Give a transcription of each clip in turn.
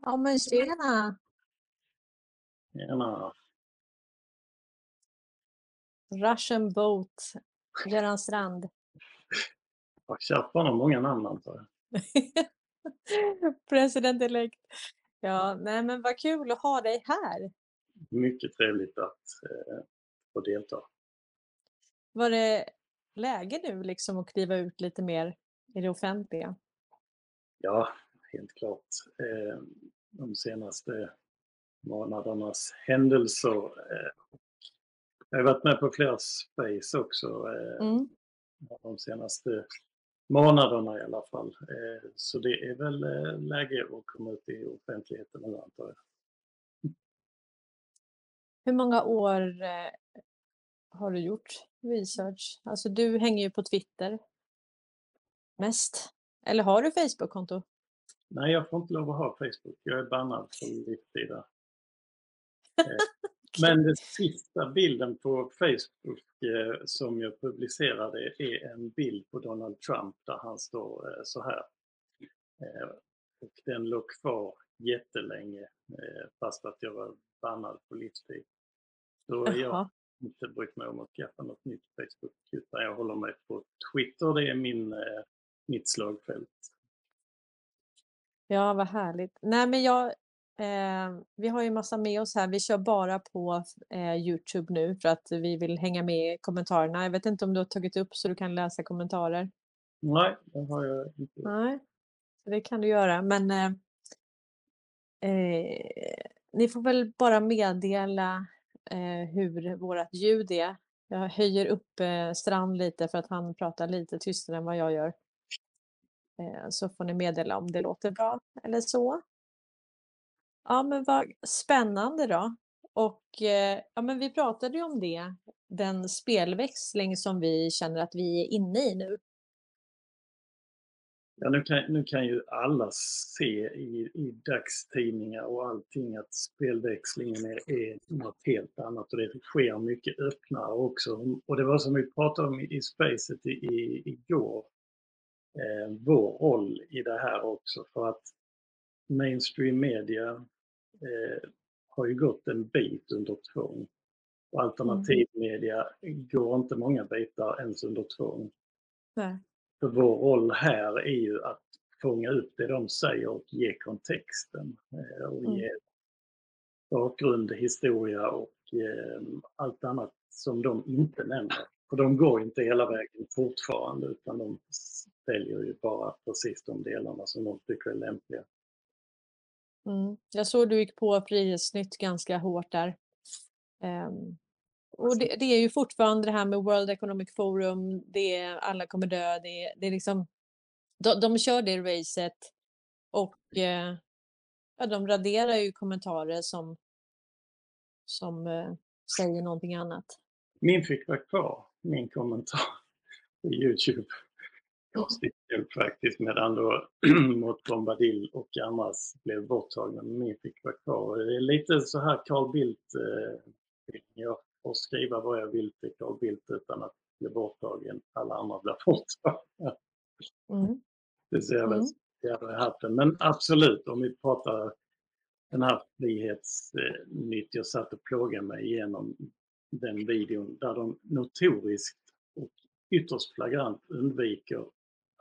Ja men tjena! Tjena! Russian boat, Göran Strand. Ja, Chapman har många namn antar jag. President elect. Ja, nej men vad kul att ha dig här. Mycket trevligt att eh, få delta. Var det läge nu liksom att kliva ut lite mer i det offentliga? Ja, helt klart. Eh, de senaste månadernas händelser. Eh, jag har varit med på flera space också eh, Mm. de senaste månaderna i alla fall. Så det är väl läge att komma ut i offentligheten nu antar jag. Hur många år har du gjort research? Alltså du hänger ju på Twitter mest. Eller har du Facebook-konto? Nej, jag får inte lov att ha Facebook. Jag är bannad från livstid där. Eh, Men den sista bilden på Facebook eh, som jag publicerade är en bild på Donald Trump där han står eh, så här. Och den låg kvar jättelänge fast att jag var bannad på livstid. Så jag Jaha. har inte brytt mig om att skaffa något nytt Facebook utan jag håller mig på Twitter. Det är min, mitt slagfält. Ja, vad härligt. Nej, men jag, eh, vi har ju massa med oss här. Vi kör bara på eh, Youtube nu för att vi vill hänga med i kommentarerna. Jag vet inte om du har tagit upp så du kan läsa kommentarer. Nej, det har jag inte. Nej, det kan du göra. Men eh, eh, ni får väl bara meddela eh, hur vårt ljud är. Jag höjer upp eh, Strand lite för att han pratar lite tystare än vad jag gör. Eh, så får ni meddela om det låter bra eller så. Ja, men vad spännande då. Och eh, ja, men vi pratade ju om det, den spelväxling som vi känner att vi är inne i nu. Ja, nu, kan, nu kan ju alla se i, i dagstidningar och allting att spelväxlingen är, är något helt annat och det sker mycket öppnare också. Och det var som vi pratade om i, i Spacet i, i, igår, eh, vår roll i det här också för att mainstream media eh, har ju gått en bit under tvång. Och alternativ media går inte många bitar ens under tvång. Nej. För vår roll här är ju att fånga upp det de säger och ge kontexten. eh, Och Mm. ge bakgrund, historia och eh, allt annat som de inte nämner. För de går inte hela vägen fortfarande utan de väljer ju bara precis de delarna som de tycker är lämpliga. Mm. Jag såg du gick på Frihetsnytt ganska hårt där. Ehm, och det, det är ju fortfarande det här med World Economic Forum, det är alla kommer dö, det är, det är liksom, de, de kör det racet och eh, ja, de raderar ju kommentarer som, som eh, säger någonting annat. Min fick vara kvar, min kommentar på Youtube. Konstigt nog faktiskt, medan då mot Bombadil och andras blev borttagna. Men min fick vara kvar. Det är lite så här Carl Bildt. Eh, jag får skriva vad jag vill till Carl Bildt utan att bli borttagen. Alla andra blir borttagna. Mm. Det ser väl Mm. hatten. Men absolut, om vi pratar den här Frihetsnytt. Jag satt och plågade mig igenom den videon där de notoriskt och ytterst flagrant undviker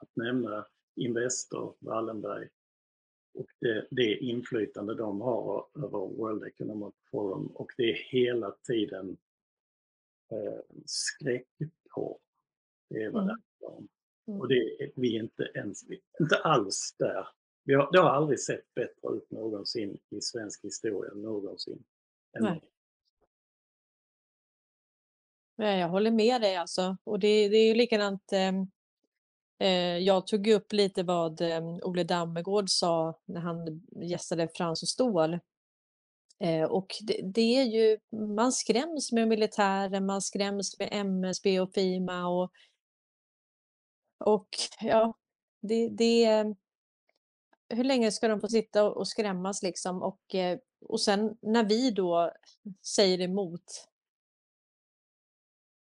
att nämna Investor, Wallenberg och det, det inflytande de har över World Economic Forum och det är hela tiden eh, skräckporr. Det är vad Mm. det handlar om. Mm. Och det är vi inte ens, inte alls där. Vi har, det har aldrig sett bättre ut någonsin i svensk historia, någonsin. än Nej. Jag håller med dig alltså. Och det, det är ju likadant. ehm, Eh, Eh, jag tog upp lite vad ehm, Ole Dammegård sa när han gästade Frans och Ståhl. Eh, och det, det är ju, man skräms med militären, man skräms med MSB och Fima och, och ja, det, det hur länge ska de få sitta och, skrämmas liksom? Och, eh, och sen när vi då säger emot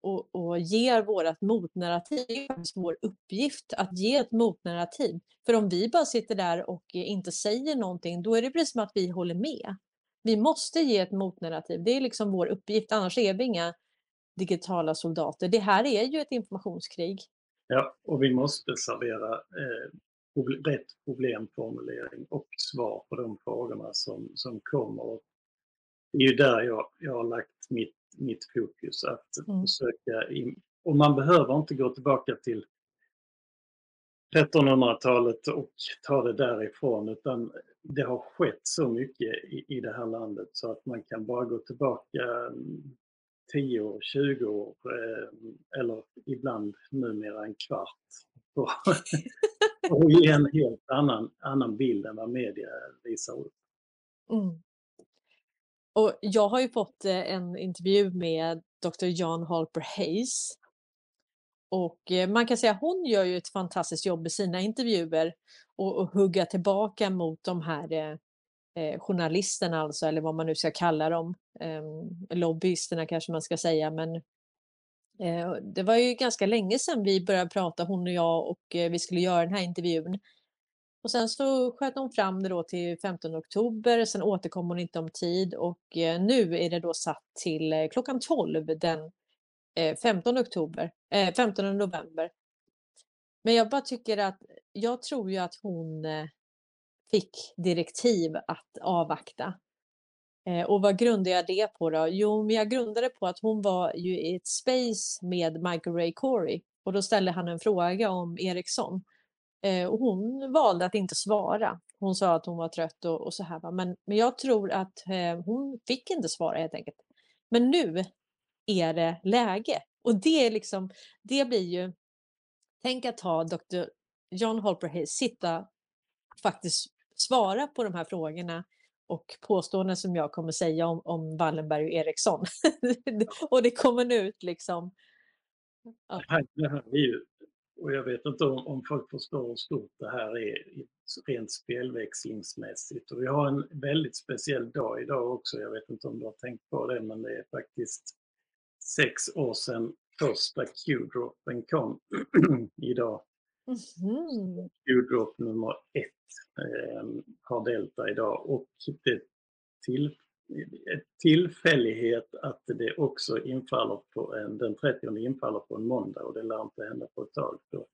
och, och ger vårt motnarrativ. Det är faktiskt vår uppgift att ge ett motnarrativ. För om vi bara sitter där och inte säger någonting, då är det precis som att vi håller med. Vi måste ge ett motnarrativ. Det är liksom vår uppgift, annars är vi inga digitala soldater. Det här är ju ett informationskrig. Ja, och vi måste servera eh, rätt problemformulering och svar på de frågorna som, som kommer. Det är ju där jag, jag har lagt mitt, mitt fokus, att mm. försöka... In, och man behöver inte gå tillbaka till 1300-talet och ta det därifrån utan det har skett så mycket i, i det här landet så att man kan bara gå tillbaka 10 år, 20 år eh, eller ibland numera en kvart och ge en helt annan, annan bild än vad media visar upp. Mm. Och jag har ju fått eh, en intervju med Dr. John Halper Hayes. Och eh, man kan säga att hon gör ju ett fantastiskt jobb i sina intervjuer och, och hugga tillbaka mot de här eh, eh, journalisterna alltså, eller vad man nu ska kalla dem. Eh, lobbyisterna kanske man ska säga, men eh, det var ju ganska länge sedan vi började prata, hon och jag, och eh, vi skulle göra den här intervjun. Och sen så sköt hon fram det då till 15 oktober, sen återkom hon inte om tid och eh, nu är det då satt till eh, klockan 12 den eh, 15 oktober, 15 november. Men jag bara tycker att jag tror ju att hon fick direktiv att avvakta. Och vad grundade jag det på då? Jo, men jag grundade på att hon var ju i ett space med Michael Ray Corey och då ställde han en fråga om Ericsson. Eh, och hon valde att inte svara. Hon sa att hon var trött och, och så här. Va? Men, men jag tror att eh, hon fick inte svara helt enkelt. Men nu är det läge. Och det är liksom, det blir ju, tänk att ha Dr. John Holper Hayes sitta faktiskt svara på de här frågorna och påståenden som jag kommer säga om, om Wallenberg och Eriksson. och det kommer nu ut liksom. Ja. Det här är ju, och jag vet inte om, om folk förstår hur stort det här är rent spelväxlingsmässigt. Och vi har en väldigt speciell dag idag också. Jag vet inte om du har tänkt på det, men det är faktiskt sex år sedan första Q-droppen kom idag. Mm. Q-drop nummer ett eh, har Delta idag och det till, tillfällighet att det också infaller på en, den 30 infaller på en måndag och det lär inte hända på ett tag. Då.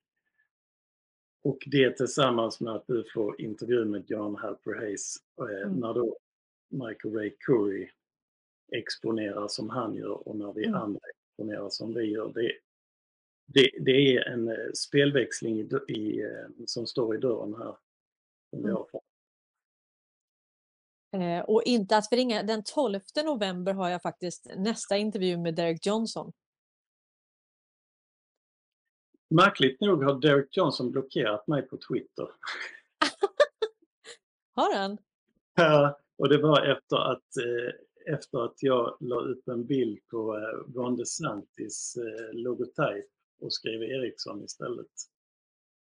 Och det tillsammans med att du får intervju med John Halper Hayes eh, mm. när då Michael Ray Curry exponerar som han gör och när vi mm. andra exponerar som vi gör. Det, det, det är en eh, spelväxling i, i, eh, som står i dörren här. Som vi mm. har Eh, och inte att förringa, den 12 november har jag faktiskt nästa intervju med Derek Johnson. Märkligt nog har Derek Johnson blockerat mig på Twitter. har han? Ja, och det var efter att, eh, efter att jag la upp en bild på eh, Ron DeSantis eh, logotyp och skrev Ericsson istället.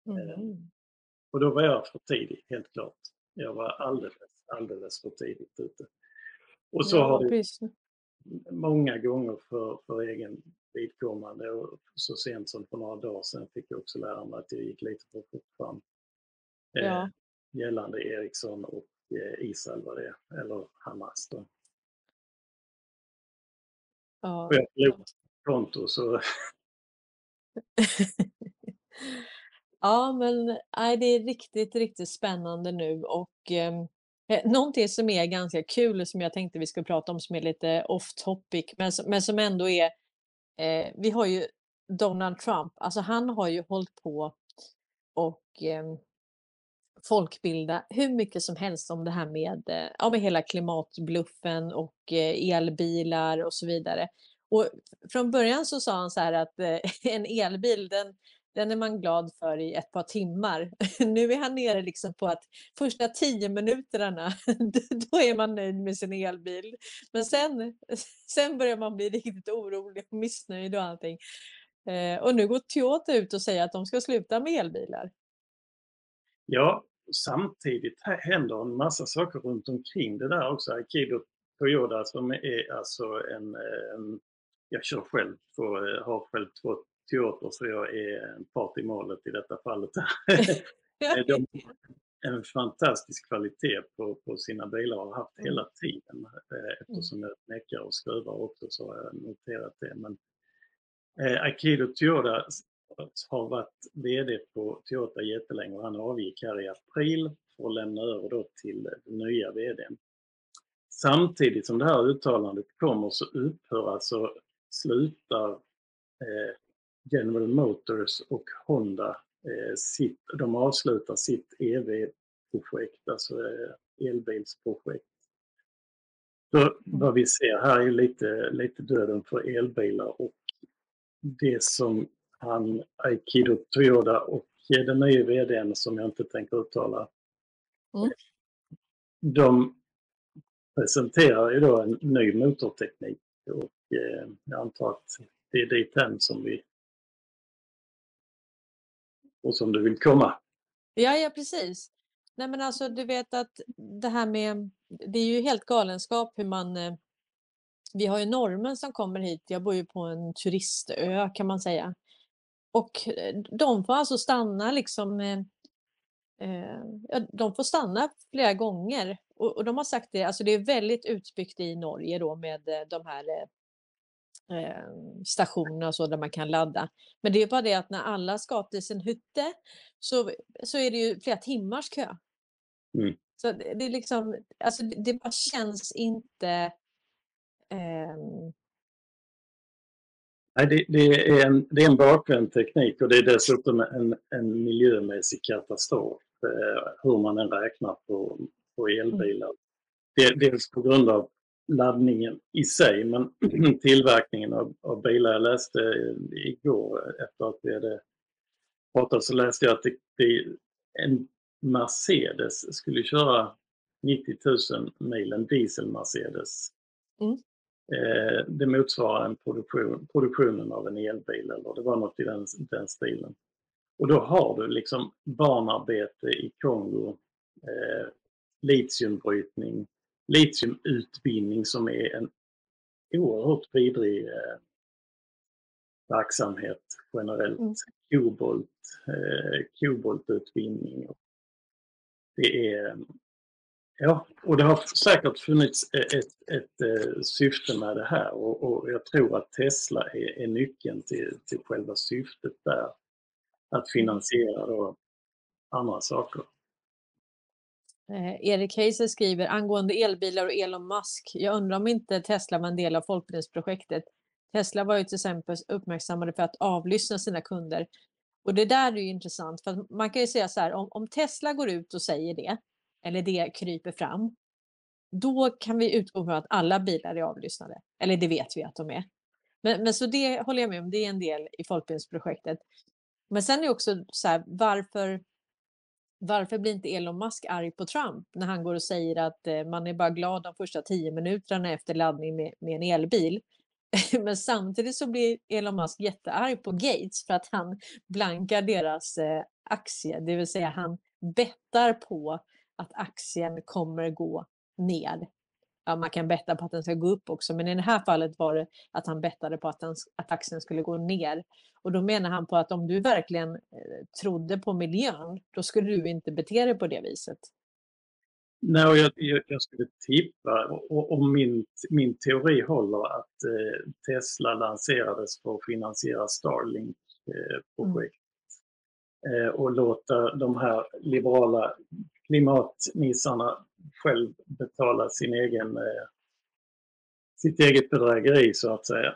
Mm. Och då var jag för tidig, helt klart. Jag var alldeles, alldeles för tidigt ute. Och så ja, har det precis. många gånger för, för egen vidkommande och så sent som för några dagar sedan fick jag också lära mig att jag gick lite för fort fram. Eh, ja. Eh, gällande Ericsson och eh, Israel var det, eller Hamas då. Ja. Och jag förlorade konto så Ja, men nej, det är riktigt, riktigt spännande nu och ehm, eh, någonting som är ganska kul som jag tänkte vi skulle prata om som är lite off topic men, men som ändå är eh, vi har ju Donald Trump, alltså han har ju hållit på och eh, folkbilda hur mycket som helst om det här med, eh, ja, med hela klimatbluffen och eh, elbilar och så vidare. Och från början så sa han så här att eh, en elbil den, den är man glad för i ett par timmar. Nu är han nere liksom på att första tio minuterna, då är man nöjd med sin elbil. Men sen, sen börjar man bli riktigt orolig och missnöjd och allting. Eh, och nu går Toyota ut och säger att de ska sluta med elbilar. Ja, samtidigt händer en massa saker runt omkring det där också. Aikido Toyota som är alltså en, eh, en jag kör själv, på, eh, har själv två Toyota så jag är en part i målet i detta fallet. De en fantastisk kvalitet på, på sina bilar och har haft hela mm. tiden. Eftersom jag meckar och skruvar också så har jag noterat det. Men eh, Aikido Toyota har varit VD på Toyota jättelänge och han avgick här i april för att lämna över då till den nya VDn. Samtidigt som det här uttalandet kommer så upphör alltså, slutar eh, General Motors och Honda eh, sitt, de avslutar sitt EV-projekt, alltså eh, elbilsprojekt. Så vad vi ser här är lite, lite döden för elbilar och det som han, Aikido Toyoda och den nya VDn som jag inte tänker uttala. Mm. De presenterar ju då en ny motorteknik och eh, jag antar att det är dit som vi och som du vill komma. Ja, ja precis. Nej men alltså du vet att det här med, det är ju helt galenskap hur man, eh, vi har ju normen som kommer hit, jag bor ju på en turistö kan man säga. Och eh, de får alltså stanna liksom, eh, eh, de får stanna flera gånger. Och, och, de har sagt det, alltså det är väldigt utbyggt i Norge då med eh, de här eh, stationerna och så där man kan ladda. Men det är bara det att när alla ska till sin hytte så, så är det ju flera timmars kö. Mm. Så det, det, är liksom, alltså det, bara känns inte eh, Nej, det, det, är en, det är en bakvänd teknik och det är dessutom en, en miljömässig katastrof eh, hur man än räknar på, på elbilar. Mm. Dels på grund av laddningen i sig men tillverkningen av, av bilar. Jag läste igår efter att vi hade pratat så läste jag att det, det, en Mercedes skulle köra 90 000 mil, en diesel-Mercedes. Mm. Eh, det motsvarar en produktion, produktionen av en elbil eller det var något i den, den stilen. Och då har du liksom barnarbete i Kongo, eh, litiumbrytning, litiumutvinning som är en oerhört vidrig eh, verksamhet generellt. Mm. Kobolt, eh, koboltutvinning. Det är Ja, och det har säkert funnits ett, ett, ett, eh, syfte med det här och, och, jag tror att Tesla är, är nyckeln till, till själva syftet där. Att finansiera då andra saker. Eh, Erik Heiser skriver angående elbilar och Elon Musk. Jag undrar om inte Tesla var en del av Folkbildningsprojektet. Tesla var ju till exempel uppmärksammade för att avlyssna sina kunder. Och det där är ju intressant för man kan ju säga så här om, om Tesla går ut och säger det eller det kryper fram, då kan vi utgå från att alla bilar är avlyssnade. Eller det vet vi att de är. Men, men så det håller jag med om, det är en del i folkbildningsprojektet. Men sen är också så här, varför, varför blir inte Elon Musk arg på Trump när han går och säger att eh, man är bara glad de första tio minuterna efter laddning med, med en elbil? Men samtidigt så blir Elon Musk jättearg på Gates för att han blankar deras eh, aktie, det vill säga han bettar på att aktien kommer gå ner. Ja, man kan betta på att den ska gå upp också, men i det här fallet var det att han bettade på att, den, att aktien skulle gå ner. Och då menar han på att om du verkligen eh, trodde på miljön, då skulle du inte bete dig på det viset. Nej, jag, jag, jag skulle tippa, om min, min teori håller, att eh, Tesla lanserades för att finansiera Starlink-projekt. Eh, mm. eh, och låta de här liberala klimatnissarna själv betala sin egen, eh, sitt eget bedrägeri så att säga.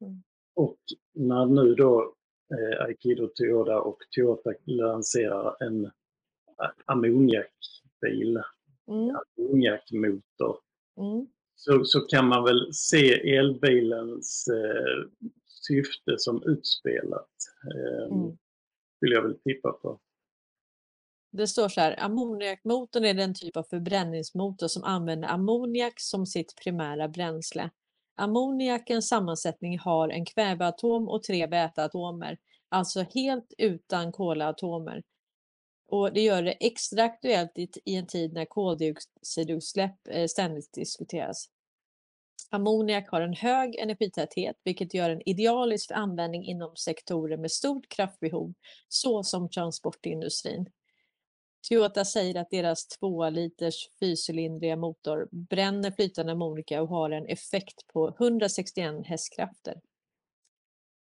Mm. och när nu då eh, Aikido Toyota och Toyota lanserar en ammoniakbil, mm. ammoniakmotor, mm. så, så kan man väl se elbilens eh, syfte som utspelat. Eh, mm. Vill jag väl tippa på. Det står så här, ammoniakmotorn är den typ av förbränningsmotor som använder ammoniak som sitt primära bränsle. Ammoniakens sammansättning har en kväveatom och tre väteatomer, alltså helt utan kolatomer. Och det gör det extra aktuellt i en tid när koldioxidutsläpp eh, ständigt diskuteras. Ammoniak har en hög energitäthet, vilket gör den idealisk för användning inom sektorer med stort kraftbehov, såsom transportindustrin. Toyota säger att deras 2 liters fyrcylindriga motor bränner flytande ammoniaka och har en effekt på 161 hästkrafter.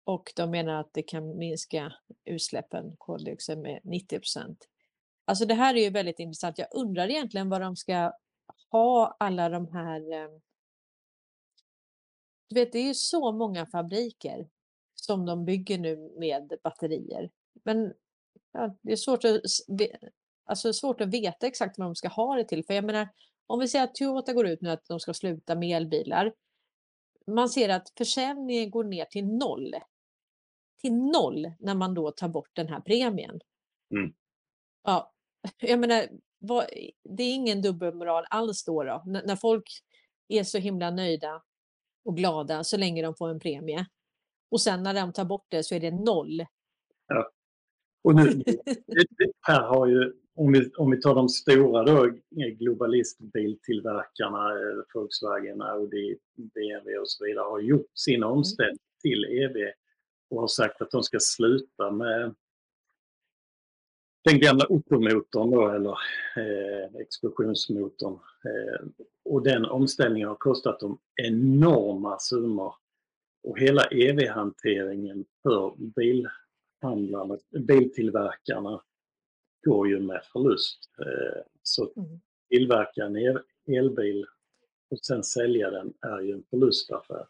Och de menar att det kan minska utsläppen koldioxid med 90% Alltså det här är ju väldigt intressant. Jag undrar egentligen vad de ska ha alla de här... Eh, du vet, det är ju så många fabriker som de bygger nu med batterier. Men ja, det är svårt att, alltså svårt att veta exakt vad de ska ha det till. För jag menar, om vi säger att Toyota går ut nu att de ska sluta med elbilar. Man ser att försäljningen går ner till noll. Till noll när man då tar bort den här premien. Mm. Ja, jag menar, vad, det är ingen dubbelmoral alls då. då. N när folk är så himla nöjda och glada så länge de får en premie. Och sen när de tar bort det så är det noll. Ja. Och nu, här har ju, om vi, om vi tar de stora då, globalistbiltillverkarna, eh, Volkswagen, Audi, BMW och så vidare, har gjort sin mm. omställning till EV och har sagt att de ska sluta med den gamla Otto-motorn då, eller eh, explosionsmotorn. Eh, och den omställningen har kostat dem enorma summor. Och hela EV-hanteringen för bilhandlarna, biltillverkarna går ju med förlust. Eh, så mm. tillverka en elbil och sen sälja den är ju en förlustaffär.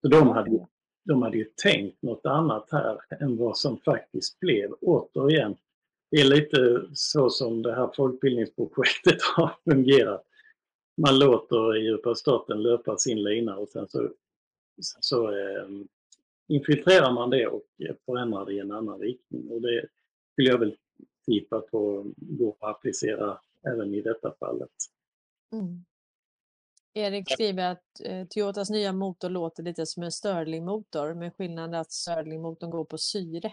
Så de hade, de hade ju tänkt något annat här än vad som faktiskt blev. Återigen, det är lite så som det här folkbildningsprojektet har fungerat. Man låter djupa staten löpa sin lina och sen så, så eh, infiltrerar man det och förändrar det i en annan riktning. Och det skulle jag väl tippa på går att applicera även i detta fallet. Mm. Erik skriver att eh, Toyotas nya motor låter lite som en Stirling-motor med skillnaden att Stirling-motorn går på syre.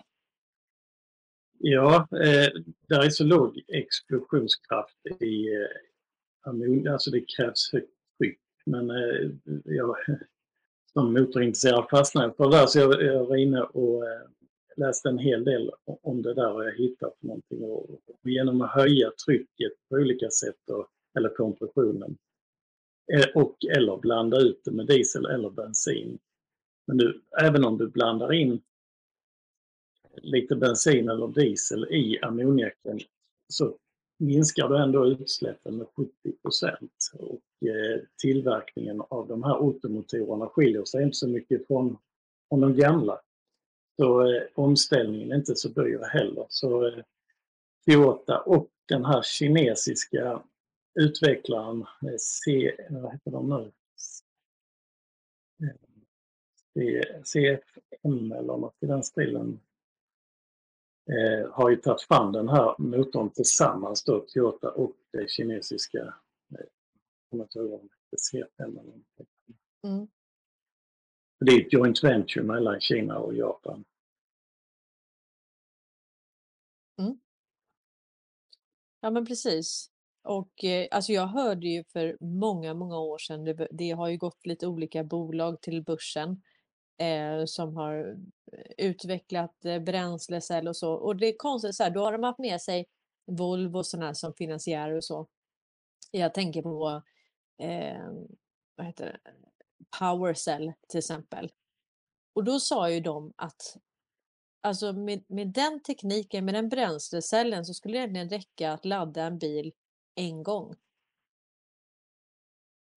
Ja, eh, där är så låg explosionskraft i eh, ammoniak, alltså det krävs högt tryck. Men eh, jag, som motorintresserad fastnade för det där så jag, jag var inne och eh, läste en hel del om det där och jag hittat någonting. Och, och genom att höja trycket på olika sätt, och, eller kompressionen, eh, och eller blanda ut det med diesel eller bensin. Men du, även om du blandar in lite bensin eller diesel i ammoniaken så minskar du ändå utsläppen med 70 och eh, tillverkningen av de här automotorerna skiljer sig inte så mycket från, från de gamla. Så eh, omställningen är inte så dyr heller. Så eh, Toyota och den här kinesiska utvecklaren eh, C, vad heter de nu? CFM eller något i den stilen eh, har ju tagit fram den här motorn tillsammans då, Toyota och det kinesiska, eh, jag tror mm. Det är ett joint venture mellan Kina och Japan. Mm. Ja men precis. Och eh, alltså jag hörde ju för många, många år sedan, det, det har ju gått lite olika bolag till börsen eh, som har eh, utvecklat eh, bränslecell och så. Och det är konstigt, så här, då har de haft med sig Volvo och sådana som finansiärer och så. Jag tänker på eh, vad heter det? Powercell till exempel. Och då sa ju de att alltså med, med den tekniken, med den bränslecellen så skulle det egentligen räcka att ladda en bil en gång.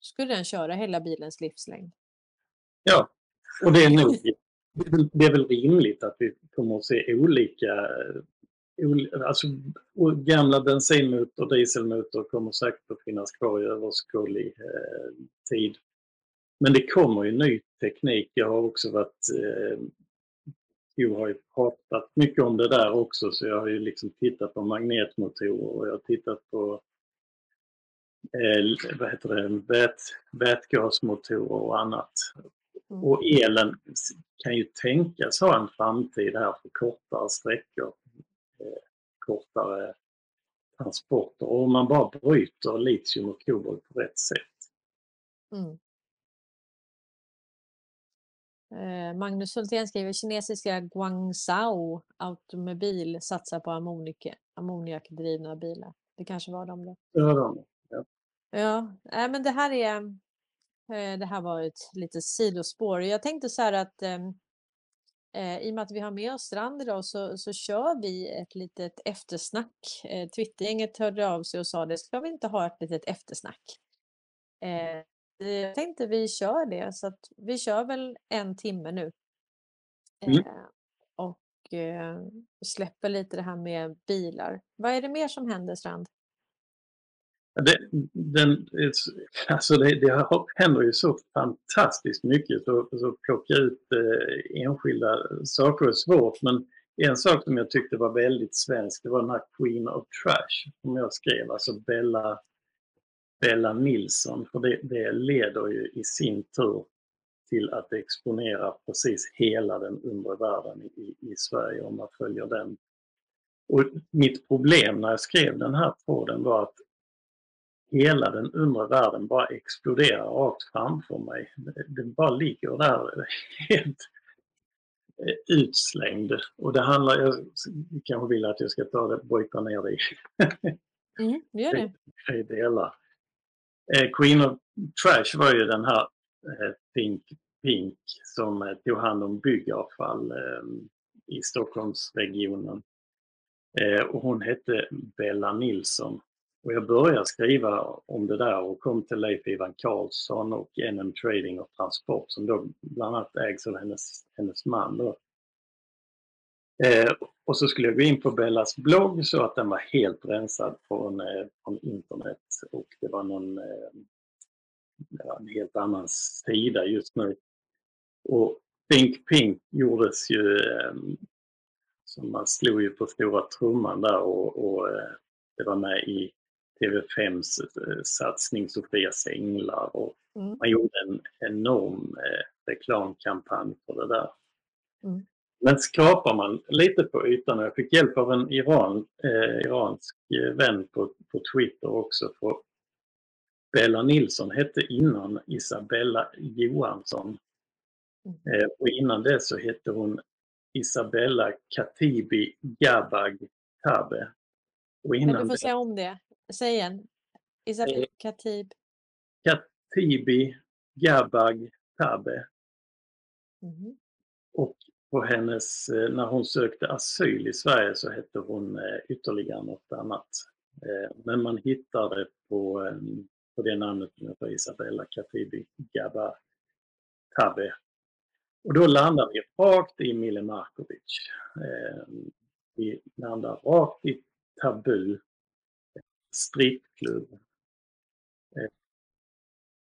Skulle den köra hela bilens livslängd. Ja, och det är nog det är väl rimligt att vi kommer att se olika Alltså, gamla bensinmotor, och dieselmotor kommer säkert att finnas kvar i överskådlig eh, tid. Men det kommer ju ny teknik. Jag har också varit... Eh, jag har ju pratat mycket om det där också så jag har ju liksom tittat på magnetmotorer och jag har tittat på eh, vad heter det, vät, vätgasmotorer och annat. Mm. Och elen kan ju tänkas ha en framtid här för kortare sträckor, eh, kortare transporter. Och om man bara bryter litium och kobolt på rätt sätt. Mm. Eh, Magnus Hultén skriver kinesiska Guangzhou automobil satsar på ammoniak, ammoniakdrivna bilar. Det kanske var de då. Det var de. Ja. Ja, men det här är. eh, Det här var ett litet sidospår. Jag tänkte så här att ehm, eh, i och med att vi har med oss Strand idag så, så kör vi ett litet eftersnack. Eh, Twittergänget hörde av sig och sa det, ska vi inte ha ett litet eftersnack? Eh, jag tänkte vi kör det, så att vi kör väl en timme nu. Mm. Eh, och eh, släpper lite det här med bilar. Vad är det mer som händer Strand? Det, den, alltså det, det händer ju så fantastiskt mycket så, så plocka ut eh, enskilda saker är svårt men en sak som jag tyckte var väldigt svensk det var den här Queen of Trash som jag skrev, alltså Bella, Bella Nilsson för det, det leder ju i sin tur till att exponera precis hela den undre världen i, i Sverige om man följer den. Och mitt problem när jag skrev den här tråden var att hela den undre världen bara exploderar rakt framför mig. Den bara ligger där helt eh, utslängd. Och det handlar, jag kanske vill att jag ska ta det, bryta ner det i, Mm, gör det. i delar. Eh, Queen of Trash var ju den här eh, Think Pink som eh, tog hand om byggavfall eh, i Stockholmsregionen. Eh, och hon hette Bella Nilsson. Och jag började skriva om det där och kom till Leif Ivan Karlsson och NM Trading och Transport som då bland annat ägs av hennes, hennes man. Då. Eh, och så skulle jag gå in på Bellas blogg så att den var helt rensad från, eh, från internet och det var någon eh, en helt annan sida just nu. Och Think Pink gjordes ju, eh, som man slog ju på stora trumman där och, och eh, det var med i TV5s eh, satsning Sofias änglar och Mm. man gjorde en enorm reklamkampanj för det där. Mm. Men skrapar man lite på ytan, jag fick hjälp av en Iran, eh, iransk eh, vän på, på Twitter också, för Bella Nilsson hette innan Isabella Johansson. Mm. Eh, och innan det så hette hon Isabella Katibi Gabag Tabe. Och Men innan du får det, säga om det. Säg igen. Isabel Eh. Khatib. Katibi Gabag Tabe. Mhm. Och på hennes, eh, när hon sökte asyl i Sverige så hette hon eh, ytterligare något annat. Eh, men man hittade på, på det namnet för Isabella Katibi Gaba Tabe. Och då landar vi rakt i Mille Markovic. Vi landar rakt i Tabu, strippklubb.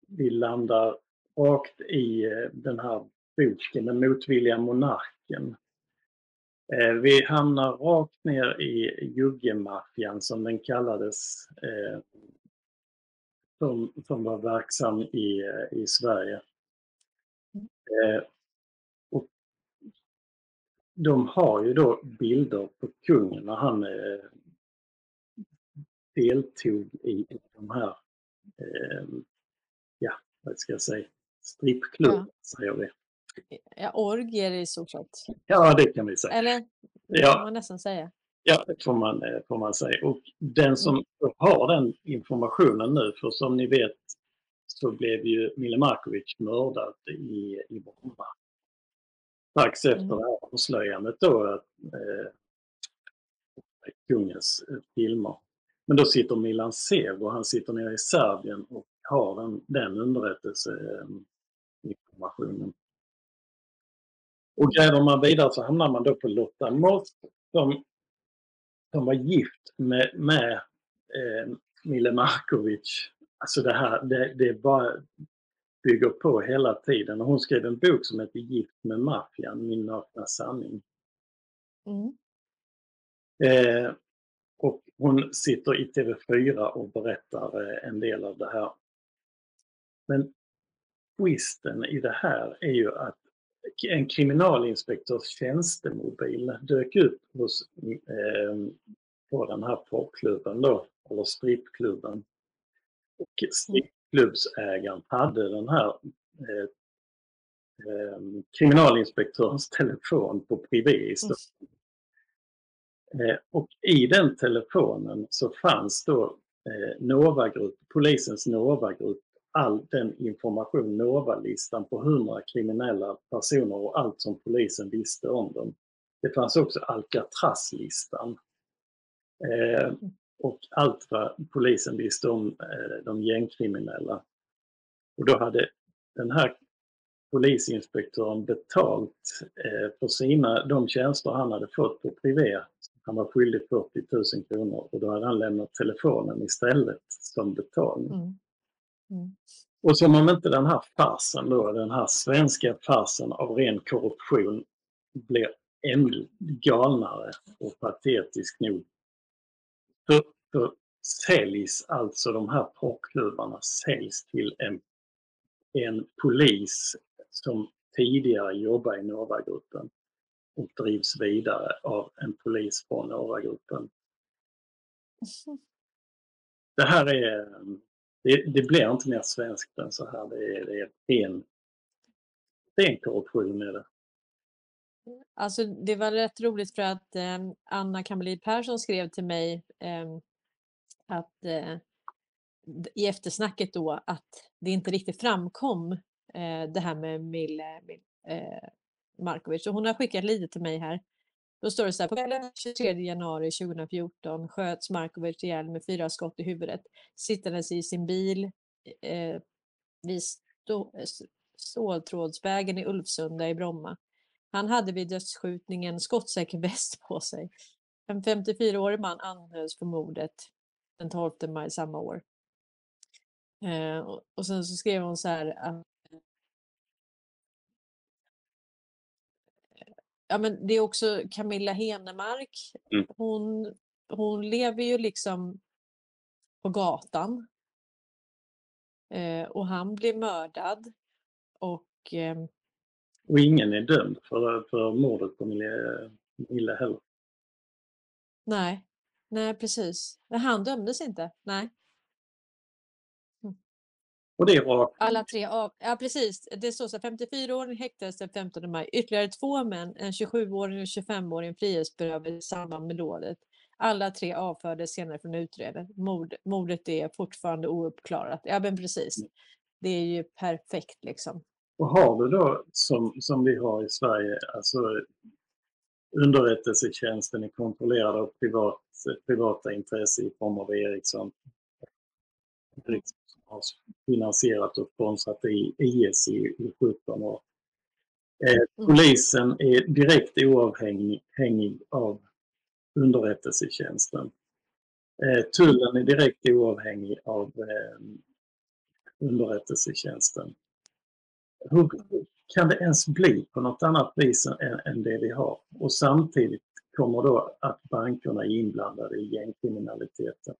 Vi landar rakt i den här boken, Den motvilliga monarken. Eh, Vi hamnar rakt ner i juggemaffian som den kallades, eh, som, som var verksam i, i Sverige. Eh, Och de har ju då bilder på kungen när han eh, deltog i de här, eh, ja, vad ska jag säga, strippklubben, säger vi. Ja, orgier i stort sett. Ja, det kan vi säga. Eller? Det Ja. kan man nästan säga. Ja, det får man, eh, får man säga. Och den som har den informationen nu, för som ni vet så blev ju Mile Markovic mördad i, i Bromma. Strax efter Mm. det här avslöjandet då, att, eh, kungens eh, filmer. Men då sitter Milan Sev han sitter nere i Serbien och har den, den underrättelseinformationen. Och gräver man vidare så hamnar man då på Lotta Moss som, som var gift med, med eh, Mile Markovic. Alltså det här, det, det bara bygger på hela tiden. Och hon skrev en bok som heter Gift med maffian, min nakna sanning. Mm. Eh, och hon sitter i TV4 och berättar eh, en del av det här. Men twisten i det här är ju att en kriminalinspektörs tjänstemobil dök upp hos, eh, på den här porrklubben då, eller strippklubben. Och strippklubbsägaren hade den här eh, eh, kriminalinspektörens telefon på Privé i Stockholm. Eh, och i den telefonen så fanns då eh, Nova-grupp, polisens Nova-grupp, all den information, Nova-listan på 100 kriminella personer och allt som polisen visste om dem. Det fanns också Alcatraz-listan. Eh, och allt vad polisen visste om eh, de gängkriminella. Och då hade den här polisinspektören betalt eh, för sina, de tjänster han hade fått på privé. Han var skyldig 40 000 kronor och då hade han lämnat telefonen istället som betalning. Mm. Mm. Och som om inte den här farsen då, den här svenska farsen av ren korruption blir ännu galnare och patetisk nog. För, för säljs alltså de här porrklubbarna säljs till en, en polis som tidigare jobbade i Novagruppen och drivs vidare av en polis från Novagruppen. Det här är, det, det blir inte mer svenskt än så här. Det är, det är ren, en korruption är det. Alltså det var rätt roligt för att eh, Anna Kammerlid Persson skrev till mig eh, att eh, i eftersnacket då att det inte riktigt framkom eh, det här med Mille, Mille eh, Markovic. Och hon har skickat lite till mig här. Då står det så här, på kvällen 23 januari 2014 sköts Markovic ihjäl med fyra skott i huvudet sittandes i sin bil eh, vid Ståltrådsvägen i Ulvsunda i Bromma. Han hade vid dödsskjutningen skottsäker väst på sig. En 54-årig man anhölls för mordet den 12 maj samma år. Eh, och, och sen så skrev hon så här att ja, men det är också Camilla Henemark. Mm. Hon, hon lever ju liksom på gatan. Eh, och han blir mördad. Och, eh, och ingen är dömd för, för mordet på Mille heller. Nej, nej precis. Han dömdes inte. Nej. Och det är rakt. Alla tre av, ja precis. Det står så 54-åringen häktades den 15 maj. Ytterligare två män, en 27-åring och en 25-åring frihetsberövades i samband med dådet. Alla tre avfördes senare från utredningen. Mord, mordet är fortfarande ouppklarat. Ja men precis. Mm. Det är ju perfekt liksom. Och har du då, som, som vi har i Sverige, alltså underrättelsetjänsten är kontrollerad av privat, privata intressen i form av Ericsson, har finansierat och sponsrat IS i, i 17 år. Eh, mm. polisen är direkt oavhängig av underrättelsetjänsten. Eh, tullen är direkt oavhängig av eh, underrättelsetjänsten. Hur kan det ens bli på något annat vis än, än det vi har? Och samtidigt kommer då att bankerna är inblandade i gängkriminaliteten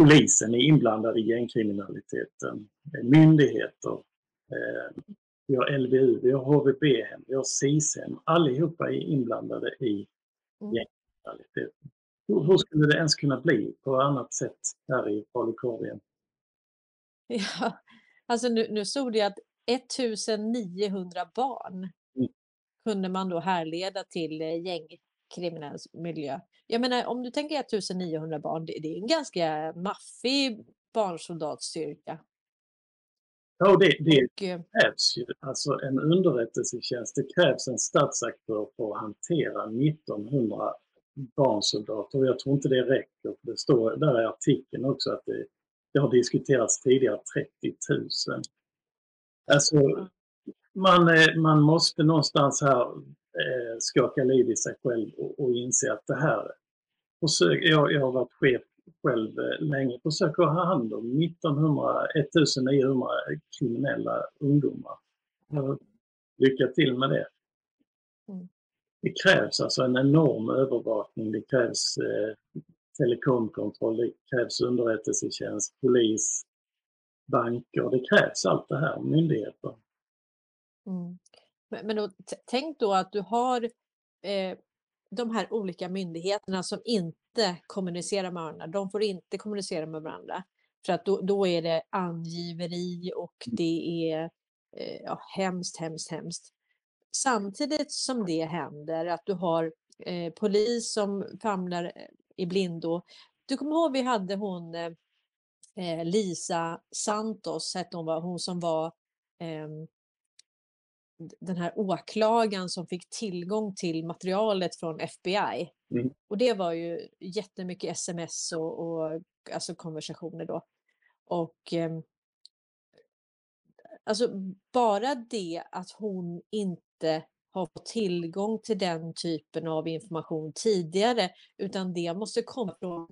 polisen är inblandad i gängkriminaliteten, myndigheter, eh, vi har LVU, vi har HVB-hem, vi har SIS-hem. Allihopa är inblandade i mm. gängkriminaliteten. Hur, skulle det ens kunna bli på annat sätt här i Falukorgen? Ja, alltså nu, nu stod det att 1900 barn mm. kunde man då härleda till eh, gängkriminell miljö. Jag menar, om du tänker 1900 barn, det, det är en ganska maffig barnsoldatstyrka. Ja, det, det och, eh, krävs ju. Alltså en underrättelsetjänst, det krävs en statsaktör för att hantera 1900 barnsoldater. Jag tror inte det räcker. Det står där i artikeln också att det, det har diskuterats tidigare 30 000. Alltså, man, eh, man måste någonstans här eh, skaka liv i sig själv och, och inse att det här försök, jag, jag har varit chef själv eh, länge, försöker ha hand om 1900, 1900 kriminella ungdomar. Lycka till med det. Mm. Det krävs alltså en enorm övervakning, det krävs eh, telekomkontroll, det krävs underrättelsetjänst, polis, banker, det krävs allt det här, myndigheter. Mm. Men, då, tänk då att du har eh, de här olika myndigheterna som inte kommunicerar med varandra, de får inte kommunicera med varandra. För att då, då är det angiveri och det är eh, ja, hemskt, hemskt, hemskt. Samtidigt som det händer, att du har eh, polis som famlar eh, i blindo. Du kommer ihåg vi hade hon eh Lisa Santos, hette hon, var, hon som var eh, den här åklagaren som fick tillgång till materialet från FBI. Mm. Och det var ju jättemycket sms och, och alltså konversationer då. Och eh, alltså bara det att hon inte har fått tillgång till den typen av information tidigare, utan det måste komma från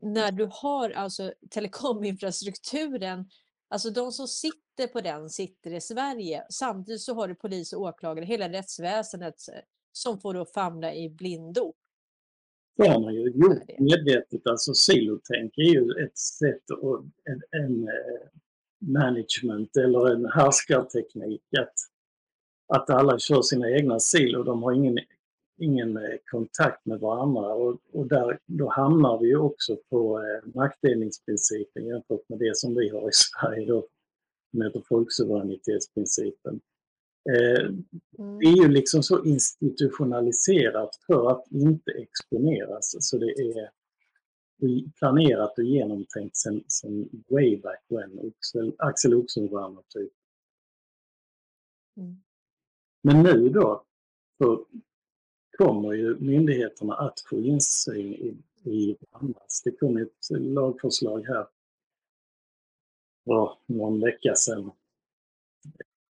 när du har alltså telekominfrastrukturen, alltså de som sitter på den sitter i Sverige. Samtidigt så har du polis och åklagare, hela rättsväsendet eh, som får då famla i blindo. Det har man ju gjort medvetet. Alltså silotänk är ju ett sätt och en, en eh, management eller en härskarteknik att, att alla kör sina egna silo. De har ingen, ingen eh, kontakt med varandra och, och där, då hamnar vi ju också på eh, maktdelningsprincipen jämfört med det som vi har i Sverige då, som heter folksuveränitetsprincipen. Eh, mm. Det är ju liksom så institutionaliserat för att inte exponeras så det är planerat och genomtänkt sen, sen way back when, Axel, Axel Oxenstierna typ. Mm. Men nu då så kommer ju myndigheterna att få insyn i, i annars. Det kom ett lagförslag här för någon vecka sedan.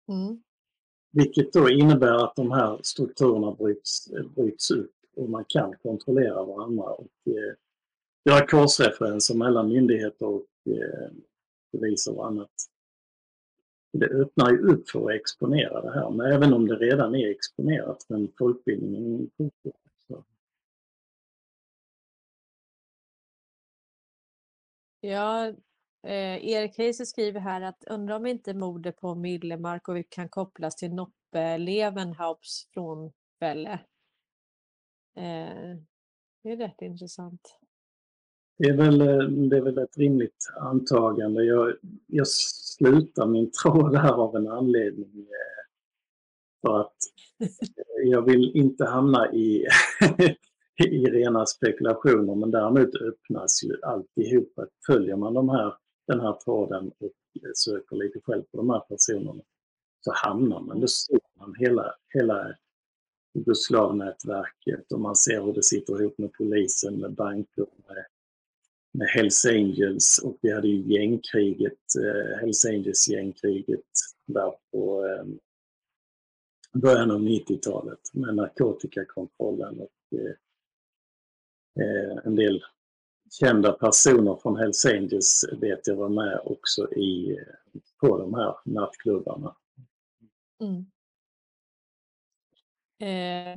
Mm. Vilket då innebär att de här strukturerna bryts, bryts upp och man kan kontrollera varandra och eh, göra korsreferenser mellan myndigheter och eh, poliser och annat. Det öppnar ju upp för att exponera det här, men även om det redan är exponerat, men folkbildningen fortgår. Ja, eh, Erik Heiser skriver här att undrar om inte mordet på Millemark och vi kan kopplas till Noppe Levenhaups frånfälle. Eh, det är rätt intressant. Det är väl, eh, det är väl ett rimligt antagande. Jag, jag slutar min tråd här av en anledning. Eh, för att eh, jag vill inte hamna i, i rena spekulationer men däremot öppnas ju alltihop. Följer man de här, den här tråden och söker lite själv på de här personerna så hamnar man, då ser man hela, hela Jugoslavnätverket och man ser hur det sitter ihop med polisen, med banker, med med Hells Angels och vi hade ju gängkriget, eh, Hells Angels-gängkriget där på eh, början av 90-talet med narkotikakontrollen och eh, eh, en del kända personer från Hells Angels vet jag var med också i, eh, på de här nattklubbarna. Mm. Eh,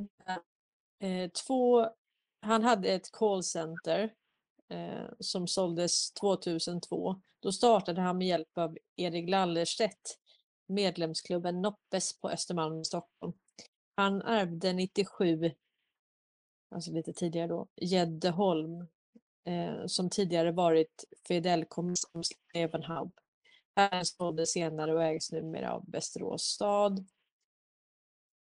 eh två, han hade ett callcenter Eh, som såldes 2002. Då startade han med hjälp av Erik Lallerstedt medlemsklubben Noppes på Östermalm i Stockholm. Han ärvde 97, alltså lite tidigare då, Gäddeholm eh, som tidigare varit Fidel Kommissions Här såldes senare och ägs numera av Västerås stad.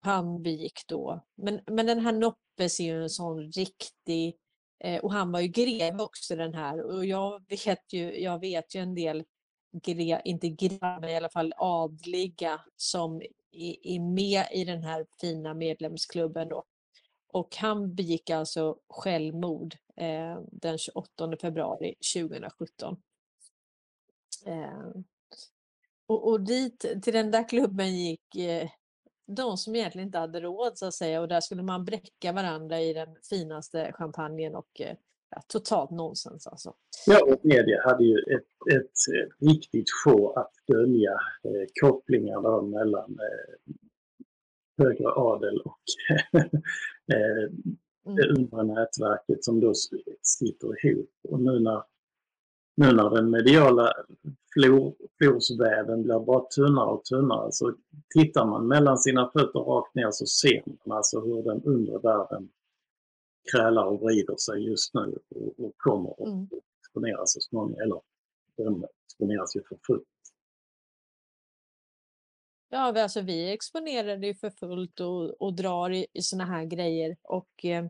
Han begick då, men, men den här Noppes är ju en sån riktig Eh, och han var ju greve också den här och jag vet ju, jag vet ju en del, gre, inte grevar men i alla fall adliga som är, med i den här fina medlemsklubben då. Och han begick alltså självmord eh, den 28 februari 2017. Eh, och, och dit, till den där klubben gick eh, de som egentligen inte hade råd så att säga och där skulle man bräcka varandra i den finaste champagnen och eh, ja, totalt nonsens alltså. Ja, och media hade ju ett, ett riktigt sjå att dölja eh, kopplingar mellan eh, högre adel och eh, det mm. undre nätverket som då sitter ihop. Och nu när, nu när den mediala flor, florsväven blir bara tunnare och tunnare. Så tittar man mellan sina fötter rakt ner så ser man alltså hur den undre världen krälar och vrider sig just nu och, och kommer att mm. exponeras så småningom. Eller den exponeras ju för fullt. Ja, vi alltså vi är exponerade ju för fullt och och drar i i såna här grejer och, eh,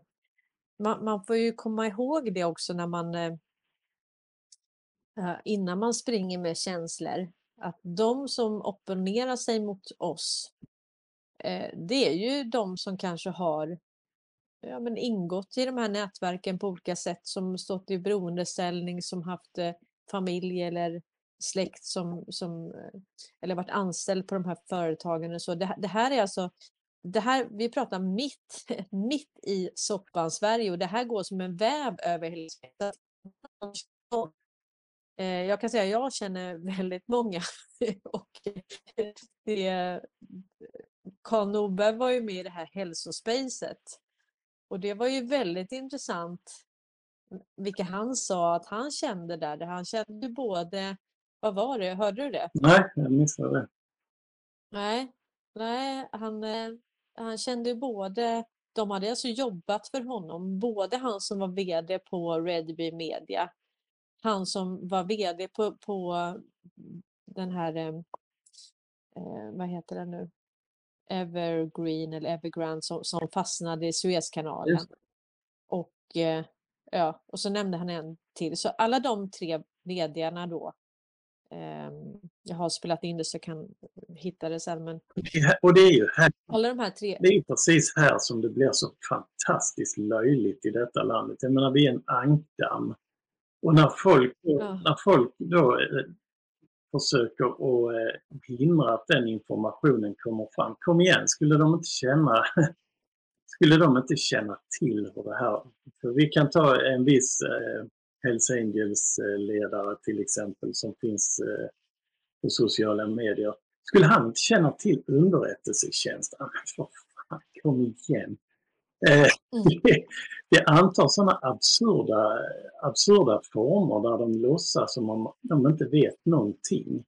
man man får ju komma ihåg det också när man, eh, Eh, innan man springer med känslor, att de som opponerar sig mot oss, eh, det är ju de som kanske har, ja men ingått i de här nätverken på olika sätt, som stått i beroendeställning, som haft, eh, familj eller släkt som som eller varit anställd på de här företagen och så. Det här det här är alltså det här vi pratar mitt mitt i soppan-Sverige och det här går som en väv över hela Sverige jag kan säga jag känner väldigt många och det Carl Norberg var ju med i det här hälsospacet. Och det var ju väldigt intressant vilka han sa att han kände där. Han kände både, vad var det, hörde du det? Nej, jag missade det. Nej, nej, han, eh, han kände både, de hade alltså jobbat för honom, både han som var VD på Redby Media, han som var VD på på den här, eh, eh, vad heter den nu? Evergreen eller Evergrande som som fastnade i Suezkanalen. Just. Och, eh, ja, och så nämnde han en till. Så alla de 3 VD:arna då, ehm, jag har spelat in det så jag kan hitta det sen men Ja, och det är ju här alla de här 3 det är precis här som det blir så fantastiskt löjligt i detta landet. Jag menar, vi är en ankdamm. Och när folk Ja. när folk då, eh, försöker att, eh, hindra att den informationen kommer fram. Kom igen, skulle de inte känna skulle de inte känna till hur det här... För vi kan ta en viss eh, Hells Angels-ledare till exempel som finns eh, på sociala medier. Skulle han inte känna till underrättelsetjänsten? Men för fan, kom igen! Eh, Mm. det, det antar sådana absurda, absurda former där de låtsas som om de inte vet någonting.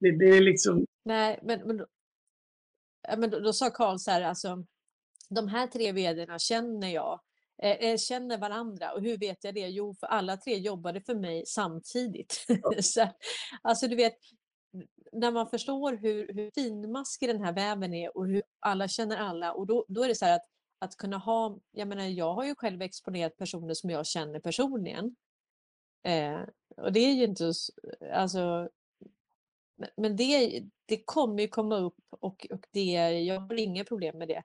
Det, det är liksom... Nej, men men ja, men då då sa Carl så här, alltså, de här 3 VD:arna känner jag, eh, eh, känner varandra och hur vet jag det? Jo, för alla 3 jobbade för mig samtidigt. Så, alltså du vet, när man förstår hur hur finmaskig den här väven är och hur alla känner alla och då då är det så här att att kunna ha jag menar jag har ju själv exponerat personer som jag känner personligen. Eh, och det är ju inte alltså men det det kommer ju komma upp och och det jag har inga problem med det.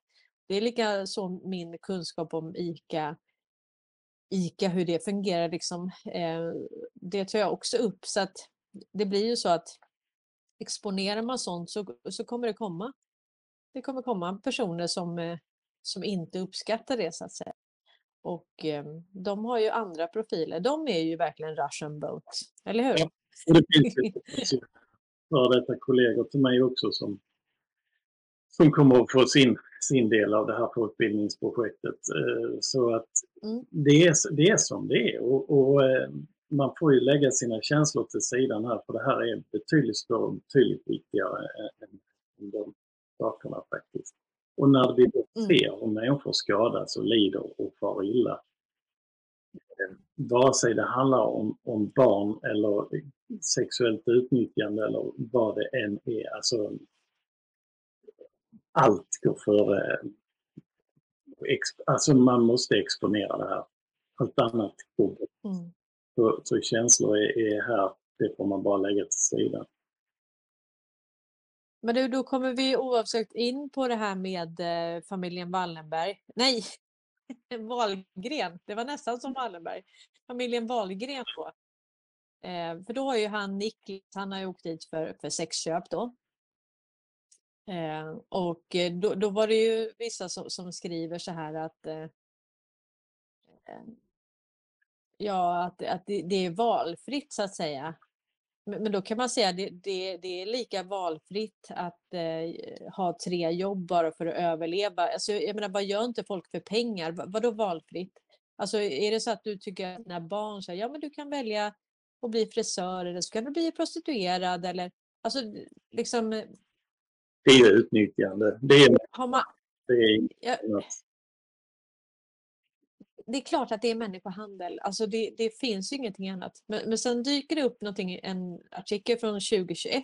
Det är likaså min kunskap om ICA ICA, hur det fungerar liksom, eh, det tar jag också upp så att det blir ju så att exponerar man sånt så så kommer det komma det kommer komma personer som, eh, som inte uppskattar det så att säga. Och, eh, de har ju andra profiler. De är ju verkligen Russian boat, eller hur? Ja, och det finns ju före detta kollegor till mig också som som kommer att få sin sin del av det här folkbildningsprojektet. Eh, så att Mm. det är det är som det är och och, man får ju lägga sina känslor till sidan här, för det här är betydligt större och betydligt viktigare än än de sakerna faktiskt. Och när vi då Mm. ser hur människor skadas och lider och far illa eh, vare sig det handlar om om barn eller sexuellt utnyttjande eller vad det än är, alltså allt går före ex alltså man måste exponera det här. Allt annat går bort. Mm. Så så känslor är är här, det får man bara lägga till sidan. Men du, då kommer vi oavsett in på det här med, eh, familjen Wallenberg. Nej, Wahlgren. Det var nästan som Wallenberg. Familjen Wahlgren då. Eh, för då har ju han Niklas, han har ju åkt dit för för sexköp då. Eh, och eh, då då var det ju vissa som som skriver så här att, eh, eh ja, att att det det är valfritt så att säga. Men men då kan man säga det det det är lika valfritt att, eh, ha 3 jobb bara för att överleva. Alltså, jag menar, vad gör inte folk för pengar? Va vadå valfritt? Alltså, är det så att du tycker att dina barn säger: "Ja, men du kan välja att bli frisör eller så kan du bli prostituerad" eller alltså, liksom Det är utnyttjande. Det är har man det är ja det är klart att det är människohandel. Alltså, det det finns ju ingenting annat. Men men sen dyker det upp någonting, en artikel från 2021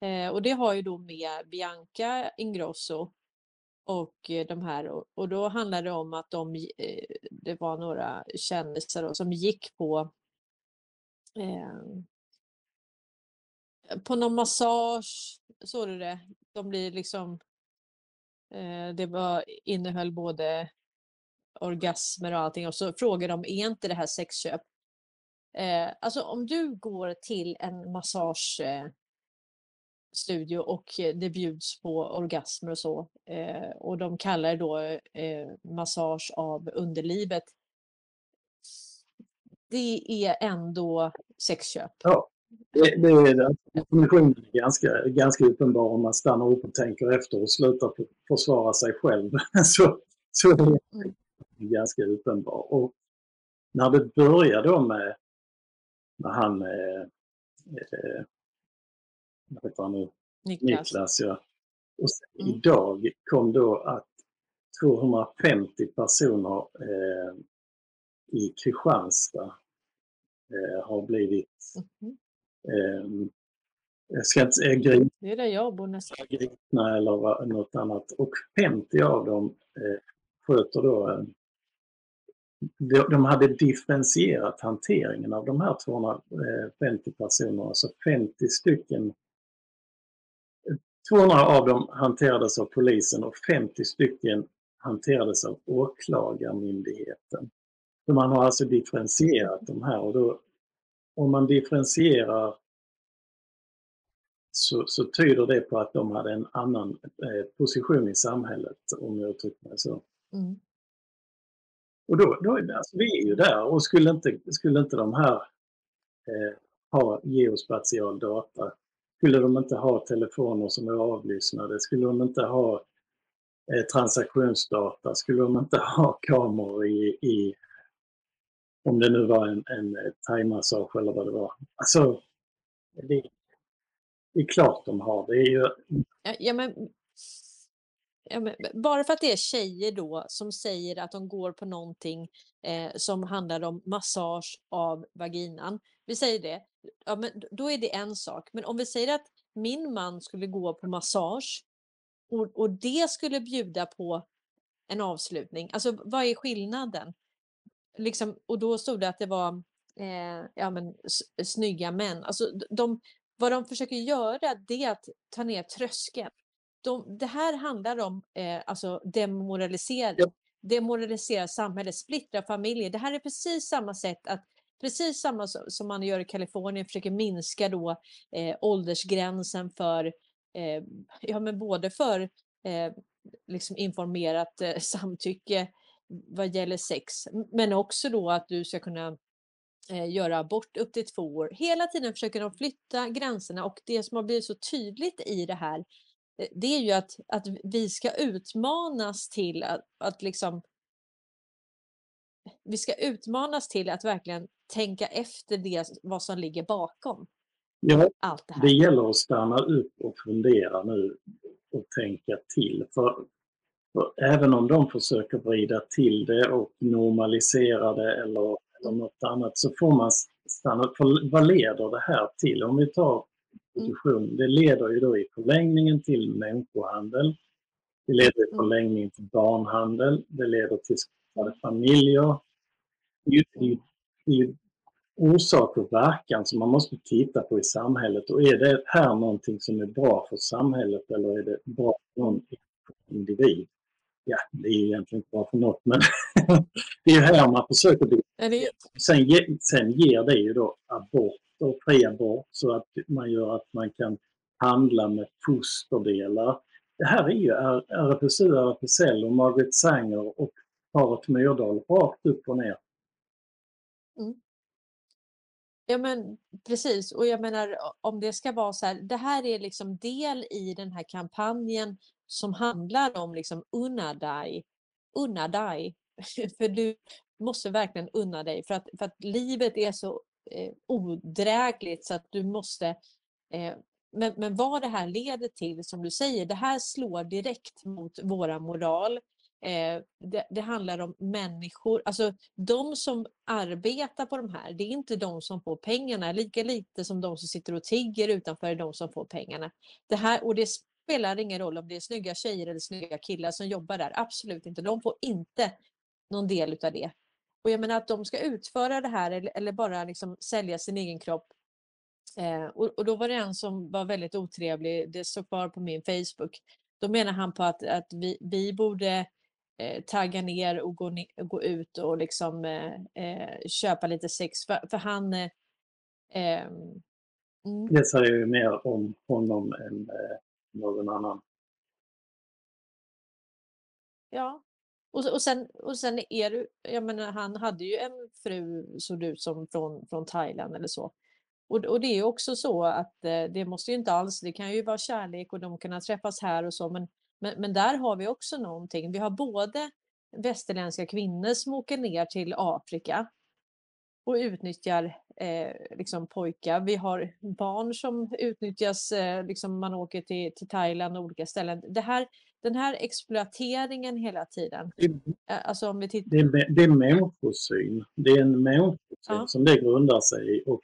Eh, och det har ju då med Bianca Ingrosso och eh, de här och, och då handlar det om att de, eh, det var några kändisar då, som gick på eh, på någon massage, såg du det? De blir liksom eh, det var, innehöll både orgasmer och allting och så frågar de, är inte det här sexköp? Eh, alltså om du går till en massage eh, och det bjuds på orgasmer och så eh, och de kallar det då eh, massage av underlivet. Det är ändå sexköp. Ja, det, det är definitionen är ganska, ganska uppenbar om man stannar upp och tänker efter och slutar försvara sig själv. så, så det är mm. Ganska uppenbar. Och när det började då med när han eh, eh, vad heter han nu? Niklas. Niklas ja. Och sen, mm. idag kom då att 250 personer eh, i Kristianstad eh, har blivit mm. eh, jag ska inte säga gripna. Det är där jag bor nästan. Gripna eller något annat. Och 50 av dem eh, sköter då en de hade differentierat hanteringen av de här 250 personerna, alltså så 50 stycken 200 av dem hanterades av polisen och 50 stycken hanterades av åklagarmyndigheten. Så man har alltså differentierat de här och då, om man differentierar så, så tyder det på att de hade en annan eh, position i samhället, om jag uttrycker mig så. Mm. Och då, då alltså, vi är ju där och skulle inte, skulle inte de här eh, ha geospatial data, skulle de inte ha telefoner som är avlyssnade, skulle de inte ha eh, transaktionsdata, skulle de inte ha kameror i, i om det nu var en, en eh, thaimassage eller vad det var. Alltså, det, det, är klart de har. Det är ju... Ja, Ja, men, bara för att det är tjejer då som säger att de går på någonting eh, som handlar om massage av vaginan. Vi säger det, ja, men då är det en sak. Men om vi säger att min man skulle gå på massage och, och det skulle bjuda på en avslutning. Alltså vad är skillnaden? Liksom, och då stod det att det var eh, ja, men, snygga män. Alltså, de, vad de försöker göra det är att ta ner tröskeln de, det här handlar om eh, alltså demoralisering. Ja. Demoralisera samhället, splittra familjer. Det här är precis samma sätt att Precis samma som man gör i Kalifornien, försöker minska då eh, åldersgränsen för, eh, ja men både för eh, liksom informerat eh, samtycke vad gäller sex, men också då att du ska kunna eh, göra abort upp till två år. Hela tiden försöker de flytta gränserna och det som har blivit så tydligt i det här det är ju att, att vi ska utmanas till att, att liksom vi ska utmanas till att verkligen tänka efter det, vad som ligger bakom ja, allt det här. Det gäller att stanna upp och fundera nu och tänka till. För, för även om de försöker vrida till det och normalisera det eller, eller något annat så får man stanna upp. För vad leder det här till? Om vi tar prostitution. Det leder ju då i förlängningen till människohandel. Det leder i mm. förlängningen till barnhandel. Det leder till skadade familjer. Det är ju, det är ju orsak och verkan som man måste titta på i samhället. Och är det här någonting som är bra för samhället eller är det bra för någon individ? Ja, det är ju egentligen inte bra för något, men det är ju här man försöker. Sen, sen ger det ju då abort och fri abort så att man gör att man kan handla med fosterdelar. Det här är ju RFSU, RFSL och Margaret Sanger och paret Myrdal rakt upp och ner. Mm. Ja men precis och jag menar om det ska vara så här, det här är liksom del i den här kampanjen som handlar om liksom unna dig, unna dig. för du måste verkligen unna dig för att, för att livet är så eh, odrägligt så att du måste eh, men, men vad det här leder till, som du säger, det här slår direkt mot våra moral. Eh, det, det, handlar om människor, alltså de som arbetar på de här, det är inte de som får pengarna, lika lite som de som sitter och tigger utanför är de som får pengarna. Det här, och det spelar ingen roll om det är snygga tjejer eller snygga killar som jobbar där, absolut inte. De får inte någon del utav det. Och jag menar att de ska utföra det här eller, eller bara liksom sälja sin egen kropp. Eh, och, och, då var det en som var väldigt otrevlig, det stod kvar på min Facebook. Då menar han på att, att vi, vi borde eh, tagga ner och gå, gå ut och liksom eh, eh, köpa lite sex. För, för han... Eh, ehm, mm. Det säger ju mer om honom än eh, någon annan. Ja, och, och, sen, och sen är du, jag menar han hade ju en fru såg ut som från, från Thailand eller så. Och, och det är också så att eh, det måste ju inte alls, det kan ju vara kärlek och de kan träffas här och så, men, men, men där har vi också någonting. Vi har både västerländska kvinnor som åker ner till Afrika och utnyttjar eh, liksom pojkar. Vi har barn som utnyttjas, eh, liksom man åker till, till Thailand och olika ställen. Det här, den här exploateringen hela tiden. Det, eh, alltså om vi tittar... det, är, det är människosyn. Det är en människosyn ja. som det grundar sig i och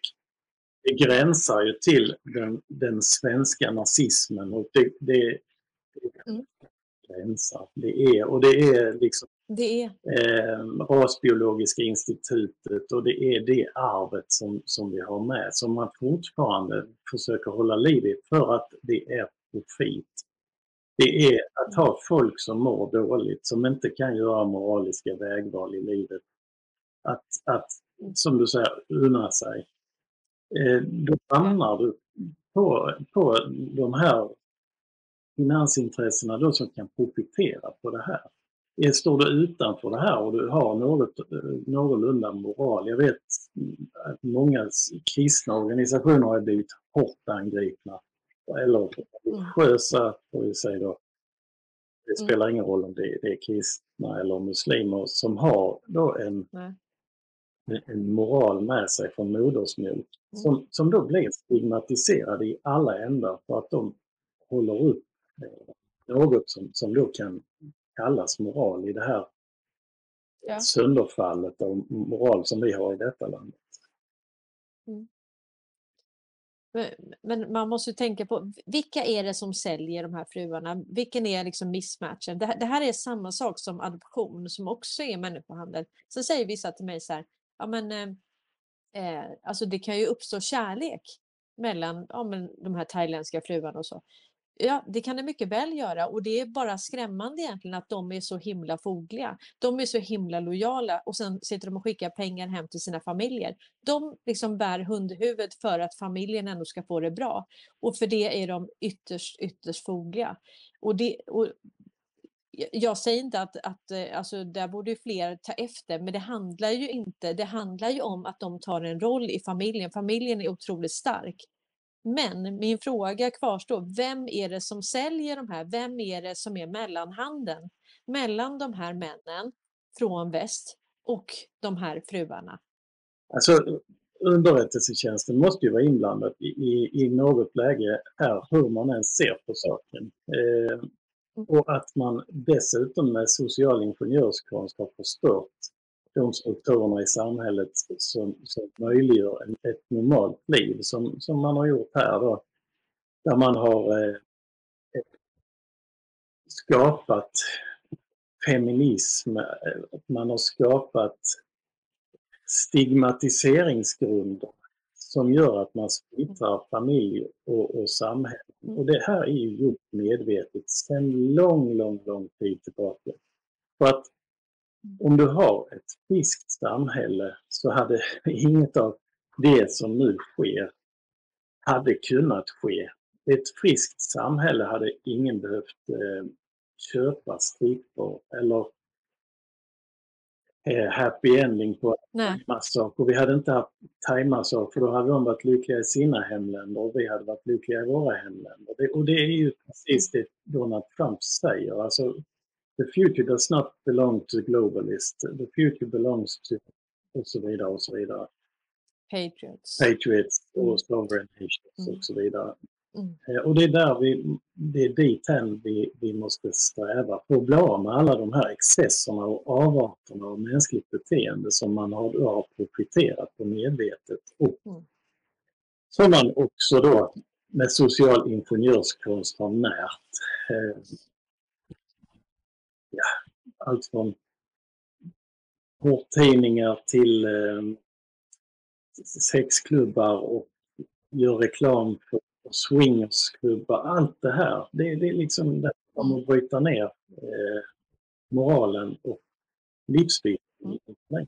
det gränsar ju till den, den svenska nazismen och det, det, det mm. gränsar. Det är, och det är liksom det är. Eh, Rasbiologiska institutet och det är det arvet som, som vi har med som man fortfarande försöker hålla liv i för att det är profit. Det är att ha folk som mår dåligt, som inte kan göra moraliska vägval i livet. Att, att som du säger, unna sig. Eh, då hamnar du på, på de här finansintressena då som kan profitera på det här. Står du utanför det här och du har något, eh, någorlunda moral. Jag vet att många kristna organisationer har blivit hårt angripna. Eller religiösa, får vi säga då. Det mm. spelar ingen roll om det är kristna eller muslimer som har då en, en moral med sig från modersmjölk. Mm. Som, som då blir stigmatiserade i alla ändar för att de håller upp eh, något som, som då kan kallas moral i det här ja. sönderfallet av moral som vi har i detta landet. Mm. Men man måste tänka på vilka är det som säljer de här fruarna? Vilken är liksom missmatchen? Det, det här är samma sak som adoption som också är människohandel. Så säger vissa till mig så här, ja men eh, eh alltså det kan ju uppstå kärlek mellan ja, men de här thailändska fruarna och så. Ja, det kan det mycket väl göra och det är bara skrämmande egentligen att de är så himla fogliga. De är så himla lojala och sen sitter de och skickar pengar hem till sina familjer. De liksom bär hundhuvudet för att familjen ändå ska få det bra och för det är de ytterst, ytterst fogliga. Och det, och jag säger inte att, att eh, alltså, där borde fler ta efter, men det handlar ju inte. Det handlar ju om att de tar en roll i familjen. Familjen är otroligt stark. Men min fråga kvarstår, vem är det som säljer de här? Vem är det som är mellanhanden mellan de här männen från väst och de här fruarna? Alltså underrättelsetjänsten måste ju vara inblandad i, i, i något läge här hur man än ser på saken. Eh, mm. och att man dessutom med social ingenjörskonst har förstört de strukturerna i samhället som, som möjliggör ett normalt liv som, som man har gjort här då. Där man har eh, skapat feminism, eh, man har skapat stigmatiseringsgrunder som gör att man splittrar familj och, och samhälle. Och det här är ju gjort medvetet sedan lång, lång, lång tid tillbaka. För att om du har ett friskt samhälle så hade inget av det som nu sker hade kunnat ske. Ett friskt samhälle hade ingen behövt eh, köpa strippor eller eh, happy ending på thaimassage. Vi hade inte haft thaimassage för då hade de varit lyckliga i sina hemländer och vi hade varit lyckliga i våra hemländer. Det, och det är ju precis det Donald Trump säger. Alltså, the future does not belong to globalists. The future belongs to och så vidare och så vidare. Patriots. Patriots och mm. sovereign nations mm. och så vidare. Mm. Eh, och det är där vi, det är dithän vi, vi måste sträva, för att bli av med alla de här excesserna och avarterna av mänskligt beteende som man har, har profiterat på medvetet och Mm. som man också då med social ingenjörskonst har närt. Allt från porrtidningar till eh, sexklubbar och gör reklam för swingersklubbar. Allt det här, det, det är liksom det om att bryta ner eh, moralen och livsstilen. Mm.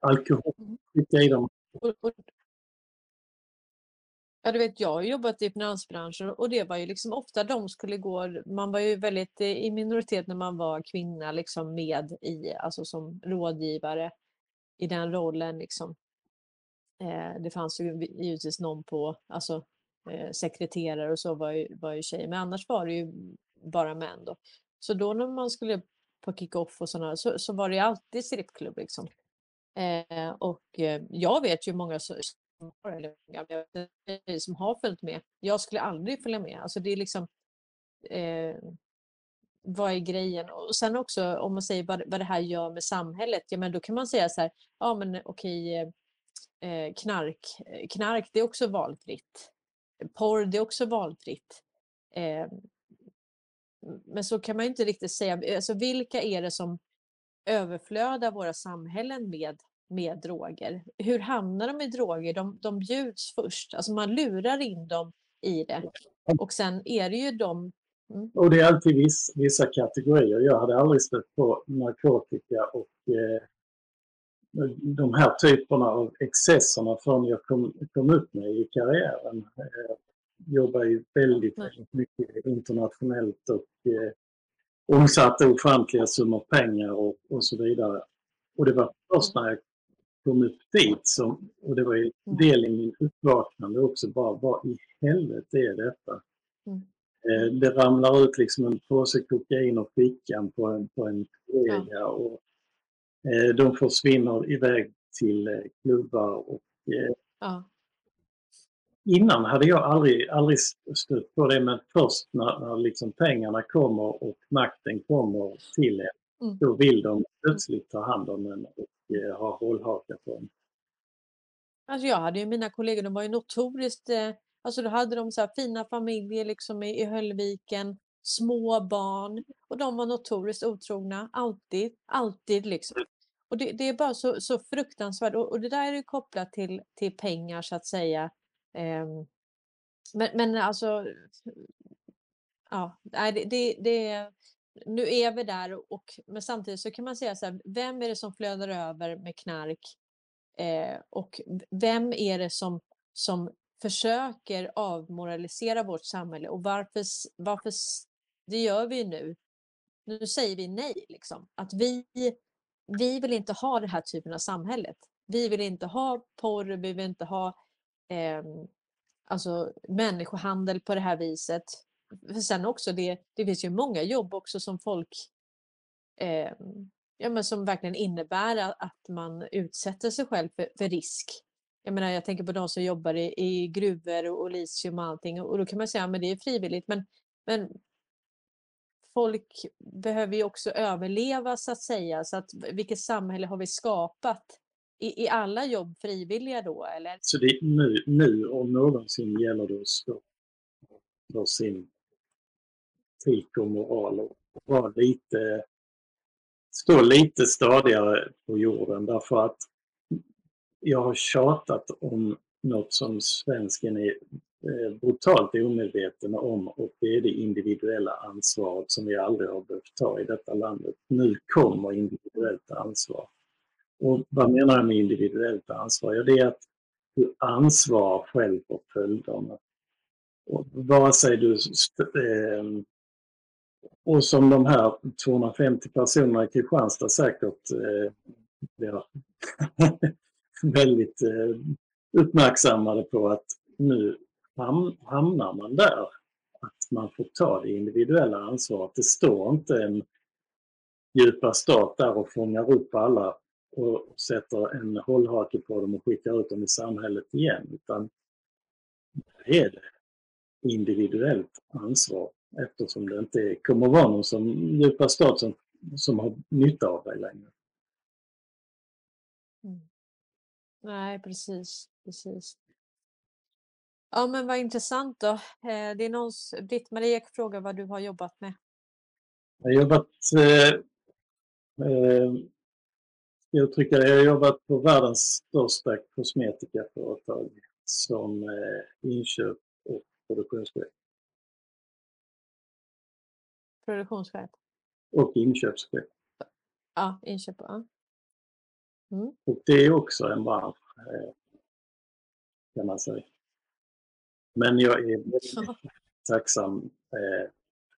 Alkohol, Mm. skicka i dem. Och, och, ja, du vet, jag har jobbat i finansbranschen och det var ju liksom ofta de skulle gå, man var ju väldigt eh, i minoritet när man var kvinna liksom med i, alltså som rådgivare i den rollen liksom. Eh, det fanns ju givetvis någon på, alltså eh, sekreterare och så var ju, var ju tjejer, men annars var det ju bara män då. Så då när man skulle på kick-off och sådana så, så var det ju alltid strippklubb liksom. Eh, och eh, jag vet ju många som, eller som har följt med. Jag skulle aldrig följa med. Alltså det är liksom eh, vad är grejen? Och sen också om man säger vad, vad det här gör med samhället, ja men då kan man säga så här, ja men okej, eh, eh knark, eh, knark det är också valfritt. Porr det är också valfritt. Eh, men så kan man inte riktigt säga, alltså vilka är det som överflödar våra samhällen med, med droger? Hur hamnar de i droger? De, de bjuds först, alltså man lurar in dem i det. Och sen är det ju de Mm. Och det är alltid viss, vissa kategorier. Jag hade aldrig stött på narkotika och eh, de här typerna av excesserna förrän jag kom, kom upp med i karriären. Eh, jobbar ju väldigt, väldigt mycket internationellt och eh, omsatte ofantliga summor pengar och, och så vidare. Och det var först när jag kom upp dit som, och det var ju Mm. del i min uppvaknande också, bara vad i helvete är detta? Mm. Eh, Det ramlar ut liksom en påse kokain och fickan på en, på en kollega och eh, de försvinner iväg till eh, klubbar och eh, Ja. innan hade jag aldrig, aldrig stött på det men först när, när liksom pengarna kommer och makten kommer till en Mm. då vill de plötsligt ta hand om en och eh, ha hållhakar på dem. Alltså jag hade ju mina kollegor, de var ju notoriskt, eh, alltså då hade de så här fina familjer liksom i, i Höllviken, små barn och de var notoriskt otrogna, alltid, alltid liksom. Och det, det är bara så, så fruktansvärt och, och det där är ju kopplat till, till pengar så att säga. Ehm, men, men alltså, ja, det, det, det, nu är vi där och men samtidigt så kan man säga så här, vem är det som flödar över med knark Eh, och vem är det som, som försöker avmoralisera vårt samhälle och varför, varför det gör vi ju nu. Nu säger vi nej, liksom. Att vi, vi vill inte ha den här typen av samhället. Vi vill inte ha porr, vi vill inte ha eh, alltså, människohandel på det här viset. För sen också, det, det finns ju många jobb också som folk eh, ja, men som verkligen innebär att man utsätter sig själv för, för risk. Jag menar, jag tänker på de som jobbar i, i gruvor och, och litium och allting och, och då kan man säga att det är frivilligt men, men folk behöver ju också överleva så att säga. Så att, vilket samhälle har vi skapat? I, I alla jobb frivilliga då eller? Så det, nu, nu om någonsin gäller det att stå för sin etik och moral och vara lite, stå lite stadigare på jorden därför att jag har tjatat om något som svensken är eh, brutalt omedveten om och det är det individuella ansvaret som vi aldrig har behövt ta i detta landet. Nu kommer individuellt ansvar. Och vad menar jag med individuellt ansvar? Ja, det är att du ansvarar själv för följderna. Och vare sig du... Eh, och som de här 250 personerna i Kristianstad säkert eh, blir väldigt eh, uppmärksammade på att nu ham- hamnar man där. Att man får ta det individuella ansvaret. Det står inte en djupa stat där och fångar upp alla och sätter en hållhake på dem och skickar ut dem i samhället igen. Utan det är det individuellt ansvar eftersom det inte kommer vara någon som djupa stat som, som har nytta av dig längre. Mm. Nej, precis, precis. Ja, men vad intressant då. Eh, det är någons, Britt-Marie frågar vad du har jobbat med. Jag har jobbat, eh, eh, jag, uttrycka jag har jobbat på världens största kosmetikaföretag som eh, inköp och produktionschef. Produktionschef? Och inköpschef. Ja, inköp. Ja. Mm. Och det är också en bransch, eh, kan man säga. Men jag är väldigt tacksam eh,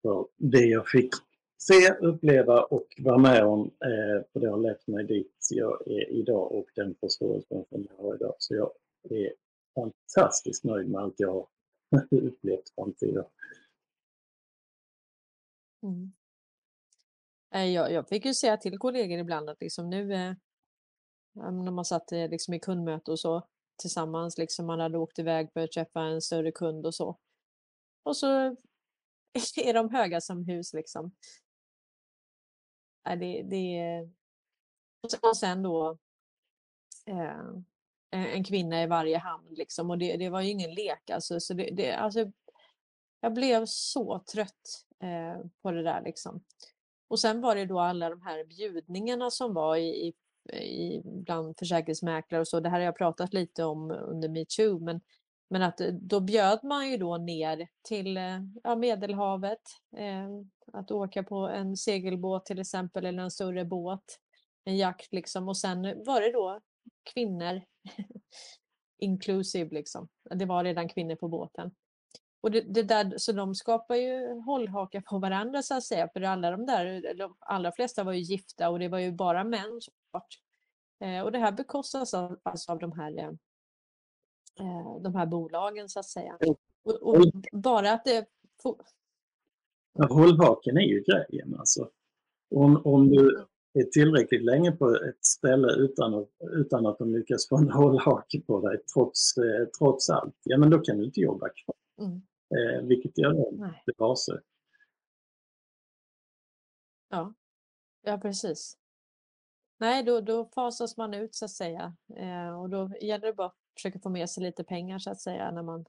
för det jag fick se, uppleva och vara med om. Eh, för det har lett mig dit jag är idag och den förståelsen som jag har idag. Så jag är fantastiskt nöjd med allt jag har upplevt fram till idag. Mm. Jag, jag fick ju säga till kollegor ibland att liksom nu eh, när man satt eh, liksom i kundmöte och så tillsammans, liksom man hade åkt iväg för att träffa en större kund och så. Och så är de höga som hus liksom. Det, det, och sen då eh, en kvinna i varje hamn liksom och det, det var ju ingen lek alltså. Så det, det, alltså jag blev så trött eh, på det där liksom. Och sen var det då alla de här bjudningarna som var i, i i, bland försäkringsmäklare och så. Det här har jag pratat lite om under metoo, men, men att eh, då bjöd man ju då ner till eh, ja, Medelhavet, eh, att åka på en segelbåt till exempel eller en större båt, en jakt liksom och sen var det då kvinnor inclusive liksom. Det var redan kvinnor på båten. Och det, det, där, så de skapar ju hållhakar på varandra så att säga, för alla de där, de allra flesta var ju gifta och det var ju bara män såklart. Eh, och det här bekostas av, alltså av de här, eh, eh de här bolagen så att säga. Och, och bara att det... hållhaken är ju grejen alltså. Om, om du är tillräckligt länge på ett ställe utan att, utan att de lyckas få en hållhake på dig trots, eh, trots allt, ja men då kan du inte jobba kvar. Mm. Eh, vilket gör det rase. Ja. ja, precis. Nej, då, då fasas man ut så att säga. Eh, och då gäller det bara att försöka få med sig lite pengar så att säga när man,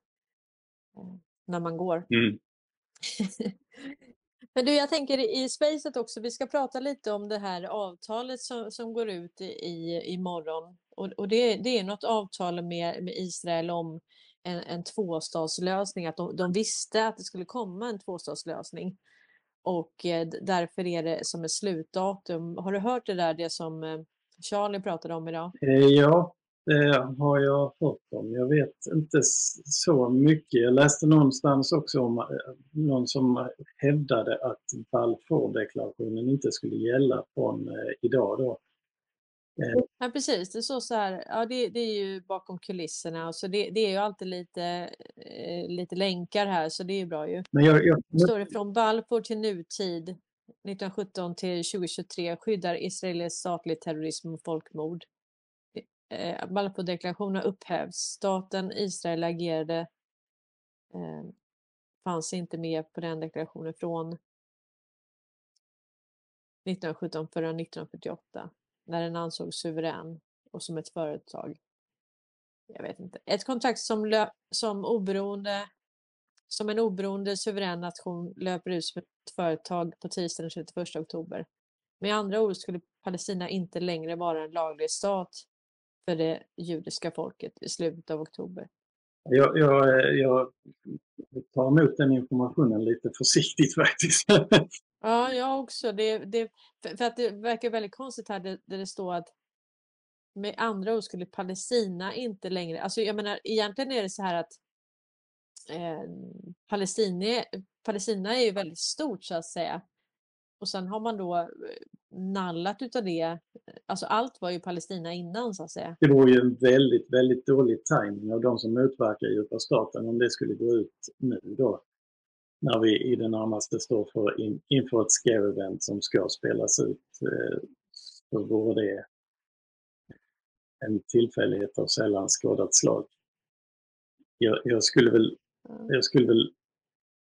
eh, när man går. Mm. Men du, jag tänker i spacet också, vi ska prata lite om det här avtalet som, som går ut i, i morgon. Och, och det, det är något avtal med, med Israel om en, en tvåstatslösning, att de, de visste att det skulle komma en tvåstatslösning. Och eh, därför är det som ett slutdatum. Har du hört det där, det som eh, Charlie pratade om idag? Eh, ja, det har jag hört om. Jag vet inte så mycket. Jag läste någonstans också om eh, någon som hävdade att Balfour-deklarationen inte skulle gälla från eh, idag då. Eh. Ja, precis. Det, är så, så här, ja, det, det, är ju bakom kulisserna. Så det, det är ju alltid lite, eh, lite länkar här, så det är ju bra ju. Men jag, jag... Står det från Balfour till nutid 1917 till 2023 skyddar Israels statlig terrorism och folkmord. Eh, Balfourdeklarationen upphävs. Staten Israel agerade eh, fanns inte med på den deklarationen från 1917 förrän 1948 när den ansågs suverän och som ett företag. Jag vet inte. Ett kontrakt som, som, oberoende, som en oberoende suverän nation löper ut som ett företag på tisdagen den 31 oktober. Med andra ord skulle Palestina inte längre vara en laglig stat för det judiska folket i slutet av oktober. Jag, jag, eh, jag tar emot den informationen lite försiktigt faktiskt. Ja, jag också. Det, det, för att det verkar väldigt konstigt här där, det står att med andra ord skulle Palestina inte längre, alltså jag menar egentligen är det så här att eh, Palestina, Palestina är ju väldigt stort så att säga. Och sen har man då eh, nallat utav det, alltså allt var ju Palestina innan så att säga. Det vore ju en väldigt, väldigt dålig timing av de som motverkar djupa staten om det skulle gå ut nu då när vi i det närmaste står för in, inför ett scare-event som ska spelas ut eh, så vore det en tillfällighet av sällan skådat slag. Jag, jag, skulle väl, jag skulle väl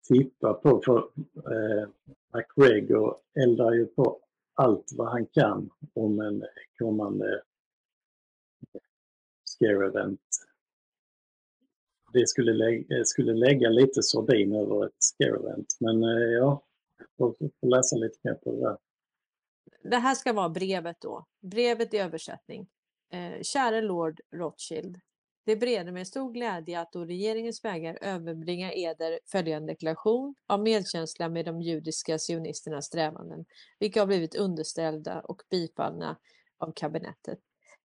tippa på för eh, McGregor eldar ju på allt vad han kan om en kommande scare vi skulle, lägga, eh, skulle lägga lite sordin över ett scare event. Men eh, ja, får, får läsa lite mer på det där. Det här ska vara brevet då. Brevet i översättning. Eh, käre Lord Rothschild. Det bereder mig stor glädje att å regeringens vägar överbringa eder följande deklaration av medkänsla med de judiska sionisternas strävanden, vilka har blivit underställda och bifallna av kabinettet.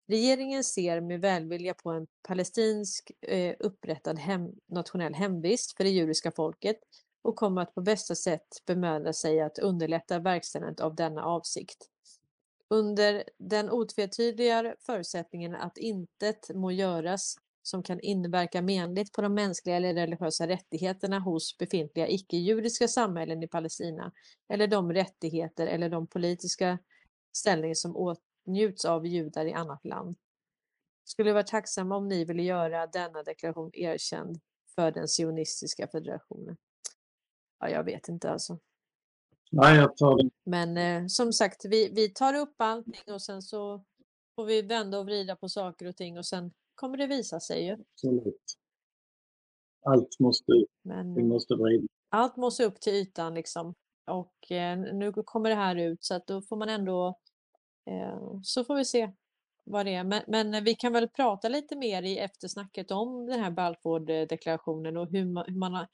Regeringen ser med välvilja på en palestinsk eh, upprättad hem, nationell hemvist för det judiska folket och kommer att på bästa sätt bemöda sig att underlätta verkställandet av denna avsikt. Under den otvetydiga förutsättningen att intet må göras som kan inverka menligt på de mänskliga eller religiösa rättigheterna hos befintliga icke-judiska samhällen i Palestina eller de rättigheter eller de politiska ställningar som åtnjuts av judar i annat land. Skulle vara tacksamma om ni ville göra denna deklaration erkänd för den sionistiska federationen. Ja, jag vet inte alltså. Nej, jag tar det. Men eh, som sagt, vi, vi tar upp allting och sen så får vi vända och vrida på saker och ting och sen kommer det visa sig ju. Absolut. Allt måste. Men Vi måste vrida. allt måste upp till ytan liksom. Och eh, nu kommer det här ut så att då får man ändå så får vi se vad det är. Men, men vi kan väl prata lite mer i eftersnacket om den här Balfour-deklarationen och hur man, hur man har,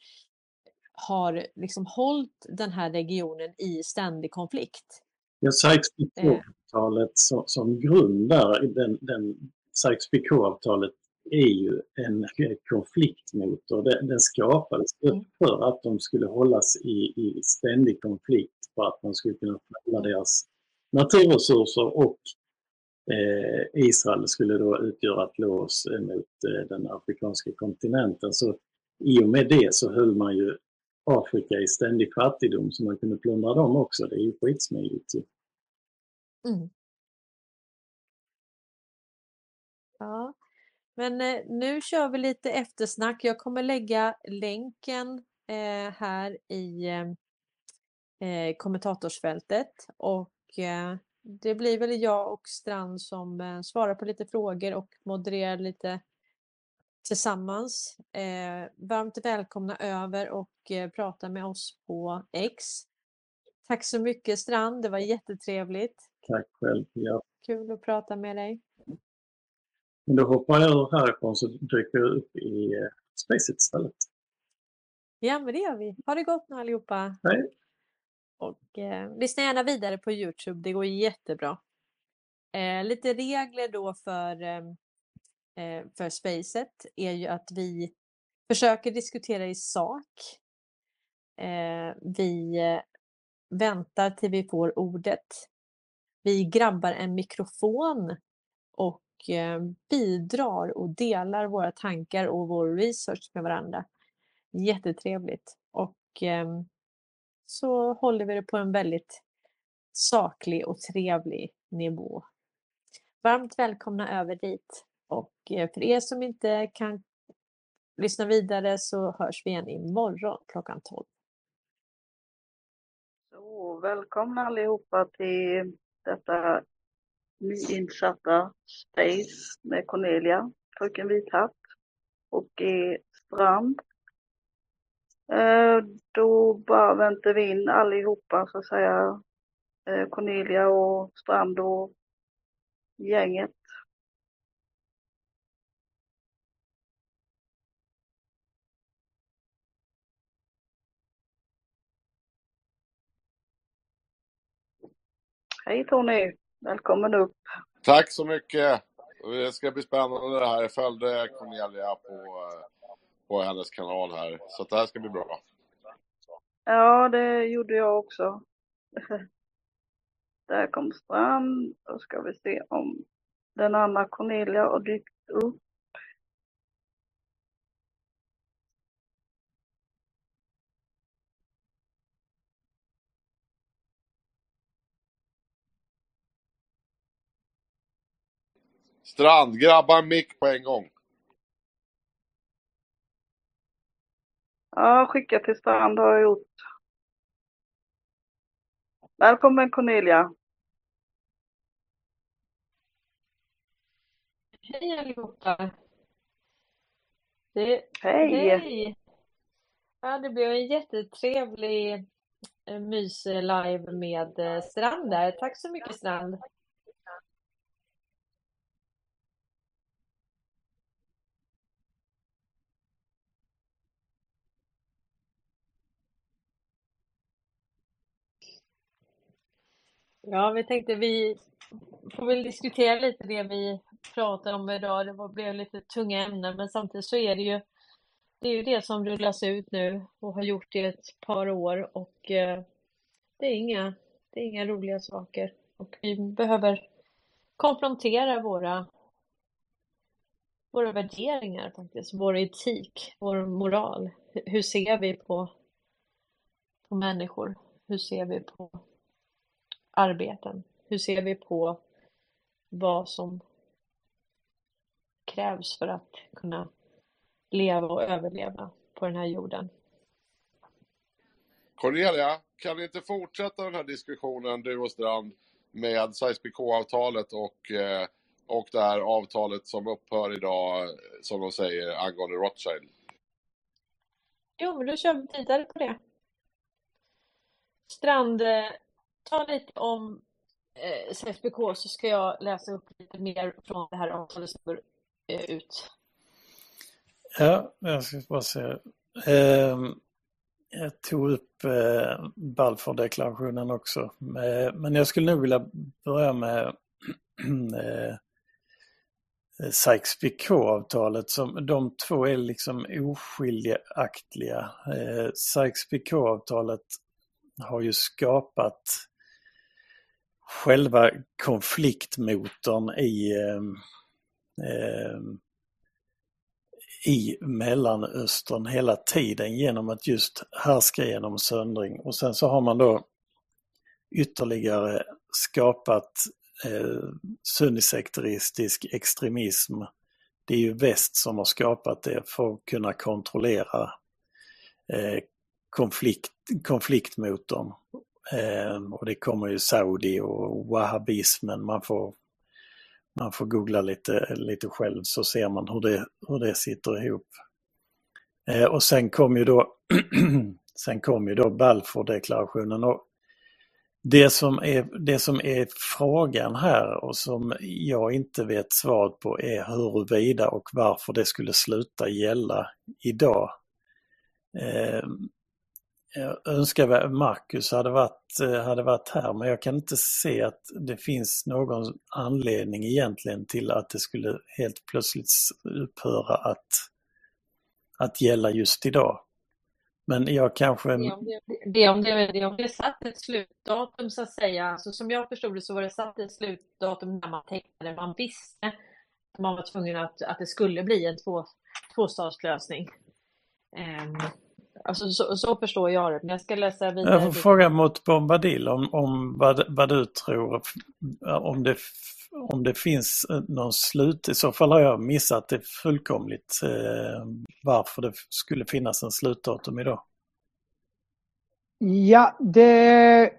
har liksom hållit den här regionen i ständig konflikt. Ja, Sykes-Picot-avtalet som, som grund där, den, den Sykes-Picot-avtalet är ju en konfliktmotor. Den, den skapades Mm. för att de skulle hållas i, i ständig konflikt för att man skulle kunna förändra deras naturresurser och eh, Israel skulle då utgöra ett lås mot eh, den afrikanska kontinenten. Så i och med det så höll man ju Afrika i ständig fattigdom så man kunde plundra dem också. Det är ju skitsmidigt. ju. Mm. Ja, men eh, nu kör vi lite eftersnack. Jag kommer lägga länken eh, här i eh, eh kommentatorsfältet och det blir väl jag och Strand som eh, svarar på lite frågor och modererar lite tillsammans. Eh, varmt välkomna över och eh, prata med oss på X. Tack så mycket Strand, det var jättetrevligt. Tack själv. Ja. Kul att prata med dig. Då hoppar jag ur härifrån så dyker jag upp i eh, Spacet istället. Ja, men det gör vi. Ha det gott nu allihopa. Hej! Och eh, lyssna gärna vidare på Youtube, det går jättebra. Eh, lite regler då för, ehm, eh, för Spacet är ju att vi försöker diskutera i sak. Eh, vi eh, väntar till vi får ordet. Vi grabbar en mikrofon och eh, bidrar och delar våra tankar och vår research med varandra. Jättetrevligt. Och ehm, så håller vi det på en väldigt saklig och trevlig nivå. Varmt välkomna över dit. Och eh, för er som inte kan lyssna vidare så hörs vi igen imorgon klockan 12. Så välkomna allihopa till detta nyinsatta Space med Cornelia, Fröken Vithatt och G. Strand. Eh, då bara väntar vi in allihopa så att säga. Eh, Cornelia och Strand och gänget. Hej Tony, välkommen upp. Tack så mycket. Det ska bli spännande det här. Jag följde Cornelia på, eh, på hennes kanal här. Så att det här ska bli bra. Ja, det gjorde jag också. Där kom Strand. Då ska vi se om den andra Cornelia har dykt upp. Strand, grabba en mick på en gång. Ja, skicka till Strand har jag gjort. Välkommen Cornelia. Hej allihopa! Det, Hej! hej! Ja, det blev en jättetrevlig eh, mys-live med eh, Strand där. Tack så mycket Strand! Ja, vi tänkte vi får väl diskutera lite det vi pratar om idag. Det blev lite tunga ämnen, men samtidigt så är det ju det, är ju det som rullas ut nu och har gjort det i ett par år och eh, det är inga, det är inga roliga saker. Och vi behöver konfrontera våra, våra värderingar faktiskt, vår etik, vår moral. Hur- Hur ser vi på, på människor? Hur ser vi på arbeten? Hur ser vi på vad som krävs för att kunna leva och överleva på den här jorden? Cornelia, kan vi inte fortsätta den här diskussionen, du och Strand, med SIPK-avtalet och, eh, och det här avtalet som upphör idag, som de säger, angående Rothschild? Jo, men då kör vi vidare på det. Strand, eh, ta lite om eh, SFBK så ska jag läsa upp lite mer från det här avtalet som går eh, ut. Ja, jag ska bara se. Eh, jag tog upp eh, Balfour-deklarationen också. Eh, men jag skulle nog vilja börja med eh, Sykes-Picot-avtalet. De två är liksom oskiljaktiga. Eh, Sykes-Picot-avtalet har ju skapat själva konfliktmotorn i eh, i Mellanöstern hela tiden genom att just härska genom söndring. Och sen så har man då ytterligare skapat eh, sunnisekteristisk extremism. Det är ju väst som har skapat det för att kunna kontrollera eh, konflikt, konfliktmotorn. Eh, och det kommer ju Saudi och wahhabismen. Man får man får googla lite, lite själv så ser man hur det, hur det sitter ihop. Eh, och sen kom ju då, sen kom ju då Balfour-deklarationen. Och det, som är, det som är frågan här och som jag inte vet svaret på är huruvida och varför det skulle sluta gälla idag. Ehm, jag önskar att Marcus hade varit, eh, hade varit här men jag kan inte se att det finns någon anledning egentligen till att det skulle helt plötsligt upphöra att, att gälla just idag. Men jag kanske... Det är om det, det, om det, det, om det satt ett slutdatum så att säga. Alltså, som jag förstod det så var det satt ett slutdatum när man tecknade. Man visste att man var tvungen att, att det skulle bli en två, tvåstatslösning. Um, Alltså så, så, förstår jag det, men jag ska läsa vidare. Jag får fråga mot Bombadil om, om vad, vad du tror, om det, om det finns någon slut. I så fall har jag missat det fullkomligt eh, varför det skulle finnas en slutdatum idag. Ja, det,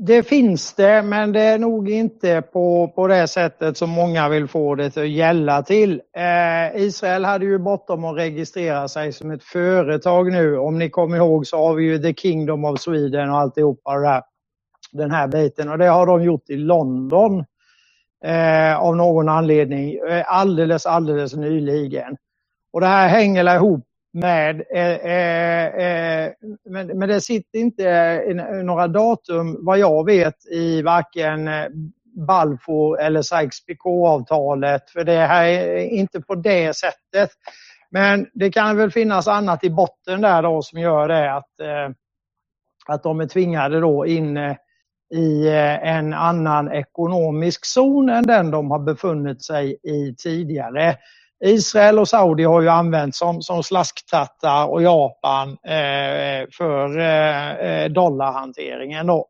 det finns det, men det är nog inte på, på det sättet som många vill få det att gälla till. Eh, Israel hade ju bortom att registrera sig som ett företag nu. Om ni kommer ihåg så har vi ju The Kingdom of Sweden och alltihopa det där, den här biten. Och det har de gjort i London eh, av någon anledning eh, alldeles, alldeles nyligen. Och det här hänger ihop med, eh, eh, eh, men, men det sitter inte några datum vad jag vet i varken eh, Balfour eller Sykes-Picot-avtalet för det här är inte på det sättet. Men det kan väl finnas annat i botten där då som gör det att, eh, att de är tvingade då in i en annan ekonomisk zon än den de har befunnit sig i tidigare. Israel och Saudi har ju använts som, som slasktrattar och Japan eh, för eh, eh, dollarhanteringen. Då.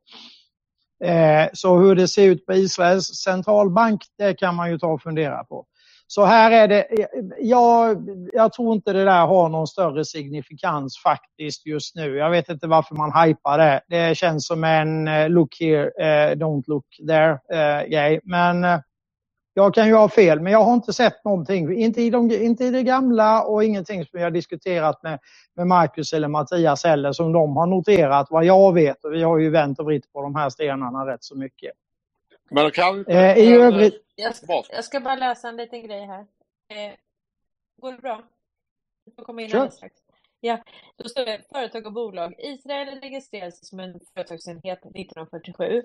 Eh, så hur det ser ut på Israels centralbank, det kan man ju ta och fundera på. Så här är det, eh, jag, jag tror inte det där har någon större signifikans faktiskt just nu. Jag vet inte varför man hypar det. Det känns som en eh, look here, don't look there grej. Men jag kan ju ha fel, men jag har inte sett någonting. Inte i, de, inte i det gamla och ingenting som vi har diskuterat med, med Marcus eller Mattias heller som de har noterat vad jag vet. Och vi har ju vänt och vritt på de här stenarna rätt så mycket. Men kan eh, I övrigt... Jag ska, jag ska, bara läsa en liten grej här. Eh, går det bra? Du får komma in alldeles strax. Ja, då står det företag och bolag. Israel registrerades som en företagsenhet 1947.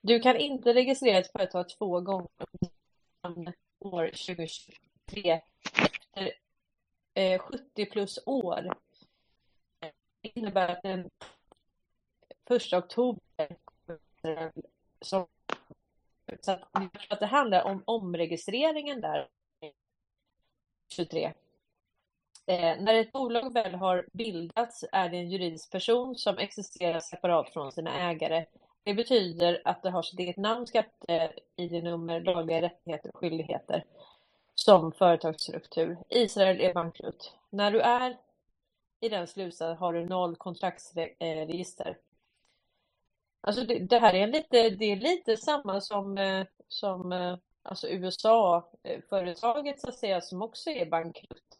Du kan inte registrera ett företag två gånger år 2023 efter eh, 70 plus år. Det innebär att den 1 oktober som så att, att det handlar om omregistreringen där 23. Eh, när ett bolag väl har bildats är det en juridisk person som existerar separat från sina ägare. Det betyder att det har sitt eget namn, skatte-id-nummer, lagliga rättigheter och skyldigheter som företagsstruktur. Israel är bankrutt. När du är i den slutsatsen har du noll kontraktsregister. Alltså det, det, här är lite, det är lite samma som, eh, som eh, alltså USA-företaget så att säga som också är bankrutt.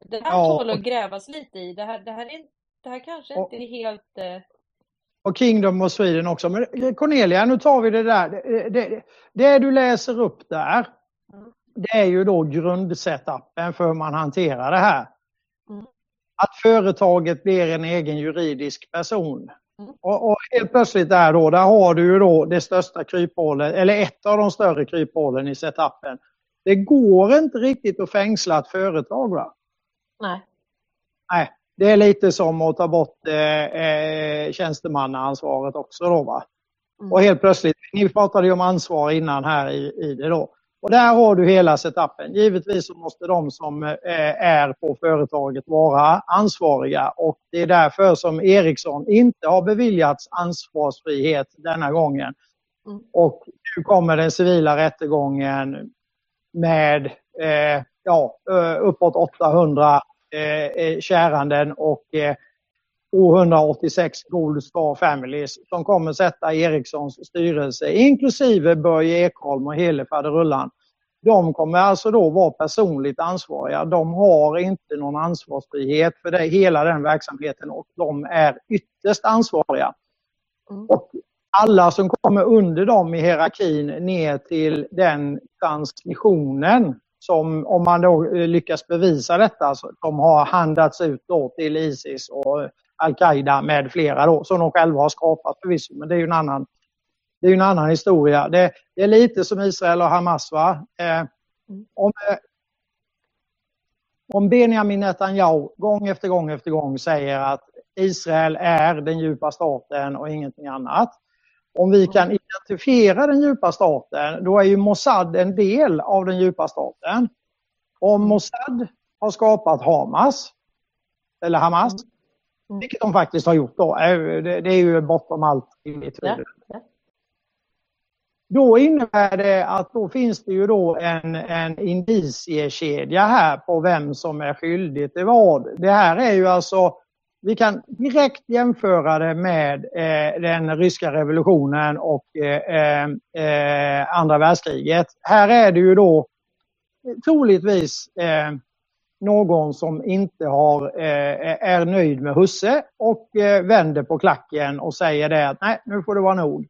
Det här ja, tål att grävas lite i. Det här, det här, är, det här kanske och, inte är helt... Eh, och Kingdom och Sweden också. Men Cornelia, nu tar vi det där. Det, det, det du läser upp där, det är ju då grundsetappen för hur man hanterar det här. Mm. Att företaget blir en egen juridisk person. Mm. Och, och, helt plötsligt där då, där har du ju då det största kryphålet, eller ett av de större kryphålen i setupen. Det går inte riktigt att fängsla ett företag va? Nej. Nej, det är lite som att ta bort eh, eh, tjänstemannaansvaret också då va. Mm. Och helt plötsligt, ni pratade ju om ansvar innan här i, i det då. Och där har du hela setupen. Givetvis så måste de som eh, är på företaget vara ansvariga och det är därför som Ericsson inte har beviljats ansvarsfrihet denna gången. Mm. Och nu kommer den civila rättegången med eh, ja, uppåt 800 eh, käranden och eh, 286 Gold Star Families som kommer sätta Ericssons styrelse, inklusive Börje Ekholm och hela faderullan. De kommer alltså då vara personligt ansvariga. De har inte någon ansvarsfrihet för det, hela den verksamheten och de är ytterst ansvariga. Mm. Och alla som kommer under dem i hierarkin ner till den transmissionen som om man då eh, lyckas bevisa detta, de har handlats ut då till Isis och Al-Qaida med flera då, som de själva har skapat förvisso, men det är ju en annan, det är en annan historia. Det, det är lite som Israel och Hamas. Va? Eh, om, eh, om Benjamin Netanyahu gång efter gång efter gång säger att Israel är den djupa staten och ingenting annat. Om vi kan identifiera den djupa staten, då är ju Mossad en del av den djupa staten. Om Mossad har skapat Hamas, eller Hamas, Mm. Vilket de faktiskt har gjort då. Det är ju bortom allt i huvud. Ja. Då innebär det att då finns det ju då en, en indiciekedja här på vem som är skyldig till vad. Det här är ju alltså, vi kan direkt jämföra det med eh, den ryska revolutionen och eh, eh, andra världskriget. Här är det ju då troligtvis eh, någon som inte har, eh, är nöjd med husse och eh, vänder på klacken och säger det att nej, nu får det vara nog.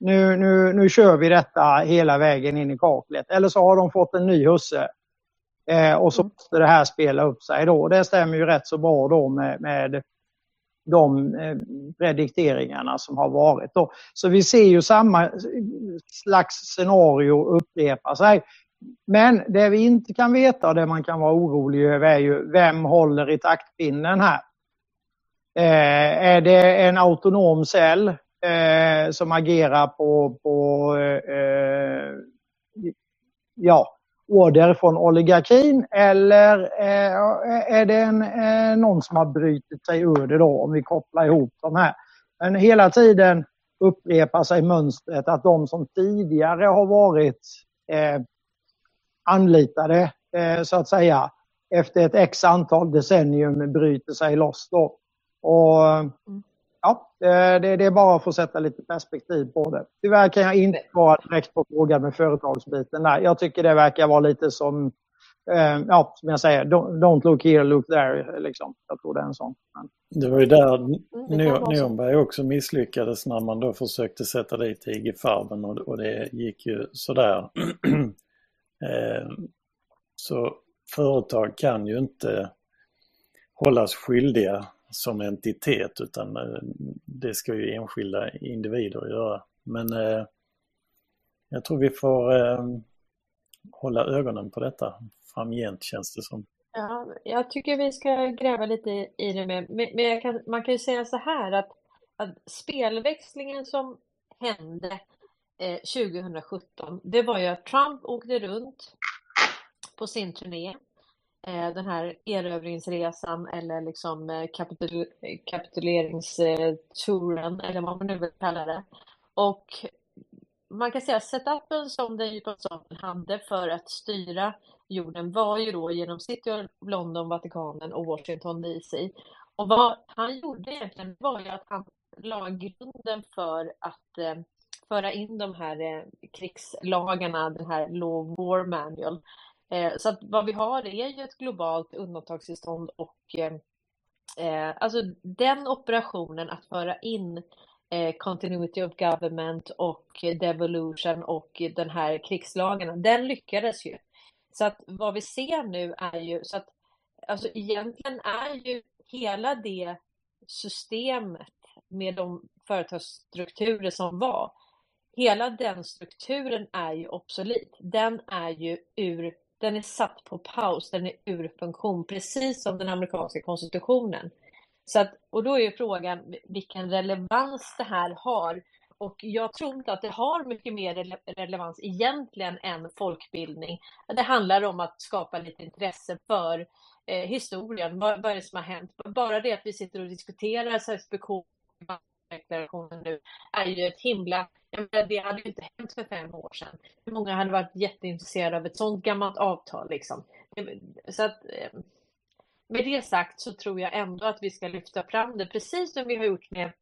Nu, nu, nu kör vi detta hela vägen in i kaklet. Eller så har de fått en ny husse eh, och så mm. måste det här spela upp sig då. Det stämmer ju rätt så bra då med, med de eh, predikteringarna som har varit. Så vi ser ju samma slags scenario upprepa sig. Men det vi inte kan veta och det man kan vara orolig över är ju vem håller i taktpinnen här? Eh, är det en autonom cell eh, som agerar på, på eh, eh ja, order från oligarkin eller eh, är det en, eh, någon som har brutit sig ur det då om vi kopplar ihop de här. Men hela tiden upprepar sig mönstret att de som tidigare har varit eh, anlitade eh, så att säga efter ett x antal decennium bryter sig loss då. Och. Mm ja, det, det, är bara för att sätta lite perspektiv på det. Tyvärr kan jag inte svara direkt på frågan med företagsbiten. Nej, jag tycker det verkar vara lite som eh, ja, som jag säger, don't, look here, look there. Liksom. Jag tror det är en sån. Men... Det var ju där mm, Nürnberg också misslyckades när man då försökte sätta dit IG Farben och, och det gick ju sådär. eh, så företag kan ju inte hållas skyldiga som entitet utan eh, det ska ju enskilda individer göra. Men eh, jag tror vi får eh, hålla ögonen på detta framgent känns det som. Ja, jag tycker vi ska gräva lite i det med, men kan, man kan ju säga så här att, att spelväxlingen som hände eh, 2017, det var ju att Trump åkte runt på sin turné, Eh, den här erövringsresan eller liksom eh, kapitul kapituleringstouren eller vad man nu vill kalla det. Och man kan säga setupen som den djupa staten hade för att styra jorden var ju då genom City of London, Vatikanen och Washington DC. Och vad han gjorde egentligen var ju att han la grunden för att eh, föra in de här eh, krigslagarna, den här Law War Manual. Eh, så att vad vi har är ju ett globalt undantagstillstånd och eh, eh, alltså den operationen att föra in eh, Continuity of Government och Devolution och den här krigslagen. den lyckades ju. Så att vad vi ser nu är ju så att alltså egentligen är ju hela det systemet med de företagsstrukturer som var, hela den strukturen är ju obsolet. Den är ju ur, den är satt på paus, den är ur funktion, precis som den amerikanska konstitutionen. Så att, och då är ju frågan vilken relevans det här har och jag tror inte att det har mycket mer rele relevans egentligen än folkbildning. Det handlar om att skapa lite intresse för eh, historien. Vad, vad är det som har hänt? Bara det att vi sitter och diskuterar SPK deklarationen nu är ju ett himla... Det hade ju inte hänt för fem år sedan. Hur många hade varit jätteintresserade av ett sådant gammalt avtal liksom? Så att, eh, med det sagt så tror jag ändå att vi ska lyfta fram det, precis som vi har gjort med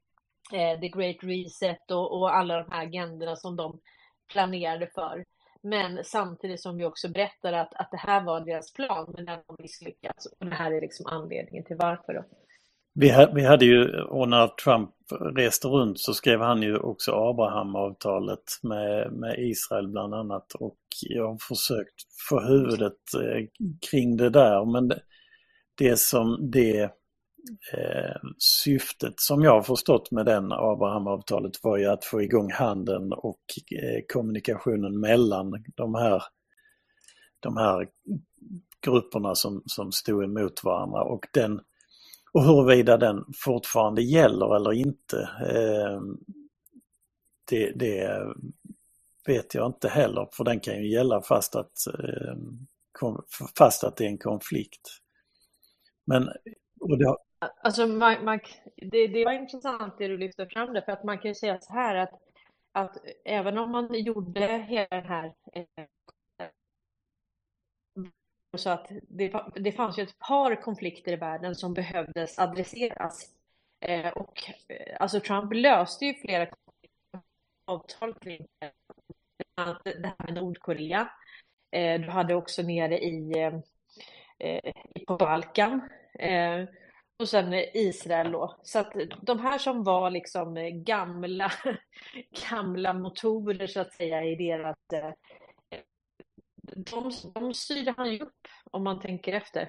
eh, The Great Reset och, och alla de här agendorna som de planerade för. Men samtidigt som vi också berättar att, att det här var deras plan, men den har misslyckats. Och det här är liksom anledningen till varför. Då. Vi, vi hade ju, och när Trump reste runt så skrev han ju också Abrahamavtalet med, med Israel bland annat. Och jag har försökt få huvudet eh, kring det där. Men det, det som det eh, syftet som jag har förstått med den Abrahamavtalet var ju att få igång handeln och eh, kommunikationen mellan de här, de här grupperna som, som stod emot varandra och den och huruvida den fortfarande gäller eller inte eh, det, det, vet jag inte heller för den kan ju gälla fast att, eh, fast att det är en konflikt. Men och det, Alltså, man, man, det, det var intressant det du lyfte fram det, för att man kan ju säga så här att, att även om man gjorde hela den här eh, så att det, det fanns ju ett par konflikter i världen som behövdes adresseras. Eh, och eh, alltså Trump löste ju flera avtal kring det här med Nordkorea. Eh, du hade också nere i, eh, eh på Balkan eh, och sen Israel då. Så att de här som var liksom gamla, gamla motorer så att säga i deras... De, de styrde han ju upp om man tänker efter.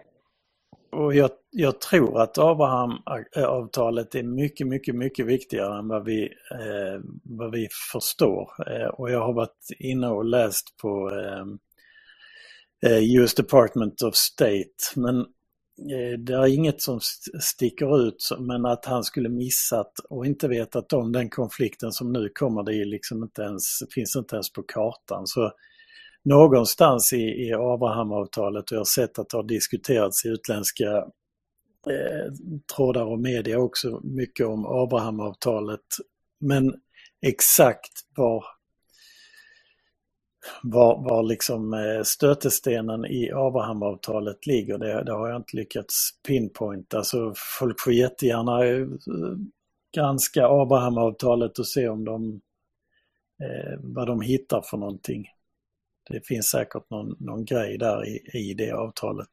Och jag, jag tror att Abraham-avtalet är mycket, mycket, mycket viktigare än vad vi, eh, vad vi förstår. Eh, och jag har varit inne och läst på eh, eh US Department of State. Men Eh, det är inget som sticker ut men att han skulle missat och inte vetat om den konflikten som nu kommer det liksom inte ens, finns inte ens på kartan. Så någonstans i, i Abrahamavtalet och jag har sett att det har diskuterats i utländska eh, trådar och media också mycket om Abrahamavtalet. Men exakt var var, var liksom eh, stötestenen i Abrahamavtalet ligger, det, det har jag inte lyckats pinpointa. Alltså folk får jättegärna eh, granska Abrahamavtalet och se om de, eh, vad de hittar för någonting. Det finns säkert någon, någon grej där i, i det avtalet.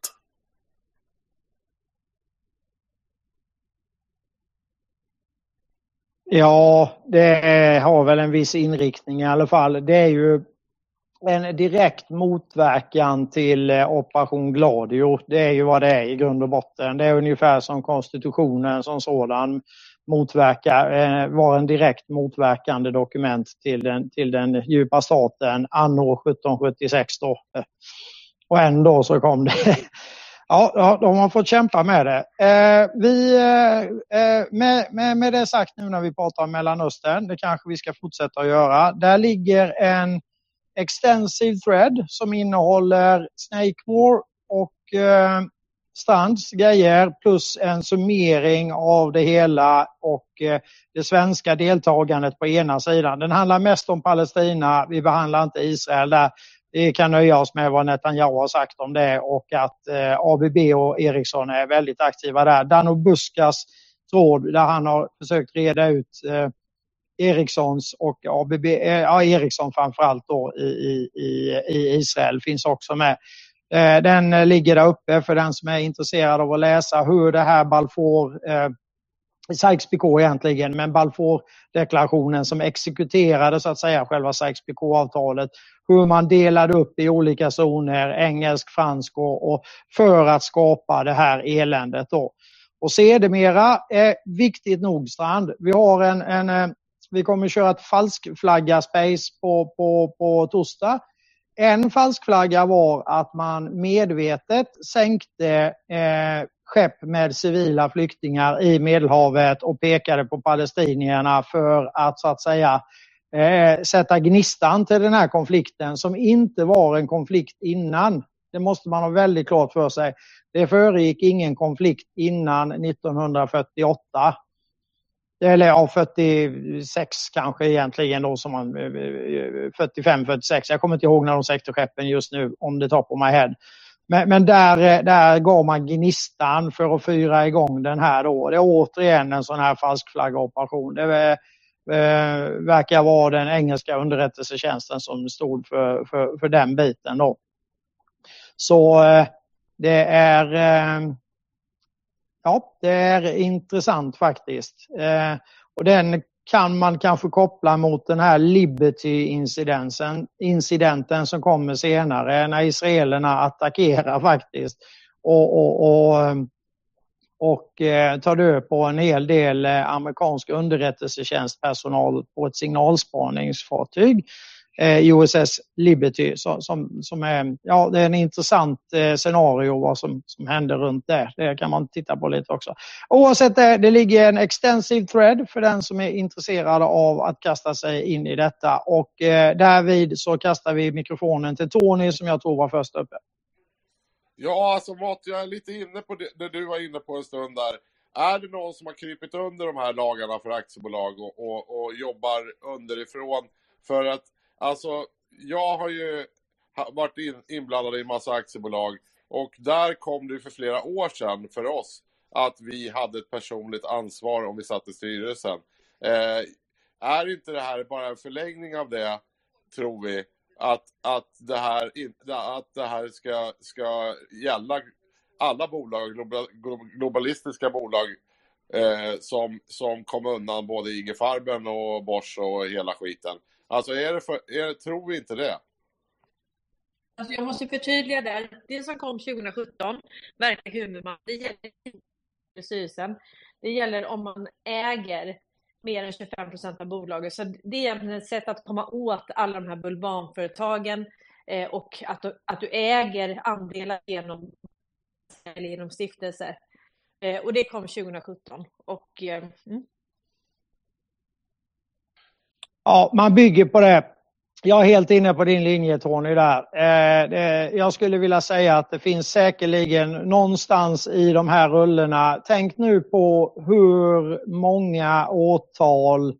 Ja, det har väl en viss inriktning i alla fall. Det är ju en direkt motverkan till eh, Operation Gladio. Det är ju vad det är i grund och botten. Det är ungefär som konstitutionen som sådan motverkar, eh, var en direkt motverkande dokument till den, till den djupa staten anno 1776 då. Och ändå så kom det Ja, de har fått kämpa med det. Eh, vi, eh, eh, med, med, med det sagt nu när vi pratar om Mellanöstern, det kanske vi ska fortsätta att göra. Där ligger en extensive thread som innehåller Snakemore och eh, Strands grejer plus en summering av det hela och eh, det svenska deltagandet på ena sidan. Den handlar mest om Palestina, vi behandlar inte Israel där. Vi kan nöja oss med vad Netanyahu har sagt om det och att eh, ABB och Ericsson är väldigt aktiva där. Dano Buskas tråd där han har försökt reda ut eh, Ericssons och ABB, ja, Ericsson framförallt då i, i, i Israel finns också med. Eh, den eh, ligger där uppe för den som är intresserad av att läsa hur det här Balfour eh, Sykes-Picot egentligen, men Balfour-deklarationen som exekuterade så att säga själva Sykes-Picot-avtalet. Hur man delade upp i olika zoner, engelsk, fransk och, och för att skapa det här eländet då. Och sedermera, eh, viktigt nog Strand, vi har en, en eh, vi kommer köra ett falskflagga space på, på, på torsdag. En falskflagga var att man medvetet sänkte eh, skepp med civila flyktingar i Medelhavet och pekade på palestinierna för att så att säga eh, sätta gnistan till den här konflikten som inte var en konflikt innan. Det måste man ha väldigt klart för sig. Det föregick ingen konflikt innan 1948. Eller ja, 46 kanske egentligen då som man eh, eh, 45, 46. Jag kommer inte ihåg när de sänkte skeppen just nu om det tar på mig. head. Men, men, där, eh, där gav man gnistan för att fyra igång den här då. Det är återigen en sån här falskflaggoperation. Det eh, verkar vara den engelska underrättelsetjänsten som stod för, för, för den biten då. Så eh, det är eh, ja, det är intressant faktiskt. Eh, och den kan man kanske koppla mot den här Liberty-incidenten incidenten som kommer senare när israelerna attackerar faktiskt och, och, och, och eh, tar död på en hel del eh, amerikansk underrättelsetjänstpersonal på ett signalspaningsfartyg. Eh, USS Liberty som, som, som är, ja, det är en intressant eh, scenario vad som, som händer runt det. Det kan man titta på lite också. Oavsett det, det ligger en extensiv thread för den som är intresserad av att kasta sig in i detta och eh, därvid så kastar vi mikrofonen till Tony som jag tror var först uppe. Ja, alltså Mott, jag är lite inne på det, det du var inne på en stund där. Är det någon som har krypit under de här lagarna för aktiebolag och, och, och jobbar underifrån för att Alltså, jag har ju varit in, inblandad i en massa aktiebolag och där kom det för flera år sedan för oss att vi hade ett personligt ansvar om vi satt i styrelsen. Eh, är inte det här bara en förlängning av det, tror vi, att, att, det, här, att det här ska, ska gälla alla bolag, globalistiska bolag eh, som, som kom undan både IG Farben och Bosch och hela skiten. Alltså är det, för, är det tror vi inte det? Alltså jag måste förtydliga där. Det som kom 2017, verklig huvudman, det gäller inte styrelsen. Det gäller om man äger mer än 25 procent av bolaget. Så det är ett sätt att komma åt alla de här bulvanföretagen eh, och att du, att du äger andelar genom, eller genom stiftelser. Eh, och det kom 2017. Och, eh, mm. Ja, man bygger på det. Jag är helt inne på din linje Tony där. Eh, jag skulle vilja säga att det finns säkerligen någonstans i de här rullorna. Tänk nu på hur många åtal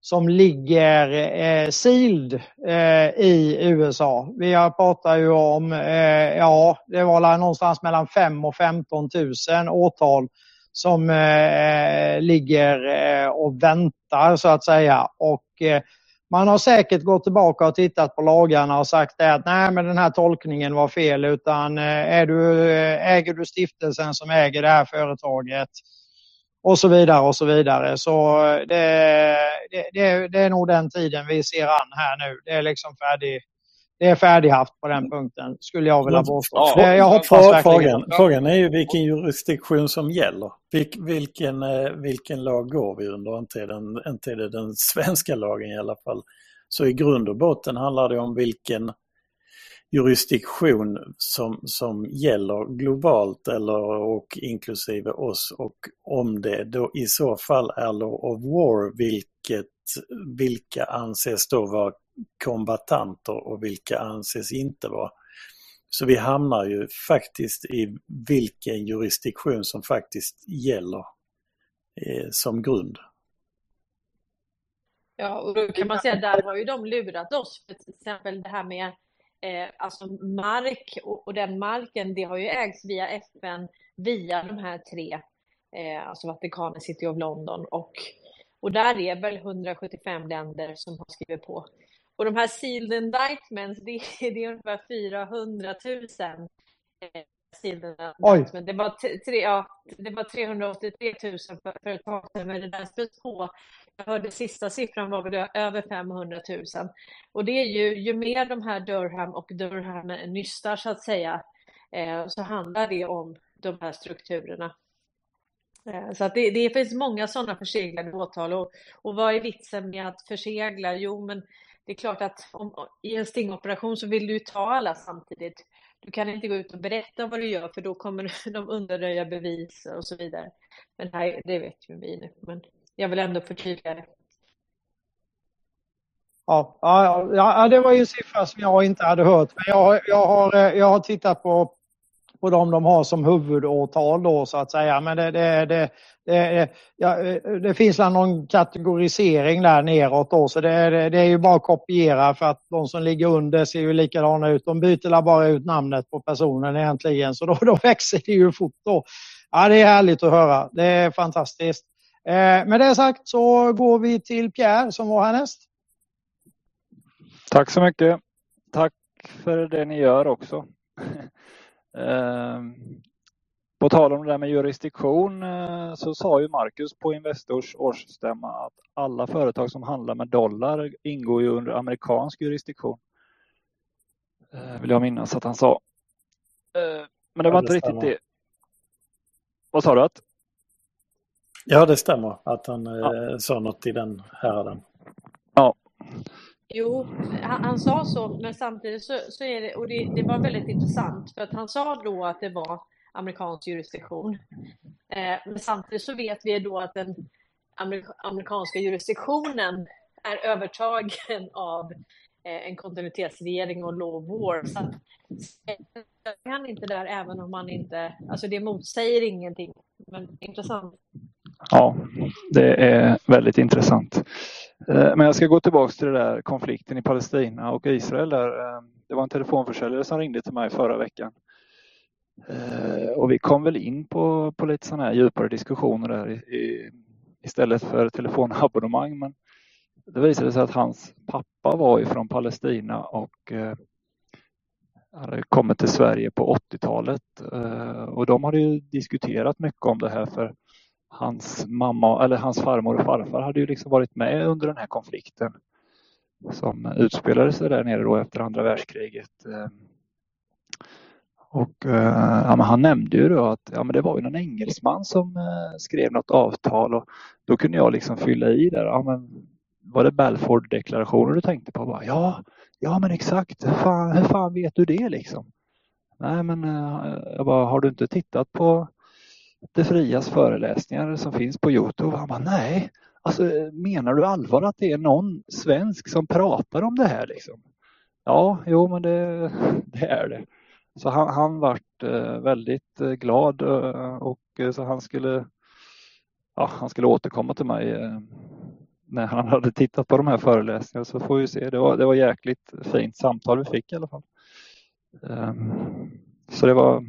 som ligger eh, sealed eh, i USA. Vi pratar ju om, eh, ja, det var någonstans mellan 5 och 15 000 åtal som eh, ligger eh, och väntar så att säga. Och Eh, man har säkert gått tillbaka och tittat på lagarna och sagt att nej men den här tolkningen var fel utan eh, är du, eh, äger du stiftelsen som äger det här företaget och så vidare och så vidare. Så det, det, det, är nog den tiden vi ser an här nu. Det är liksom färdig, det är färdighaft på den punkten skulle jag vilja påstå. Ja, jag hoppas frågan, verkligen. Frågan är ju vilken jurisdiktion som gäller. Vil, vilken, eh, vilken lag går vi under? Inte den, inte det den svenska lagen i alla fall. Så i grund och botten handlar det om vilken jurisdiktion som, som gäller globalt eller och inklusive oss och om det då i så fall är law of war vilket, vilka anses då vara kombatanter och vilka anses inte vara. Så vi hamnar ju faktiskt i vilken jurisdiktion som faktiskt gäller eh, som grund. Ja, och då kan man säga att där har ju de lurat oss. För till exempel det här med eh, alltså mark och, och, den marken, det har ju ägts via FN via de här tre, eh, alltså Vatikanen, City of London och, och där är väl 175 länder som har skrivit på. Och de här sealed indictments, det, det är ungefär 400 000 eh, men det var, tre, ja, det var 383 000 för, för ett tag sedan, men det där stöts på. Jag hörde sista siffran var väl över 500 000. Och det är ju, ju mer de här Durham och Durham nystar så att säga, eh, så handlar det om de här strukturerna. Eh, så att det, det finns många sådana förseglade åtal och, och vad är vitsen med att försegla? Jo, men det är klart att om, i en stingoperation så vill du ta alla samtidigt. Du kan inte gå ut och berätta vad du gör för då kommer de undanröja bevis och så vidare. Men här, det vet ju vi nu, men jag vill ändå förtydliga det. Ja, ja, ja, det var ju en siffra som jag inte hade hört. Men jag, jag, har, eh, jag har tittat på, på de de har som huvudåtal då så att säga. Men det, det, det, det, ja, det finns någon kategorisering där neråt då så det, det, är ju bara att kopiera för att de som ligger under ser ju likadana ut. De byter bara ut namnet på personen egentligen så då, då växer det ju fort då. Ja, det är härligt att höra. Det är fantastiskt. Eh, med det sagt så går vi till Pierre som var härnäst. Tack så mycket. Tack för det ni gör också. eh, på tal om det där med jurisdiktion eh, så sa ju Marcus på Investors årsstämma att alla företag som handlar med dollar ingår ju under amerikansk jurisdiktion. Eh, vill jag minnas att han sa. Eh, men det var inte riktigt det. Vad sa du? Att? Ja, det stämmer att han ja. sa något i den härden. Ja. Jo, han, han, sa så, men samtidigt så, så är det, och det, det, var väldigt intressant, för att han sa då att det var amerikansk jurisdiktion. Eh, men samtidigt så vet vi då att den amerikanska jurisdiktionen är övertagen av eh, en kontinuitetsregering och law of war. Så att, han inte där även om man inte, alltså det motsäger ingenting, men intressant. Ja, det är väldigt intressant. Eh, men jag ska gå tillbaka till det där konflikten i Palestina och Israel. Där. Eh, det var en telefonförsäljare som ringde till mig förra veckan eh, och vi kom väl in på, på lite sådana här djupare diskussioner där i, i, istället för telefonabonnemang. Men det visade sig att hans pappa var ifrån Palestina och hade kommit till Sverige på 80-talet och de hade ju diskuterat mycket om det här för hans mamma eller hans farmor och farfar hade ju liksom varit med under den här konflikten som utspelade sig där nere då efter andra världskriget. Eh, och eh, ja, han nämnde ju då att ja, men det var ju någon engelsman som eh, skrev något avtal och då kunde jag liksom fylla i där. Ja, men var det Balfour-deklarationen du tänkte på? Bara, ja, ja men exakt. Hur fan, hur fan vet du det liksom? Nej, men jag bara, har du inte tittat på det Frias föreläsningar som finns på Youtube? Han bara, nej. Alltså, menar du allvar att det är någon svensk som pratar om det här liksom? Ja, jo, men det, det är det. Så han, han vart eh, väldigt eh, glad eh, och så han skulle, ja, han skulle återkomma till mig när han hade tittat på de här föreläsningarna så får vi se. Det var, det var jäkligt fint samtal vi fick i alla fall. Ehm, så det var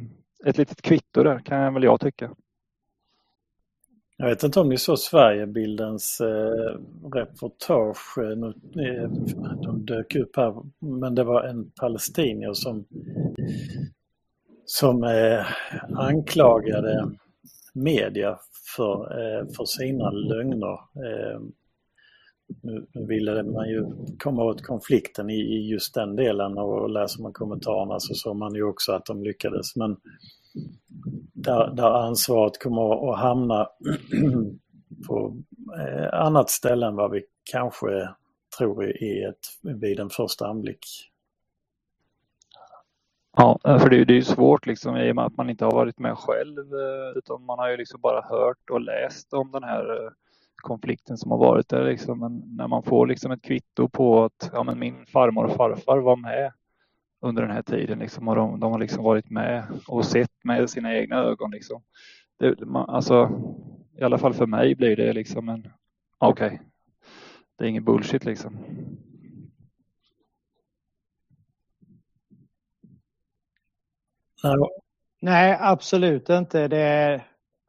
ett litet kvitto där kan väl jag tycka. Jag vet inte om ni såg Sverigebildens eh, reportage. Eh, nu, eh, de dök upp här, men det var en palestinier som, som eh, anklagade media för, eh, för sina lögner. Eh, nu, nu ville man ju komma åt konflikten i, i just den delen och läser man kommentarerna så såg man ju också att de lyckades. Men där, där ansvaret kommer att hamna på eh, annat ställe än vad vi kanske tror i ett, vid en första anblick. Ja, för det, det är ju svårt liksom i och med att man inte har varit med själv eh, utan man har ju liksom bara hört och läst om den här eh, konflikten som har varit där liksom. Men när man får liksom ett kvitto på att ja, men min farmor och farfar var med under den här tiden liksom, och de, de har liksom varit med och sett med sina egna ögon. Liksom. Det, man, alltså, I alla fall för mig blir det liksom en okej, okay, det är ingen bullshit liksom. Nej, absolut inte. Det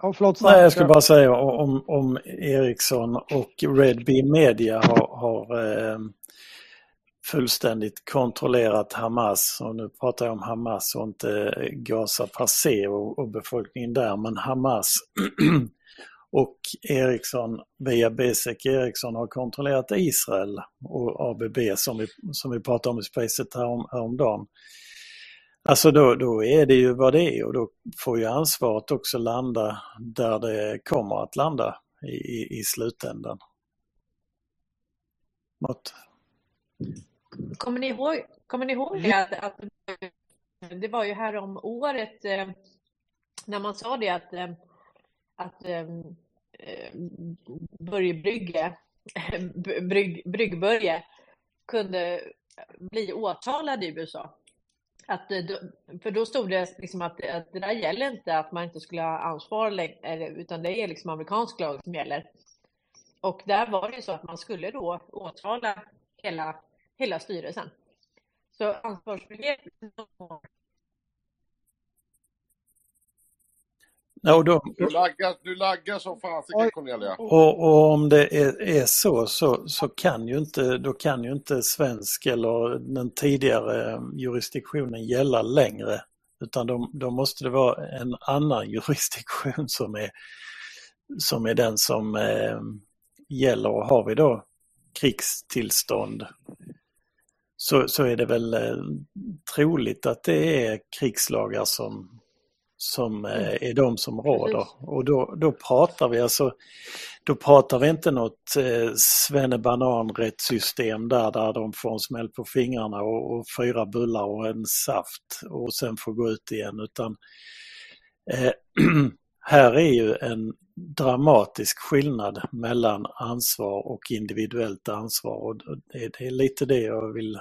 Oh, förlåt, Nej, jag skulle bara säga om, om Ericsson och Red Bee Media har, har eh, fullständigt kontrollerat Hamas. Och nu pratar jag om Hamas och inte Gaza per se och, och befolkningen där, men Hamas och Ericsson via Besek Ericsson har kontrollerat Israel och ABB som vi, som vi pratade om i Spacet härom, häromdagen. Alltså då, då är det ju vad det är och då får ju ansvaret också landa där det kommer att landa i, i, i slutändan. Något? Kommer ni ihåg, kommer ni ihåg det? Att, att, det var ju här om året eh, när man sa det att, eh, att eh, Börje Brygge, Brygg, Bryggbörje kunde bli åtalad i USA. Att, för då stod det liksom att, att det där gäller inte att man inte skulle ha ansvar längre, utan det är liksom amerikansk lag som gäller. Och där var det så att man skulle då åtala hela hela styrelsen. Så ansvarsfrihet Ja, då, du, laggar, du laggar som fasiken Cornelia. Och, och, om det är, är, så, så, så kan ju inte, då kan ju inte svensk eller den tidigare jurisdiktionen gälla längre. Utan då, då måste det vara en annan jurisdiktion som är, som är den som eh, gäller. Och har vi då krigstillstånd så, så är det väl eh, troligt att det är krigslagar som, som eh, mm. är de som råder. Och då, då pratar vi alltså, då pratar vi inte något eh, svennebanan-rättssystem där, där de får en smäll på fingrarna och, och fyra bullar och en saft och sen får gå ut igen utan eh, här är ju en dramatisk skillnad mellan ansvar och individuellt ansvar och det, det är lite det jag vill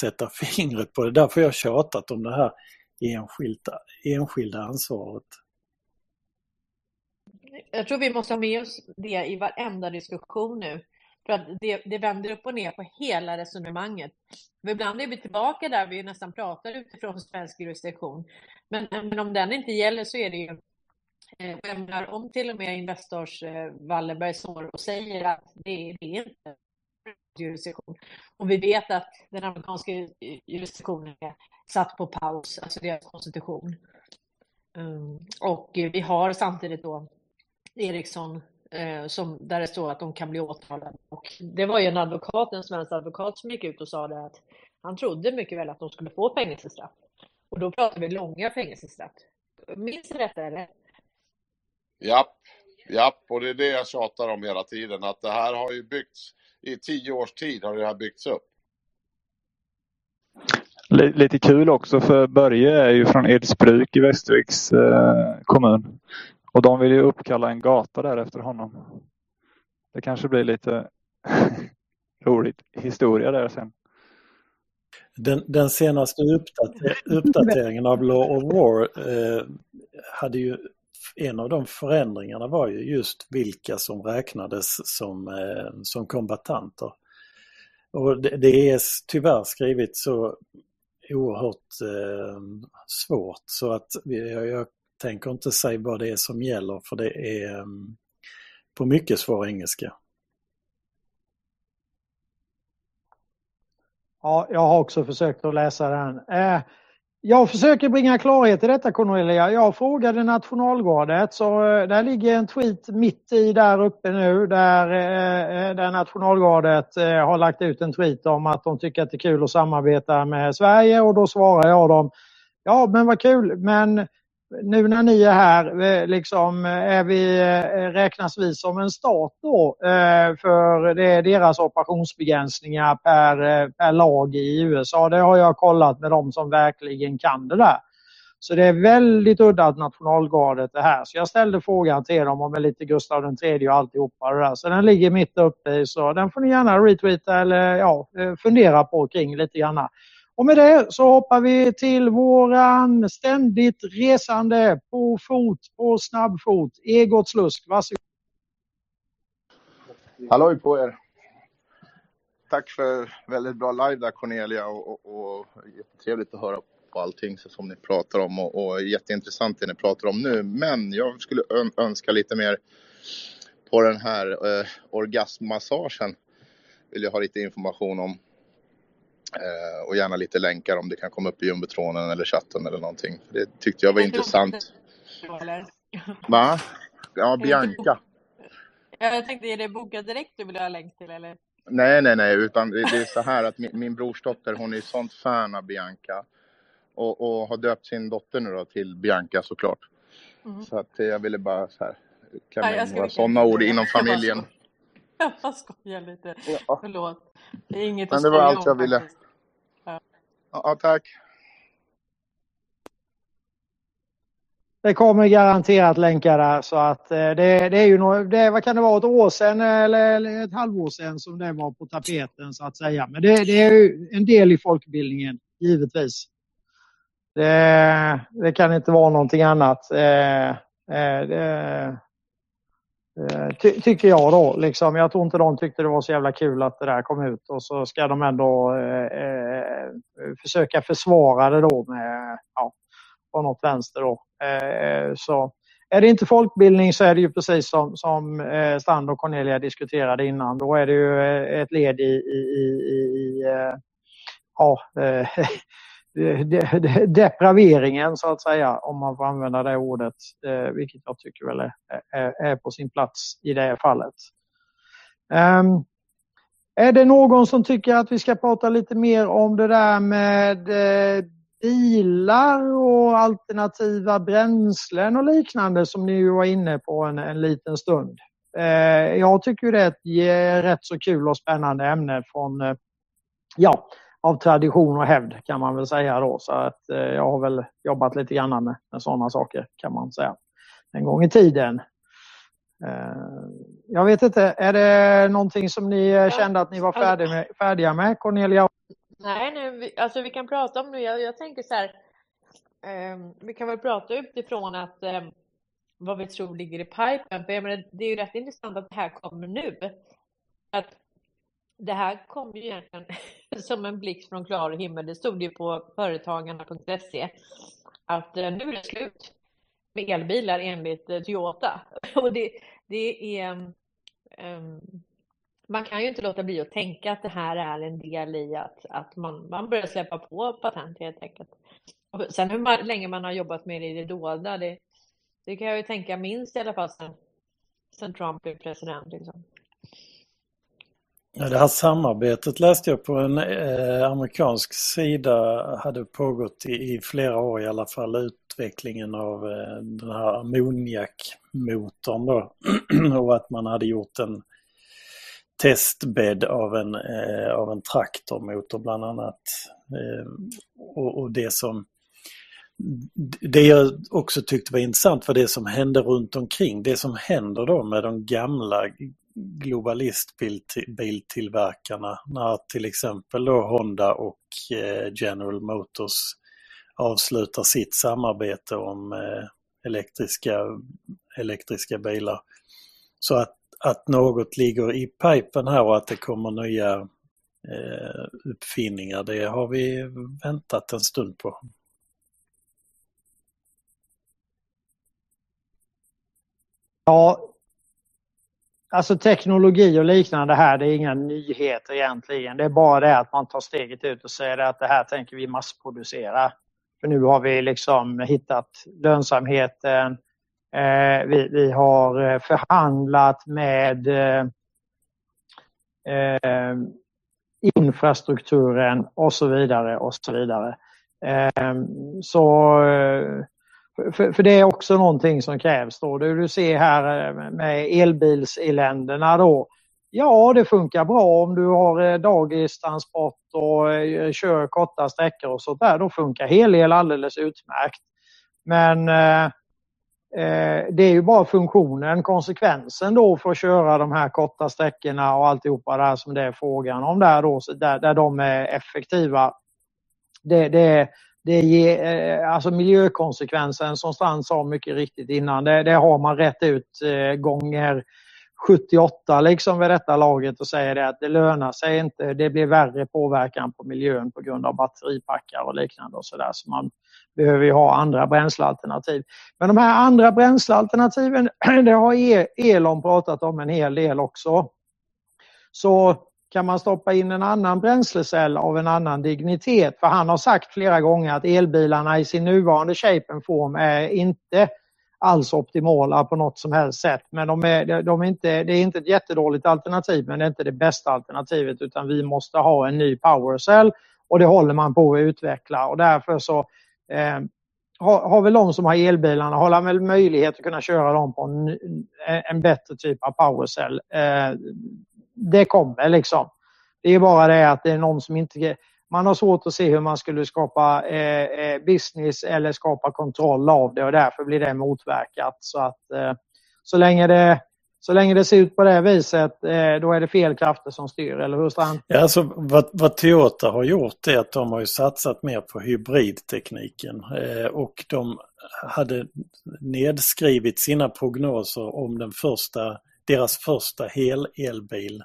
sätta fingret på det. Därför har jag tjatat om det här enskilda, enskilda ansvaret. Jag tror vi måste ha med oss det i varenda diskussion nu. För att det, det vänder upp och ner på hela resonemanget. För ibland är vi tillbaka där vi nästan pratar utifrån svensk jurisdiktion. Men, men om den inte gäller så är det ju eh, om till och med Investors eh, Wallenberg står och säger att det, det är inte jurisdiktion. Och vi vet att den amerikanska jurisdiktionen är satt på paus, alltså deras konstitution. Ehm, och vi har samtidigt då Ericsson eh, som, där det står att de kan bli åtalade. Och det var ju en advokat, en svensk advokat som gick ut och sa det att han trodde mycket väl att de skulle få fängelsestraff. Och då pratar vi långa fängelsestraff. Minns du detta eller? Japp, japp, och det är det jag tjatar om hela tiden, att det här har ju byggts i tio års tid har det här byggts upp. Lite kul också för Börje är ju från Edsbruk i Västerviks eh, kommun. Och de vill ju uppkalla en gata där efter honom. Det kanske blir lite roligt historia där sen. Den, den senaste uppdater uppdateringen av Law of War eh, hade ju en av de förändringarna var ju just vilka som räknades som, eh, som kombatanter. Och det, det är tyvärr skrivit så oerhört eh, svårt så att jag, jag, tänker inte säga vad det är som gäller för det är mm, på mycket svår engelska. Ja, jag har också försökt att läsa den. Eh, jag försöker bringa klarhet i detta Cornelia. Jag frågade Nationalgardet så eh, där ligger en tweet mitt i där uppe nu där, eh, eh, där Nationalgardet har lagt ut en tweet om att de tycker att det är kul att samarbeta med Sverige och då svarar jag dem Ja men vad kul men nu när ni är här, eh, liksom, eh, är vi, eh, räknas vi som en stat då? För det är deras operationsbegränsningar per, per lag i USA. Det har jag kollat med de som verkligen kan det där. Så det är väldigt udda att nationalgardet är här. Så jag ställde frågan till dem om lite Gustav III och alltihopa det där. Så den ligger mitt uppe i så den får ni gärna retweeta eller ja, fundera på kring lite grann. Och med det så hoppar vi till våran ständigt resande på fot, på snabbfot, Egot Slusk. Varsågod. Halloj på er! Tack för väldigt bra live där Cornelia och, och, och jättetrevligt att höra på allting som ni pratar om och, och jätteintressant det ni pratar om nu. Men jag skulle önska lite mer på den här eh, orgasmmassagen. Vill jag ha lite information om. Eh, och gärna lite länkar om det kan komma upp i jumbotronen eller chatten eller någonting. Det tyckte jag var intressant. Va? Ja, Bianca. Jag tänkte, är det Boka Direkt du vill ha länk till eller? Nej, nej, nej, utan det, det är så här att min, min brorsdotter hon är sånt fan av Bianca. Och, och har döpt sin dotter nu då till Bianca såklart. Mm. Så att jag ville bara så här klämma in några sådana ord inom familjen. Jag skojar lite. Ja. Förlåt. Det är inget Men att det var allt jag om, ville. Ja. ja, tack. Det kommer garanterat länkar där så att eh, det, det är ju något, det, vad kan det vara, ett år sedan eller, eller, ett halvår sedan som det var på tapeten så att säga. Men det, det är ju en del i folkbildningen, givetvis. Det, det kan inte vara någonting annat. Eh, eh, det, Eh, ty tycker jag då. Liksom. Jag tror inte de tyckte det var så jävla kul att det där kom ut och så ska de ändå eh, eh, försöka försvara det då med, ja, på något vänster då. Eh, så är det inte folkbildning så är det ju precis som, som eh, Strand och Cornelia diskuterade innan. Då är det ju eh, ett led i, i, i, i ja, Eh, depraveringen så att säga, om man får använda det ordet, eh, vilket jag tycker väl är, är, är, på sin plats i det fallet. Um, är det någon som tycker att vi ska prata lite mer om det där med eh, bilar och alternativa bränslen och liknande som ni ju var inne på en, en liten stund? Eh, jag tycker det är ett eh, rätt så kul och spännande ämne från eh, ja, av tradition och hävd kan man väl säga då. Så att eh, jag har väl jobbat lite grann med, med sådana saker kan man säga. En gång i tiden. Eh, jag vet inte, är det någonting som ni ja. kände att ni var färdiga med, färdiga med Cornelia? Nej, nu, alltså vi kan prata om det. Jag, jag tänker så här. Eh, vi kan väl prata utifrån att eh, vad vi tror ligger i pipen. För jag menar, det är ju rätt intressant att det här kommer nu. Att det här kom ju egentligen som en blixt från klar himmel. Det stod ju på företagarna.se att eh, nu är det slut med elbilar enligt eh, Toyota. Och det, det är... Um, man kan ju inte låta bli att tänka att det här är en del i att, att man, man börjar släppa på patent helt enkelt. Och sen hur länge man har jobbat med det i det dolda, det, det kan jag ju tänka minst i alla fall sen, sen Trump blev president. Liksom. Ja, det här samarbetet läste jag på en eh, amerikansk sida hade pågått i, i, flera år i alla fall, utvecklingen av eh, den här ammoniakmotorn då. och att man hade gjort en testbädd av en, eh, av en traktormotor bland annat. Eh, och, och, det som det jag också tyckte var intressant var det som hände runt omkring. Det som händer då med de gamla globalistbiltillverkarna när till exempel då Honda och eh, General Motors avslutar sitt samarbete om eh, elektriska, elektriska bilar. Så att, att något ligger i pipen här och att det kommer nya eh, uppfinningar, det har vi väntat en stund på. Ja, alltså teknologi och liknande här, det är inga nyheter egentligen. Det är bara det att man tar steget ut och säger att det här tänker vi massproducera. För nu har vi liksom hittat lönsamheten. Eh, vi, vi, har eh, förhandlat med eh, eh, infrastrukturen och så vidare och så vidare. Eh, så eh, för, för, det är också någonting som krävs då. Det du ser här eh, med elbilseländerna då. Ja, det funkar bra om du har eh, dagistransport och eh, kör korta sträckor och sånt där. Då funkar helel alldeles utmärkt. Men eh, det är ju bara funktionen, konsekvensen då för att köra de här korta sträckorna och alltihopa där som det är frågan om där då, där, där de är effektiva. Det, det, det ger, eh, alltså miljökonsekvensen som Strand sa mycket riktigt innan, det, det har man rätt ut eh, gånger 78 liksom vid detta laget och säger det att det lönar sig inte. Det blir värre påverkan på miljön på grund av batteripackar och liknande och sådär. Så man behöver ju ha andra bränslealternativ. Men de här andra bränslealternativen, det har e-, Elon pratat om en hel del också. Så kan man stoppa in en annan bränslecell av en annan dignitet. För han har sagt flera gånger att elbilarna i sin nuvarande shape and form är inte alls optimala på något som helst sätt. Men de är, de är inte, det är inte ett jättedåligt alternativ men det är inte det bästa alternativet utan vi måste ha en ny powercell och det håller man på att utveckla och därför så eh, har, har väl de som har elbilarna har väl möjlighet att kunna köra dem på en, en bättre typ av powercell. Eh, det kommer liksom. Det är bara det att det är någon som inte man har svårt att se hur man skulle skapa eh, eh, business eller skapa kontroll av det och därför blir det motverkat. Så att eh, så länge det så länge det ser ut på det viset, eh, då är det fel krafter som styr, eller hur Strand? Ja, alltså, vad, vad Toyota har gjort är att de har satsat mer på hybridtekniken eh, och de hade nedskrivit sina prognoser om den första, deras första hel-elbil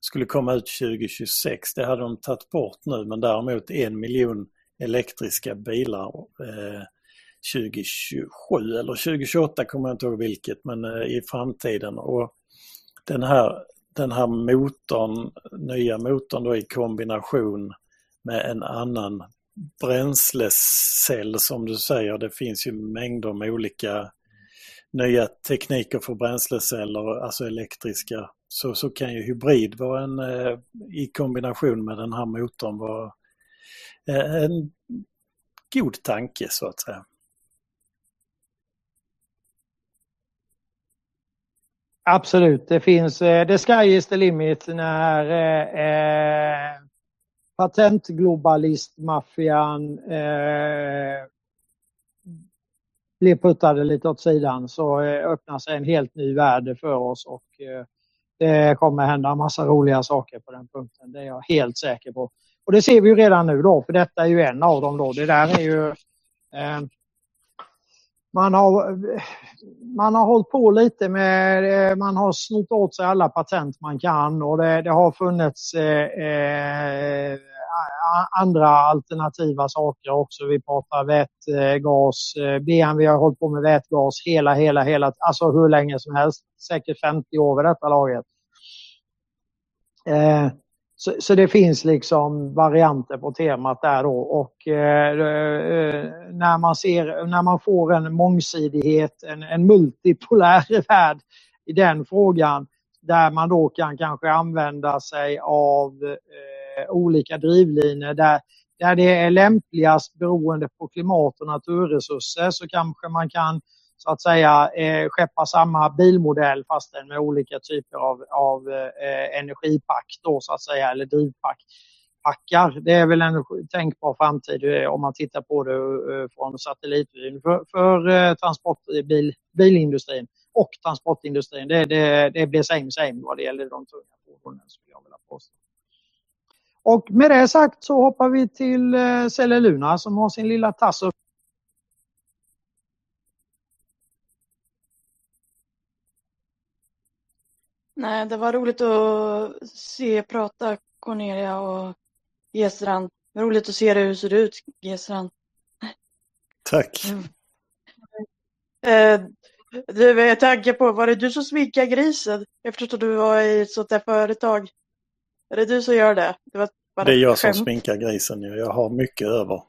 skulle komma ut 2026. Det hade de tagit bort nu men däremot en miljon elektriska bilar eh, 2027 eller 2028 kommer jag inte ihåg vilket men eh, i framtiden. Och den här, den här motorn, nya motorn då i kombination med en annan bränslecell som du säger, det finns ju mängder med olika nya tekniker för bränsleceller, alltså elektriska så, så kan ju hybrid vara en, eh, i kombination med den här motorn vara eh, en god tanke så att säga. Absolut, det finns, eh, the sky is the limit när eh, patentglobalistmaffian eh, blir puttade lite åt sidan så eh, öppnar sig en helt ny värld för oss och eh, det kommer hända massa roliga saker på den punkten. Det är jag helt säker på. Och det ser vi ju redan nu då, för detta är ju en av dem då. Det där är ju... Eh, man har, man har hållit på lite med, eh, man har snott åt sig alla patent man kan och det, det har funnits eh, eh andra alternativa saker också. Vi pratar vätgas, eh, BMW har hållit på med vätgas hela, hela, hela, alltså hur länge som helst, säkert 50 år vid detta laget. Eh, så, så, det finns liksom varianter på temat där då och eh, eh när man ser, när man får en mångsidighet, en, en multipolär värld i den frågan där man då kan kanske använda sig av Eh, olika drivlinor där, där det är lämpligast beroende på klimat och naturresurser så kanske man kan så att säga eh, skeppa samma bilmodell fast med olika typer av, av eh, energipack då så att säga eller drivpack. Packar. Det är väl en tänkbar framtid eh, om man tittar på det eh, från satellitvyn för, för eh, transport, bil, bilindustrin och transportindustrin. Det, det, det blir same same vad det gäller de tunga fordonen skulle jag vilja påstå. Och med det sagt så hoppar vi till eh, Celleluna som har sin lilla tass upp. Nej, det var roligt att se prata Cornelia och Gesran. Roligt att se hur det ser ut Gesran. Tack. Mm. Eh, du, med tanke på, var det du som sminkade grisen? Eftersom du var i ett sånt där företag. Är det du som gör det? Det var det är jag som sminkar grisen. Jag har mycket över.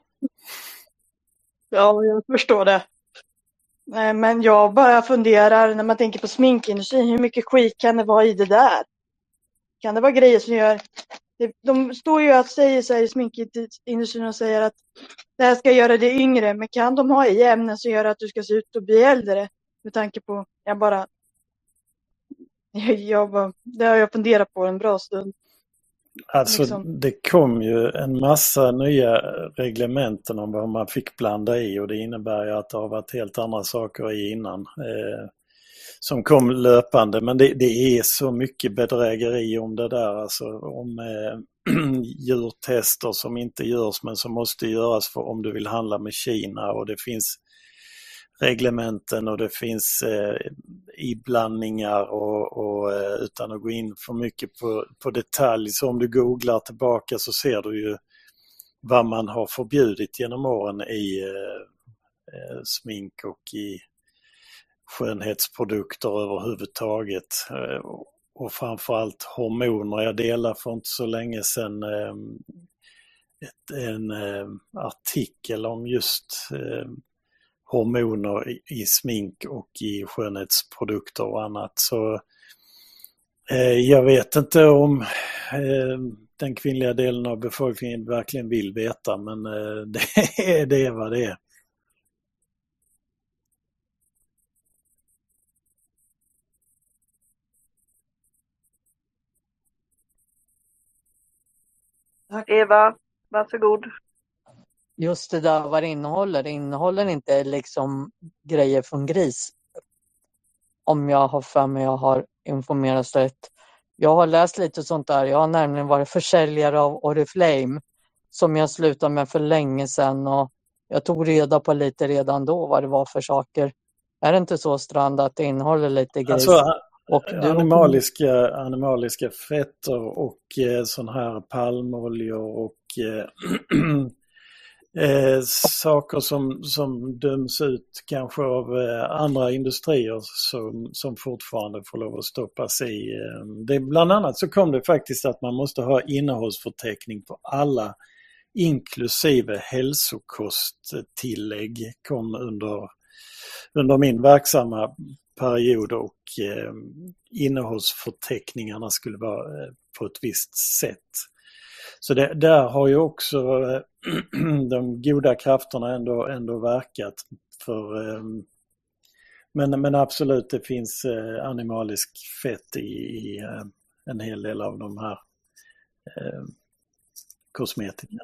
Ja, jag förstår det. Men jag bara funderar när man tänker på sminkindustrin, hur mycket skit kan det vara i det där? Kan det vara grejer som gör... De står ju att säger sig i sminkindustrin och säger att det här ska göra dig yngre, men kan de ha i ämnen som gör att du ska se ut och bli äldre? Med tanke på, jag bara... Jag bara det har jag funderat på en bra stund. Alltså Liksom. det kom ju en massa nya reglementen om vad man fick blanda i och det innebär ju att det har varit helt andra saker i innan. Eh, som kom löpande men det, det är så mycket bedrägeri om det där alltså om eh, djurtester som inte görs men som måste göras för om du vill handla med Kina och det finns reglementen och det finns eh, iblandningar och, och eh, utan att gå in för mycket på, på detalj så om du googlar tillbaka så ser du ju vad man har förbjudit genom åren i eh, eh smink och i skönhetsprodukter överhuvudtaget. Eh, och framförallt hormoner. Jag delade för inte så länge sedan eh, ett, en eh, artikel om just eh, hormoner i, i smink och i skönhetsprodukter och annat. Så eh, jag vet inte om eh, den kvinnliga delen av befolkningen verkligen vill veta men eh, det, är, det är vad det är. Eva, varsågod. Just det där vad det innehåller. Det innehåller inte liksom grejer från gris. Om jag har för mig jag har informerats rätt. Jag har läst lite sånt där. Jag har nämligen varit försäljare av Oriflame som jag slutade med för länge sedan och jag tog reda på lite redan då vad det var för saker. Är det inte så Strand att det innehåller lite gris? Alltså, och du, animaliska, animaliska fetter och eh, sån här palmoljor och eh, eh, saker som, som döms ut kanske av eh, andra industrier som, som fortfarande får lov att stoppas i. Eh, det, bland annat så kom det faktiskt att man måste ha innehållsförteckning på alla inklusive hälsokosttillägg kom under, under min verksamma period och eh, innehållsförteckningarna skulle vara eh, på ett visst sätt. Så det, där har ju också eh, de goda krafterna ändå, ändå verkat för eh, men, men absolut det finns eh, animalisk fett i, i en hel del av de här eh, kosmetika.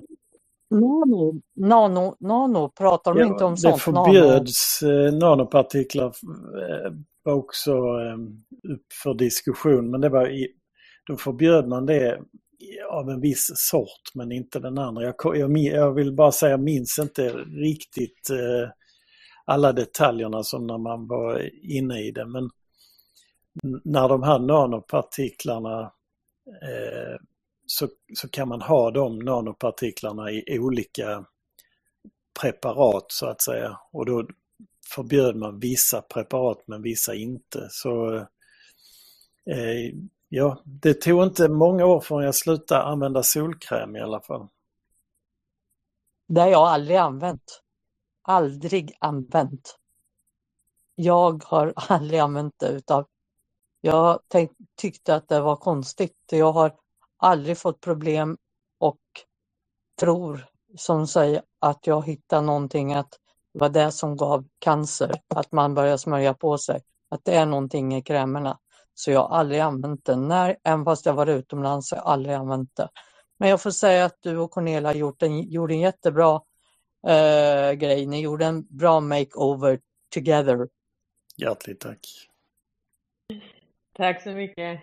nano, nano, nano, pratar de inte om det sånt? Nano. förbjöds eh, nanopartiklar var också upp för diskussion men det var i, då förbjöd man det av en viss sort men inte den andra. Jag, jag, jag vill bara säga, jag minns inte riktigt eh, alla detaljerna som när man var inne i det men när de här nanopartiklarna eh, så, så kan man ha de nanopartiklarna i olika preparat så att säga. Och då förbjöd man vissa preparat men vissa inte. Så eh, ja, det tog inte många år förrän jag slutade använda solkräm i alla fall. Det har jag aldrig använt. Aldrig använt. Jag har aldrig använt det utav jag tänk, tyckte att det var konstigt. Jag har aldrig fått problem och tror som säger att jag hittar någonting att det var det som gav cancer, att man börjar smörja på sig, att det är någonting i krämerna. Så jag har aldrig använt det. När, även fast jag var utomlands har jag aldrig använt det. Men jag får säga att du och Cornelia gjort en, gjorde en jättebra eh, grej. Ni gjorde en bra makeover together. Hjärtligt tack. Tack så mycket.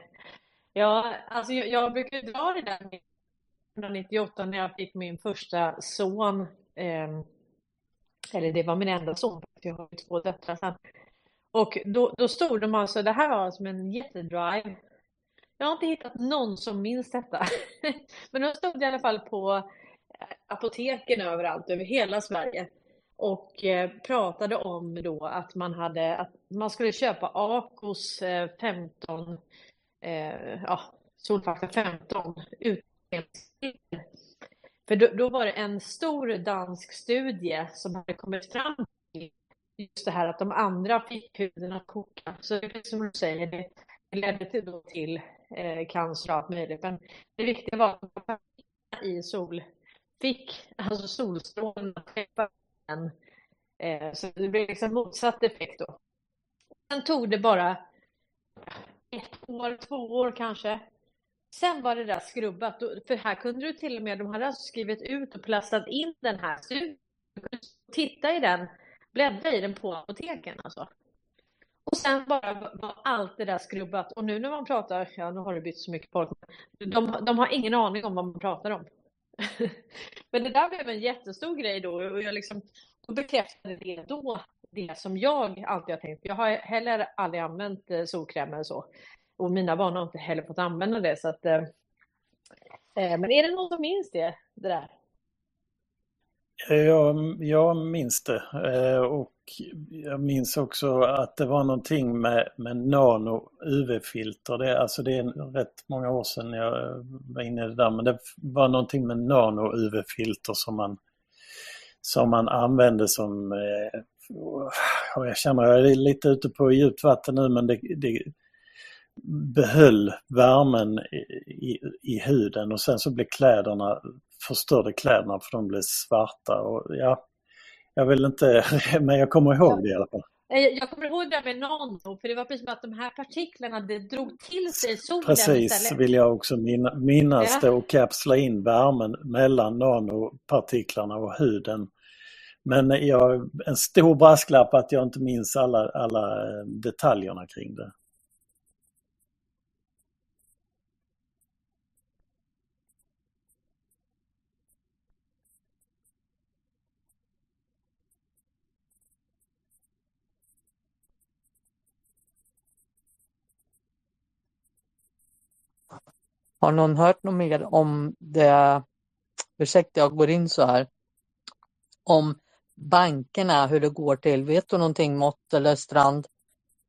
Ja, alltså jag, jag brukar dra det där med 1998 när jag fick min första son. Eh, eller det var min enda son, för jag har två döttrar sen. Och då, då stod de alltså, det här var som en jättedrive. Jag har inte hittat någon som minns detta. Men de stod i alla fall på eh, apoteken överallt, över hela Sverige och eh, pratade om då att man hade att man skulle köpa Acos eh, 15 eh, ja, solfaktor 15 För då, då, var det en stor dansk studie som hade kommit fram just det här att de andra fick huden att koka. Så det är som du säger, det, ledde till, då till eh, cancer och allt möjligt. Men det viktiga var att i sol fick alltså att träffa den. Eh, så det blev liksom motsatt effekt då. Sen tog det bara ett år, två år kanske. Sen var det där skrubbat, för här kunde du till och med, de hade alltså skrivit ut och plastat in den här studien. Titta i den, bläddra i den på apoteken alltså. Och sen bara var allt det där skrubbat. Och nu när man pratar, ja nu har det bytt så mycket folk, de, de har ingen aning om vad man pratar om. Men det där blev en jättestor grej då och jag liksom då bekräftade det då, det som jag alltid har tänkt. Jag har heller aldrig använt eh, solkräm eller så. Och mina barn har inte heller fått använda det. Så att, eh, eh men är det någon som minns det, det där? Jag, jag minns det. Eh, och jag minns också att det var någonting med, med nano UV-filter. Det, alltså det är rätt många år sedan jag var inne i det där. Men det var någonting med nano UV-filter som man som man använde som, eh, jag känner jag är lite ute på djupt vatten nu men det, det behöll värmen i, i, huden och sen så blev kläderna, förstörde kläderna för de blev svarta och ja, jag vill inte, men jag kommer ihåg det i alla fall. Jag kommer ihåg det med nano, för det var precis som att de här partiklarna det drog till sig solen Precis, istället. vill jag också minnas ja. det och kapsla in värmen mellan nanopartiklarna och huden. Men jag, en stor brasklapp att jag inte minns alla, alla eh, detaljerna kring det. Har någon hört något mer om det, ursäkta jag går in så här, om bankerna, hur det går till? Vet du någonting Mott eller Strand?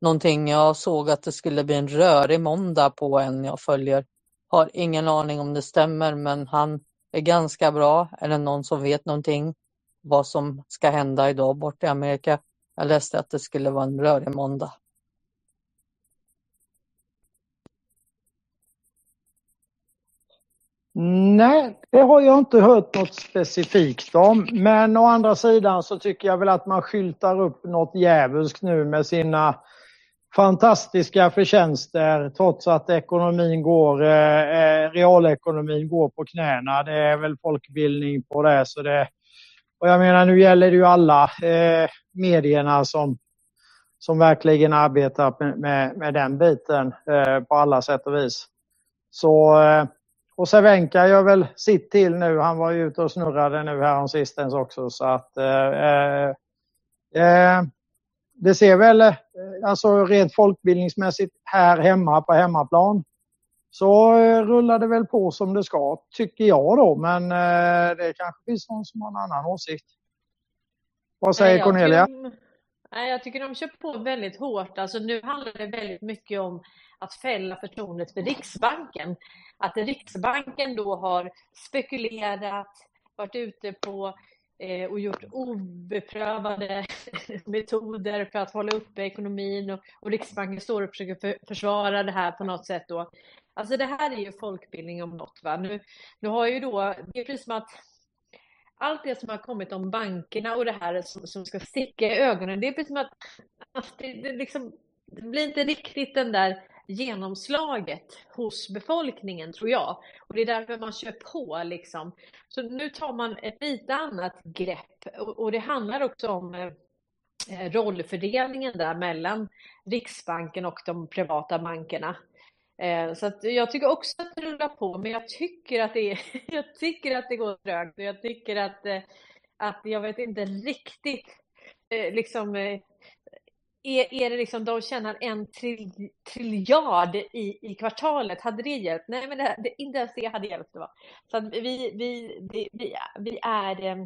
Någonting, jag såg att det skulle bli en rörig måndag på en jag följer. Har ingen aning om det stämmer men han är ganska bra. Är det någon som vet någonting vad som ska hända idag borta i Amerika? Jag läste att det skulle vara en rörig måndag. Nej, det har jag inte hört något specifikt om. Men å andra sidan så tycker jag väl att man skyltar upp något djävulskt nu med sina fantastiska förtjänster trots att ekonomin går, eh, eh, realekonomin går på knäna. Det är väl folkbildning på det. Så det och jag menar nu gäller det ju alla eh, medierna som, som verkligen arbetar med, med, med den biten eh, på alla sätt och vis. Så eh, och Cervenka gör väl sitt till nu. Han var ju ute och snurrade nu här sistens också. Så att, eh, eh, eh, det ser väl, eh, alltså rent folkbildningsmässigt här hemma på hemmaplan, så eh, rullar det väl på som det ska, tycker jag då. Men eh, det kanske finns någon som har en annan åsikt. Vad säger Nej, Cornelia? Tycker, nej, jag tycker de kör på väldigt hårt. Alltså nu handlar det väldigt mycket om att fälla förtroendet för Riksbanken. Att Riksbanken då har spekulerat, varit ute på eh, och gjort obeprövade metoder för att hålla uppe ekonomin och, och Riksbanken står och försöker för, försvara det här på något sätt då. Alltså det här är ju folkbildning om något. Va? Nu, nu har ju då, det är precis som att allt det som har kommit om bankerna och det här som, som ska sticka i ögonen, det är precis som att, att det, det, liksom, det blir inte riktigt den där genomslaget hos befolkningen tror jag. Och det är därför man kör på liksom. Så nu tar man ett lite annat grepp och, och det handlar också om eh, rollfördelningen där mellan Riksbanken och de privata bankerna. Eh, så att jag tycker också att det rullar på, men jag tycker att det, är, jag tycker att det går trögt och jag tycker att, eh, att jag vet inte riktigt eh, liksom eh, är, är det liksom de tjänar en tri, triljard i, i kvartalet, hade det hjälpt? Nej, men det, det, inte ens det hade hjälpt. Va? Så att vi, vi, vi, vi, vi, är, eh,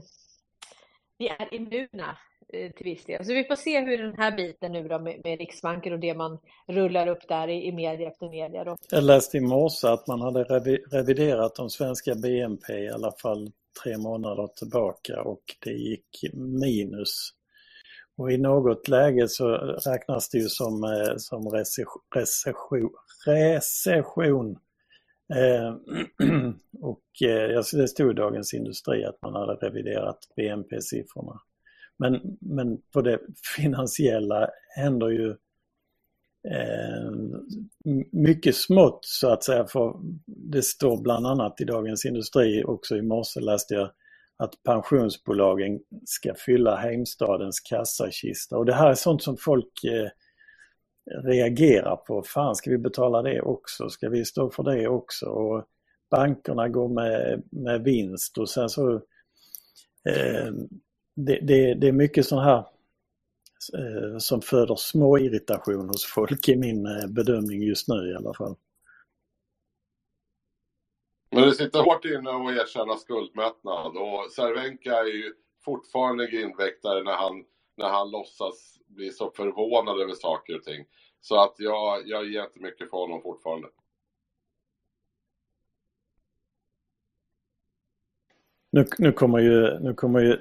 vi är immuna eh, till viss del. Så vi får se hur den här biten nu då med, med Riksbanken och det man rullar upp där i, i media efter media. Då. Jag läste i morse att man hade reviderat de svenska BNP i alla fall tre månader tillbaka och det gick minus och i något läge så räknas det ju som, eh, som recession. recession. Eh, och eh, det stod i Dagens Industri att man hade reviderat BNP-siffrorna. Men, men på det finansiella händer ju eh, mycket smått så att säga. För det står bland annat i Dagens Industri, också i morse läste jag att pensionsbolagen ska fylla Heimstadens kassakista. Och det här är sånt som folk eh, reagerar på. Fan, ska vi betala det också? Ska vi stå för det också? Och bankerna går med, med vinst och sen så eh, det, det, det, är mycket sånt här eh, som föder små irritation hos folk i min eh, bedömning just nu i alla fall. Men det sitter hårt inne att erkänna skuldmättnad och Cervenka är ju fortfarande grindväktare när han, när han låtsas bli så förvånad över saker och ting. Så att jag, jag ger inte mycket för honom fortfarande. Nu, nu kommer ju, nu kommer ju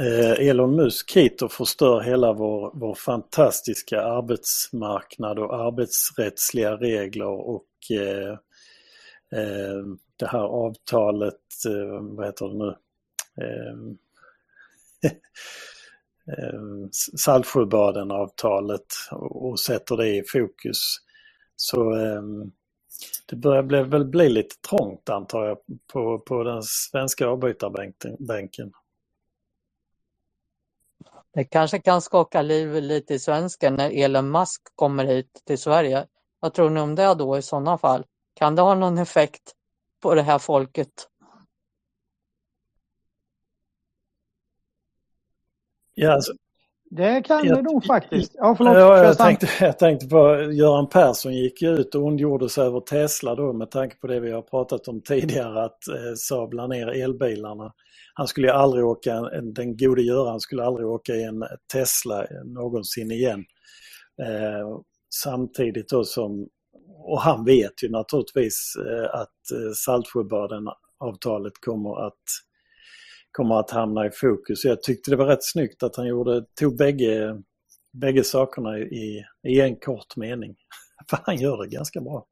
eh, Elon Musk hit och förstör hela vår, vår fantastiska arbetsmarknad och arbetsrättsliga regler och eh, Ehm, det här avtalet, eh, vad heter det nu? Eh, Saltsjöbaden-avtalet och sätter det i fokus. Så ehm, det börjar bli, väl bli lite trångt antar jag på, på den svenska avbytarbänken. Det kanske kan skaka liv lite i svensken när Elon Musk kommer hit till Sverige. Vad tror ni om det då i sådana fall? Kan det ha någon effekt på det här folket? Ja, alltså, det kan jag, det nog faktiskt. Ja, förlåt, ja, jag, tänkte, jag tänkte på Göran Persson gick ut och ondgjorde sig över Tesla då med tanke på det vi har pratat om tidigare att eh, Saab la ner elbilarna. Han skulle ju aldrig åka, den gode Göran skulle aldrig åka i en Tesla någonsin igen. Eh, samtidigt då som och han vet ju naturligtvis eh, att eh, Saltsjöbaden-avtalet kommer att, kommer att hamna i fokus. Jag tyckte det var rätt snyggt att han gjorde, tog bägge, bägge sakerna i, i en kort mening. För han gör det ganska bra.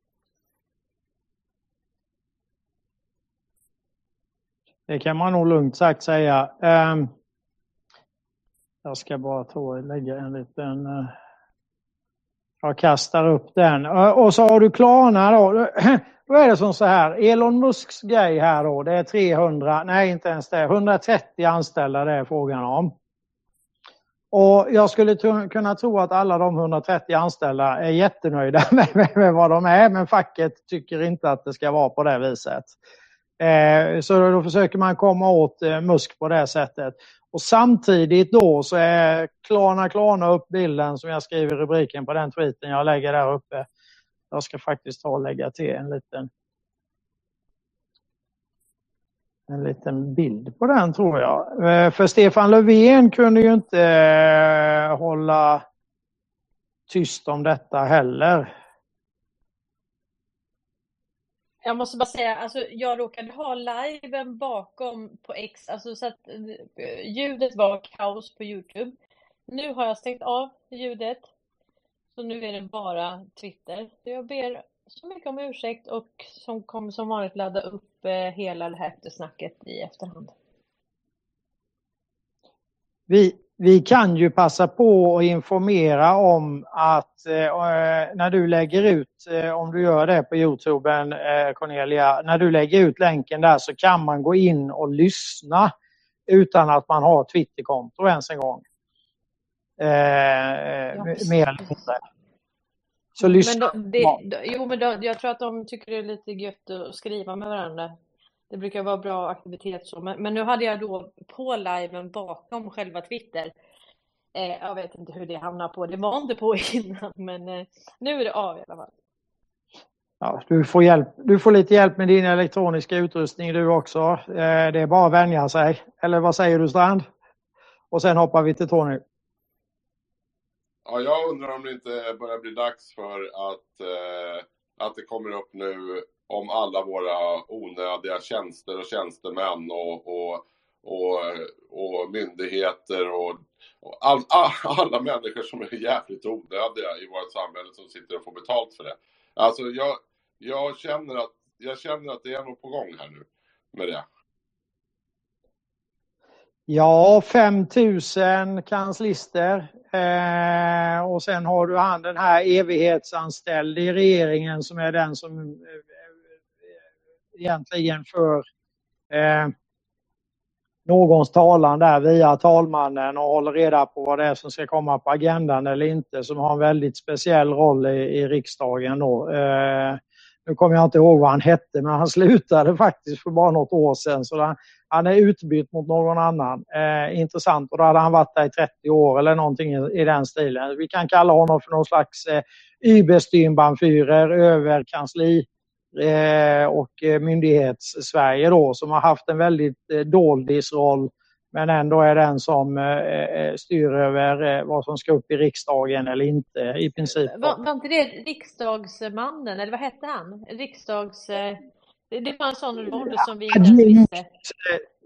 Det kan man nog lugnt sagt säga. Ehm, jag ska bara ta och lägga en liten eh, jag kastar upp den. Och så har du Klarna då. Då är det som så här, Elon Musks grej här då, det är 300, nej inte ens det, 130 anställda det är frågan om. Och jag skulle kunna tro att alla de 130 anställda är jättenöjda med, med, med, vad de är, men facket tycker inte att det ska vara på det viset. Eh, så då försöker man komma åt eh, Musk på det sättet. Och samtidigt då så är Klarna Klarna upp bilden som jag skriver i rubriken på den tweeten jag lägger där uppe. Jag ska faktiskt ta och lägga till en liten en liten bild på den tror jag. Eh, för Stefan Löfven kunde ju inte eh, hålla tyst om detta heller. Jag måste bara säga, alltså jag råkade ha liven bakom på X, alltså så att eh, ljudet var kaos på Youtube. Nu har jag stängt av ljudet, så nu är det bara Twitter. Jag ber så mycket om ursäkt och som kommer som vanligt ladda upp eh, hela det här eftersnacket i efterhand. Vi, vi kan ju passa på att informera om att eh, när du lägger ut, eh, om du gör det på Youtube eh, Cornelia, när du lägger ut länken där så kan man gå in och lyssna utan att man har Twitterkonto ens en gång. Eh, ja, mer eller mindre. Så lyssna. Men då, det, jo, men då, jag tror att de tycker det är lite gött att skriva med varandra. Det brukar vara bra aktivitet så. Men, men nu hade jag då på liven bakom själva Twitter Eh, jag vet inte hur det hamnar på. Det var inte på innan, men eh, nu är det av i alla fall. Ja, du, får hjälp, du får lite hjälp med din elektroniska utrustning du också. Eh, det är bara att vänja sig. Eller vad säger du Strand? Och sen hoppar vi till Tony. Ja, jag undrar om det inte börjar bli dags för att, eh, att det kommer upp nu om alla våra onödiga tjänster och tjänstemän och, och, och, och myndigheter och, och all, alla människor som är jävligt onödiga i vårt samhälle som sitter och får betalt för det. Alltså jag, jag, känner att, jag känner att det är något på gång här nu med det. Ja, 5000 kanslister. Eh, och sen har du han den här evighetsanställde i regeringen som är den som eh, egentligen för eh, någons talan där via talmannen och håller reda på vad det är som ska komma på agendan eller inte som har en väldigt speciell roll i, i riksdagen då. Eh, nu kommer jag inte ihåg vad han hette men han slutade faktiskt för bara något år sedan så han, han är utbytt mot någon annan. Eh, intressant och då hade han varit där i 30 år eller någonting i, i den stilen. Vi kan kalla honom för någon slags eh, Überstyrbanführer över kansli och eh, myndighets-Sverige då som har haft en väldigt eh, doldisroll men ändå är den som eh, eh, styr över eh, vad som ska upp i riksdagen eller inte i princip. Var, var inte det riksdagsmannen, eller vad hette han? Riksdags... Det, det var en sån roll som vi inte visste.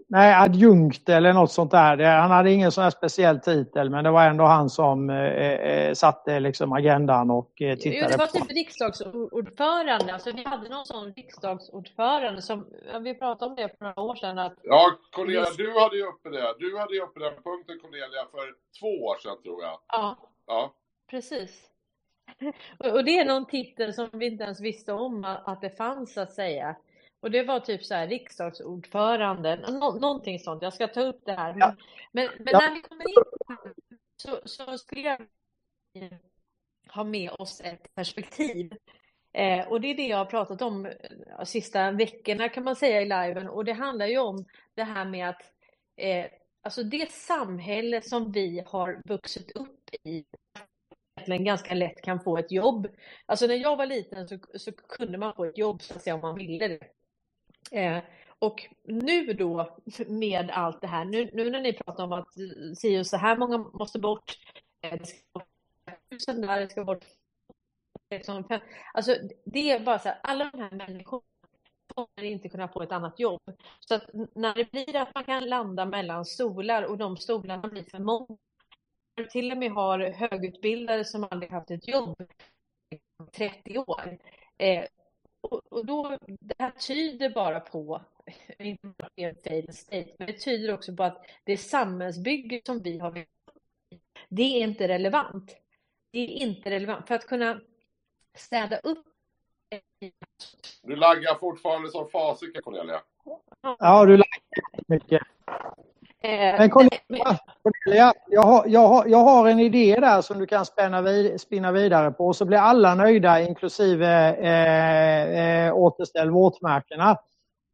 Nej, adjunkt eller något sånt där. Han hade ingen sån här speciell titel men det var ändå han som eh, satte liksom agendan och eh, tittade jo, det var typ riksdagsordförande. Alltså, vi hade någon sån riksdagsordförande som, vi pratade om det för några år sedan. Att ja, Cornelia, du hade ju uppe det. Du hade ju uppe den punkten Cornelia för två år sedan tror jag. Ja, ja. precis. Och det är någon titel som vi inte ens visste om att det fanns så att säga. Och det var typ så här riksdagsordförande, nå någonting sånt. Jag ska ta upp det här. Men, men, men ja. när vi kommer in så, så skulle jag ha med oss ett perspektiv. Eh, och det är det jag har pratat om de eh, sista veckorna kan man säga i liven. Och det handlar ju om det här med att eh, alltså det samhälle som vi har vuxit upp i egentligen ganska lätt kan få ett jobb. Alltså när jag var liten så, så kunde man få ett jobb så att säga om man ville det. Eh, och nu då med allt det här, nu, nu när ni pratar om att si så här många måste bort, eh, det ska bort tusen där, det ska bort Alltså det är bara så här, alla de här människorna kommer inte kunna få ett annat jobb. Så att när det blir att man kan landa mellan stolar och de stolarna blir för många, till och med har högutbildade som aldrig haft ett jobb 30 år, eh, och, då, det här tyder bara på, inte bara fail state, men det tyder också på att det samhällsbygge som vi har det är inte relevant. Det är inte relevant. För att kunna städa upp du laggar fortfarande som fasiken Cornelia. Ja, du laggar mycket. Eh, men Cornelia, jag har, jag, har, jag har en idé där som du kan spänna vid, spinna vidare på så blir alla nöjda inklusive eh, eh, återställ våtmarkerna.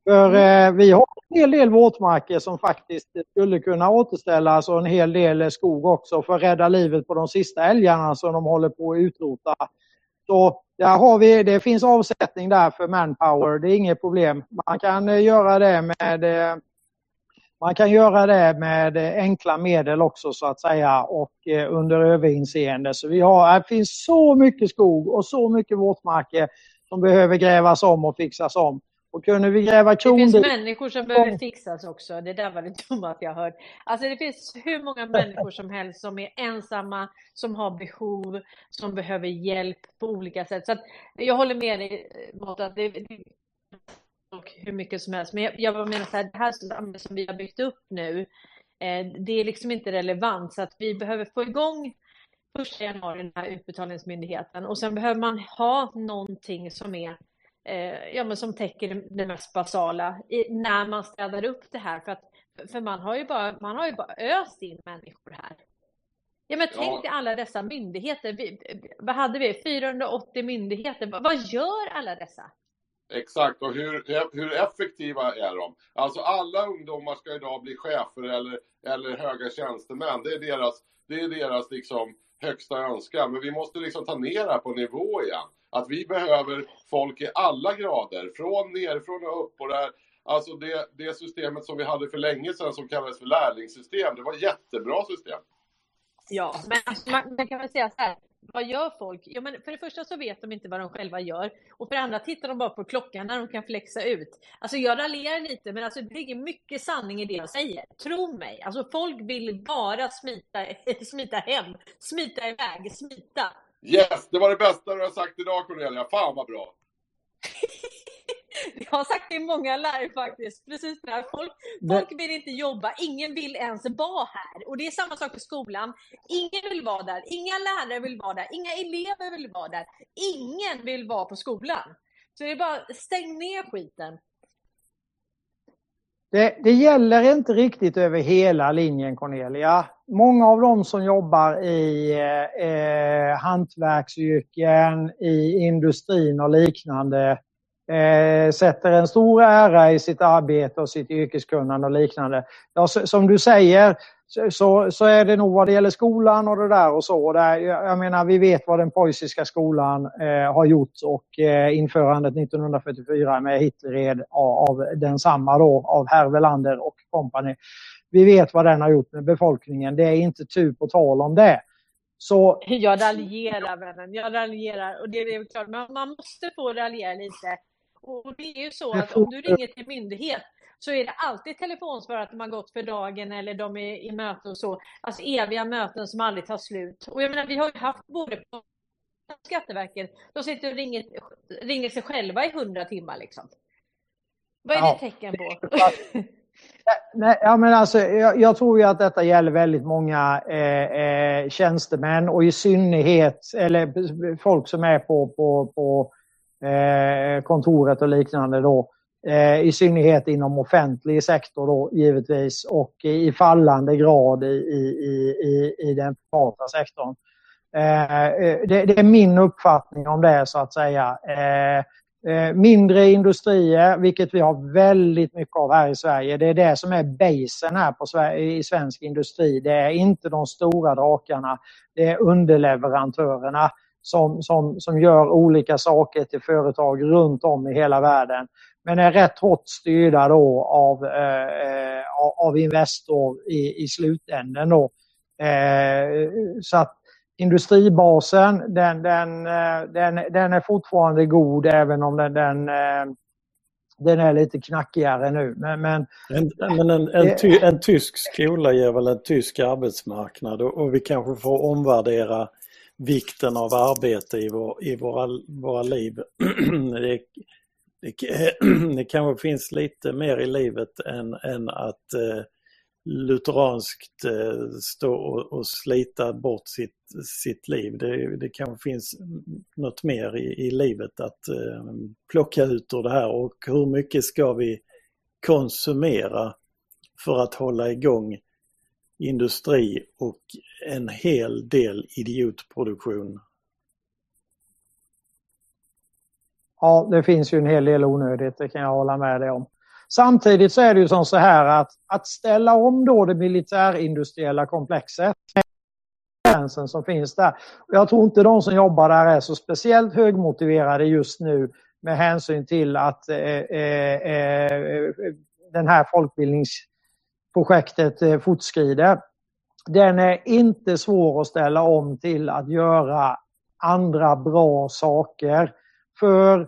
För mm. eh, vi har en hel del våtmarker som faktiskt skulle kunna återställas och en hel del skog också för att rädda livet på de sista älgarna som de håller på att utrota. Så där har vi, det finns avsättning där för manpower, det är inget problem. Man kan eh, göra det med man kan göra det med enkla medel också så att säga och eh, under överinseende. Så vi har, det finns så mycket skog och så mycket våtmarker som behöver grävas om och fixas om. Och kunde vi gräva kron... Det finns människor som behöver fixas också. Det där var det dummaste jag hört. Alltså det finns hur många människor som helst som är ensamma, som har behov, som behöver hjälp på olika sätt. Så att jag håller med dig mot att det, och hur mycket som helst. Men jag, jag menar så här, det här som vi har byggt upp nu, eh, det är liksom inte relevant så att vi behöver få igång första januari den här utbetalningsmyndigheten och sen behöver man ha någonting som är eh, ja, men som täcker det mest basala i, när man städar upp det här för att för man har ju bara, man har ju bara öst in människor här. Ja, men tänk dig alla dessa myndigheter. Vi, vad hade vi? 480 myndigheter. Vad gör alla dessa? Exakt, och hur, hur effektiva är de? Alltså alla ungdomar ska idag bli chefer eller, eller höga tjänstemän. Det är deras, det är deras liksom högsta önskan. Men vi måste liksom ta ner det här på nivå igen. Att vi behöver folk i alla grader, från nerifrån och upp. Och där, alltså det, det systemet som vi hade för länge sedan som kallades för lärlingssystem, det var ett jättebra system. Ja, men alltså, man, man kan väl säga så här, vad gör folk? Ja, men för det första så vet de inte vad de själva gör och för det andra tittar de bara på klockan när de kan flexa ut. Alltså jag raljerar lite, men alltså det ligger mycket sanning i det jag säger. Tro mig, alltså folk vill bara smita, smita hem, smita iväg, smita. Yes, det var det bästa du har sagt idag Cornelia. Fan vad bra! Jag har sagt det i många live faktiskt. Precis det här. Folk, folk vill inte jobba, ingen vill ens vara här. Och det är samma sak i skolan. Ingen vill vara där, inga lärare vill vara där, inga elever vill vara där. Ingen vill vara på skolan. Så det är bara, stäng ner skiten. Det, det, gäller inte riktigt över hela linjen Cornelia. Många av dem som jobbar i eh, hantverksyrken, i industrin och liknande eh, sätter en stor ära i sitt arbete och sitt yrkeskunnande och liknande. Ja, så, som du säger så, så är det nog vad det gäller skolan och det där och så. Där, jag menar, vi vet vad den preussiska skolan eh, har gjort och eh, införandet 1944 med Hitlered av, av densamma då, av herr Welander och kompani. Vi vet vad den har gjort med befolkningen. Det är inte tu på tal om det. Så... Jag raljerar vännen, jag raljerar och det är klart, man, man måste få raljera lite. Och det är ju så att om du ringer till myndighet så är det alltid telefonsvar att de har gått för dagen eller de är i möte och så. Alltså eviga möten som aldrig tar slut. Och jag menar, vi har ju haft både på Skatteverket, de sitter och ringer, ringer sig själva i hundra timmar liksom. Vad är ja. det tecken på? Nej, ja, men alltså, jag, jag, tror ju att detta gäller väldigt många eh, eh, tjänstemän och i synnerhet eller folk som är på, på, på Eh, kontoret och liknande då. Eh, I synnerhet inom offentlig sektor då givetvis och i fallande grad i, i, i, i den privata sektorn. Eh, det, det, är min uppfattning om det så att säga. Mindre industrier, vilket vi har väldigt mycket av här i Sverige. Det är det som är basen här på Sverige, i svensk industri. Det är inte de stora drakarna. Det är underleverantörerna som, som, som gör olika saker till företag runt om i hela världen. Men är rätt hårt styrda då av, eh, av Investor i, i slutänden. Då. Eh, så att industribasen den, den, eh, den, den är fortfarande god även om den, den eh, den är lite knackigare nu. Men, men, en, men en, en, ty, en, tysk skola ger väl en tysk arbetsmarknad och, och vi kanske får omvärdera vikten av arbete i, vår, i våra, våra liv. det, det, det kanske finns lite mer i livet än, än att eh, lutheranskt eh, stå och, och, slita bort sitt, sitt liv. Det, det kanske finns något mer i, i livet att eh, plocka ut ur det här och hur mycket ska vi konsumera för att hålla igång industri och en hel del idiotproduktion. Ja, det finns ju en hel del onödigt, det kan jag hålla med dig om. Samtidigt så är det ju som så här att, att ställa om då det militärindustriella komplexet som finns där. Jag tror inte de som jobbar där är så speciellt högmotiverade just nu med hänsyn till att eh, eh, eh, eh den här folkbildnings projektet eh, fortskrider. Den är inte svår att ställa om till att göra andra bra saker för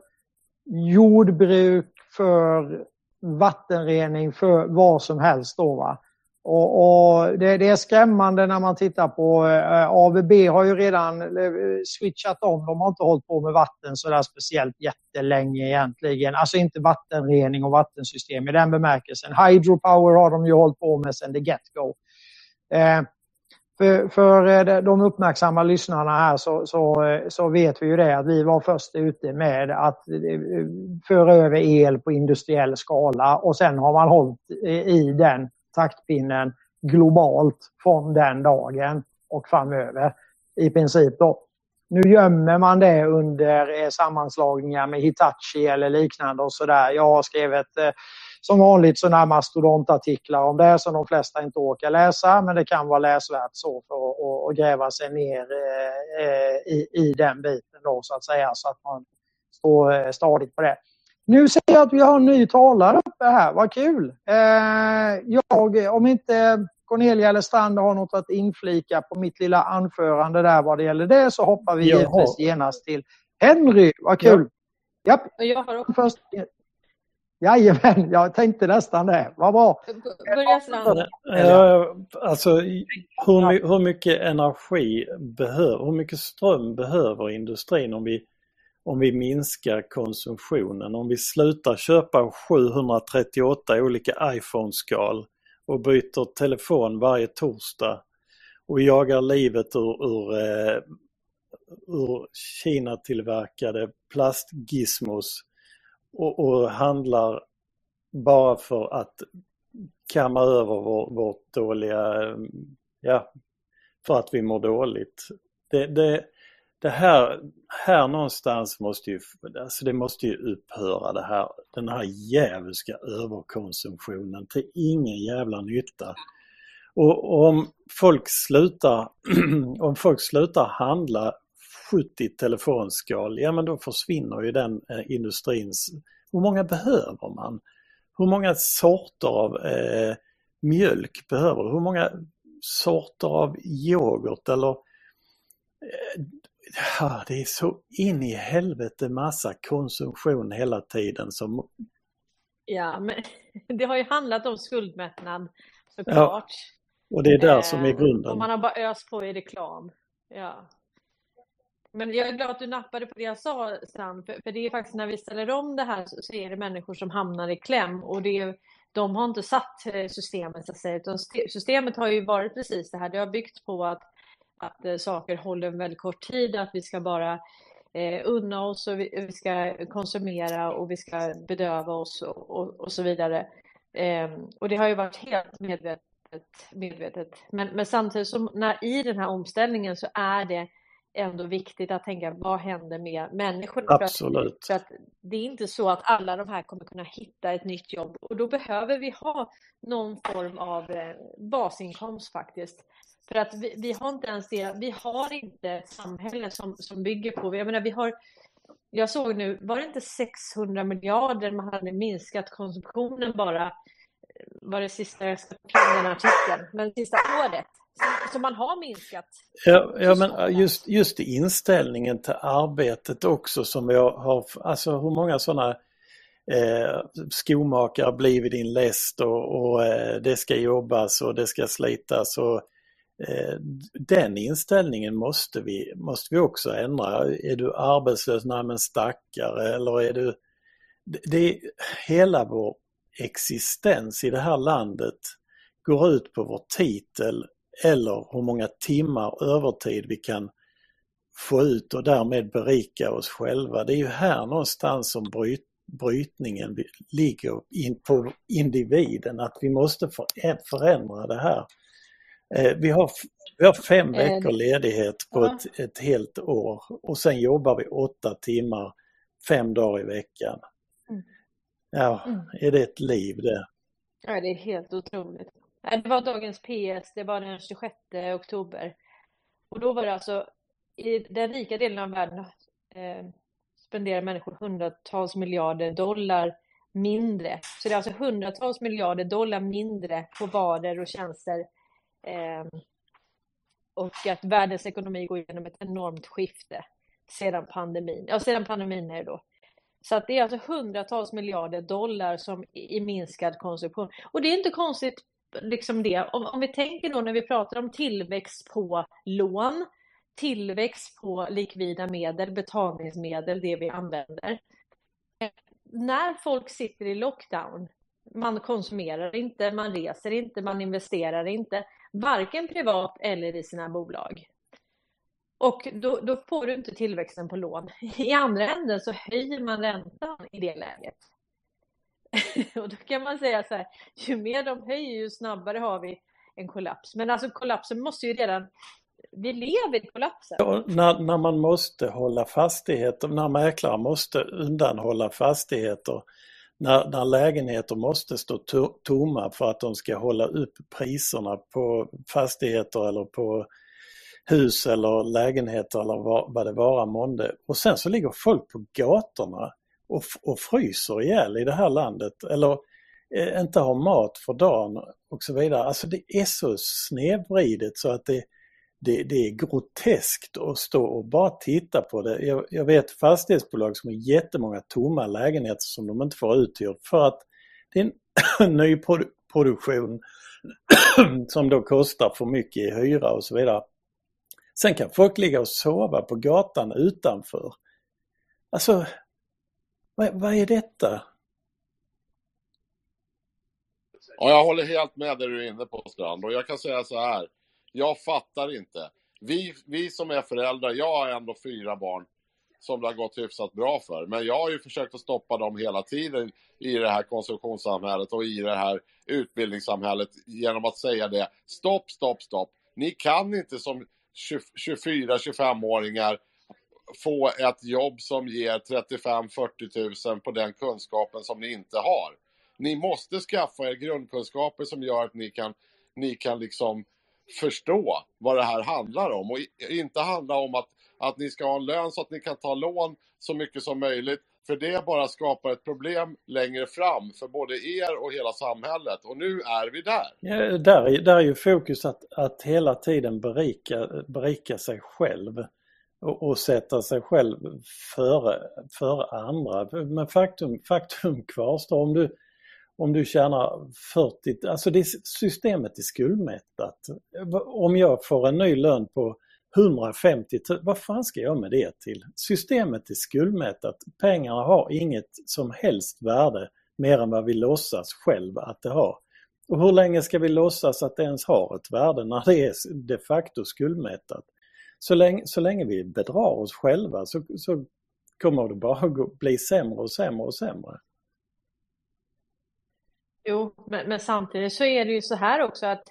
jordbruk, för vattenrening, för vad som helst. Då, va? Och, och det, det, är skrämmande när man tittar på eh, ABB har ju redan eh, switchat om. De har inte hållit på med vatten så där speciellt jättelänge egentligen. Alltså inte vattenrening och vattensystem i den bemärkelsen. Hydropower har de ju hållit på med sedan the get-go. Eh, för, för eh, de uppmärksamma lyssnarna här så, så, eh, så, vet vi ju det att vi var först ute med att föra över el på industriell skala och sen har man hållit i den taktpinnen globalt från den dagen och framöver i princip. Då. nu gömmer man det under eh, sammanslagningar med Hitachi eller liknande och sådär. Jag har skrivit eh, som vanligt sådana mastodontartiklar om det som de flesta inte orkar läsa men det kan vara läsvärt så för att, att gräva sig ner eh, i, i den biten då så att säga så att man står stadigt på det. Nu ser jag att vi har en ny talare uppe här, vad kul! Jag, om inte Cornelia eller Strand har något att inflika på mitt lilla anförande där vad det gäller det så hoppar vi givetvis genast till Henry. Vad kul! Ja. Jag har också. Först... Jajamän, jag tänkte nästan det. Vad bra! Börja Strand. Alltså hur, hur mycket energi behöver, hur mycket ström behöver industrin om vi om vi minskar konsumtionen, om vi slutar köpa 738 olika iPhone-skal och byter telefon varje torsdag och jagar livet ur, ur, eh, ur Kina-tillverkade plastgizmos och, och, handlar bara för att kamma över vår, vårt dåliga, ja, för att vi mår dåligt. Det, det, det här, här någonstans måste ju, alltså det måste ju upphöra det här, den här djävulska överkonsumtionen till ingen jävla nytta. Och, om folk slutar, om folk slutar handla 70 telefonskal, ja men då försvinner ju den eh, industrins, hur många behöver man? Hur många sorter av eh, mjölk behöver du? Hur många sorter av yoghurt eller eh, Ja, det är så in i helvete massa konsumtion hela tiden som... Ja, men det har ju handlat om skuldmättnad såklart. Ja, och det är där som är eh, grunden. Och man har bara öst på i reklam. Ja. Men jag är glad att du nappade på det jag sa, för, för det är faktiskt när vi ställer om det här så är det människor som hamnar i kläm och det är, de har inte satt eh, systemet så att säga, utan systemet har ju varit precis det här, det har byggt på att att eh, saker håller en väldigt kort tid, att vi ska bara eh, unna oss och vi, vi, ska konsumera och vi ska bedöva oss och, och, och så vidare. Eh, och det har ju varit helt medvetet. medvetet. Men, men samtidigt som när, i den här omställningen så är det ändå viktigt att tänka vad händer med människorna? Absolut. För att, för att, det är inte så att alla de här kommer kunna hitta ett nytt jobb och då behöver vi ha någon form av eh, basinkomst faktiskt. För att vi, vi, har inte ens det, vi har inte samhälle som, som bygger på, jag menar vi har, jag såg nu, var det inte 600 miljarder man hade minskat konsumtionen bara, var det sista jag ska den artikeln, men sista året. Så man har minskat. Ja, ja men just, just inställningen till arbetet också som jag har, alltså hur många sådana eh, skomakare blivit din läst och, och eh, det ska jobbas och det ska slitas och Eh, Eh, den inställningen måste vi, måste vi också ändra. Är du arbetslös? Nej men stackare eller är du... Det, är hela vår existens i det här landet går ut på vår titel eller hur många timmar övertid vi kan få ut och därmed berika oss själva. Det är ju här någonstans som bryt, brytningen ligger in på individen, att vi måste förändra det här. Eh, vi har, vi har fem eh, veckor ledighet på ett, ett helt år och sen jobbar vi åtta timmar fem dagar i veckan. Mm. Ja, mm. är det ett liv det? Ja, det är helt otroligt. Det var dagens PS, det var den 26 oktober. Och då var det alltså, i den rika delen av världen eh, spenderar människor hundratals miljarder dollar mindre. Så det är alltså hundratals miljarder dollar mindre på varor och tjänster Ehm, och att världens ekonomi går igenom ett enormt skifte sedan pandemin. Ja, sedan pandemin är det då. Så att det är alltså hundratals miljarder dollar som i minskad konsumtion. Och det är inte konstigt liksom det. Om, om vi tänker då när vi pratar om tillväxt på lån, tillväxt på likvida medel, betalningsmedel, det vi använder. När folk sitter i lockdown, man konsumerar inte, man reser inte, man investerar inte, varken privat eller i sina bolag. Och då, då, får du inte tillväxten på lån. I andra änden så höjer man räntan i det läget. Och då kan man säga så här, ju mer de höjer ju snabbare har vi en kollaps. Men alltså kollapsen måste ju redan vi lever i kollapsen. Ja, när, när man måste hålla fastigheter, när mäklare måste undanhålla fastigheter, när, när lägenheter måste stå to, tomma för att de ska hålla upp priserna på fastigheter eller på hus eller lägenheter eller vad, vad det vara månde. Och sen så ligger folk på gatorna och, och fryser ihjäl i det här landet eller eh, inte har mat för dagen och så vidare. Alltså det är så snedvridet så att det, det, det är groteskt att stå och bara titta på det. Jag, jag vet fastighetsbolag som har jättemånga tomma lägenheter som de inte får uthyrt för att det är en nyproduktion som då kostar för mycket i hyra och så vidare. Sen kan folk ligga och sova på gatan utanför. Alltså, vad, vad är detta? Ja, jag håller helt med det du är inne på Strand och jag kan säga så här. Jag fattar inte. Vi, vi som är föräldrar, jag har ändå fyra barn som det har gått hyfsat bra för. Men jag har ju försökt att stoppa dem hela tiden i det här konsumtionssamhället och i det här utbildningssamhället genom att säga det. Stopp, stopp, stopp. Ni kan inte som 24-25-åringar få ett jobb som ger 35-40 000 på den kunskapen som ni inte har. Ni måste skaffa er grundkunskaper som gör att ni kan, ni kan liksom förstå vad det här handlar om och inte handla om att, att ni ska ha en lön så att ni kan ta lån så mycket som möjligt. För det bara skapar ett problem längre fram för både er och hela samhället. Och nu är vi där. Ja, där, där är ju fokus att, att hela tiden berika, berika sig själv och, och sätta sig själv före, före andra. Men faktum, faktum kvarstår. Om du, om du tjänar 40, alltså det systemet är skuldmättat. Om jag får en ny lön på 150 000, vad fan ska jag med det till? Systemet är skuldmättat, pengarna har inget som helst värde mer än vad vi låtsas själva att det har. Och hur länge ska vi låtsas att det ens har ett värde när det är de facto skuldmättat? Så länge, så länge vi bedrar oss själva så, så kommer det bara bli sämre och sämre och sämre. Jo, men, men, samtidigt så är det ju så här också att,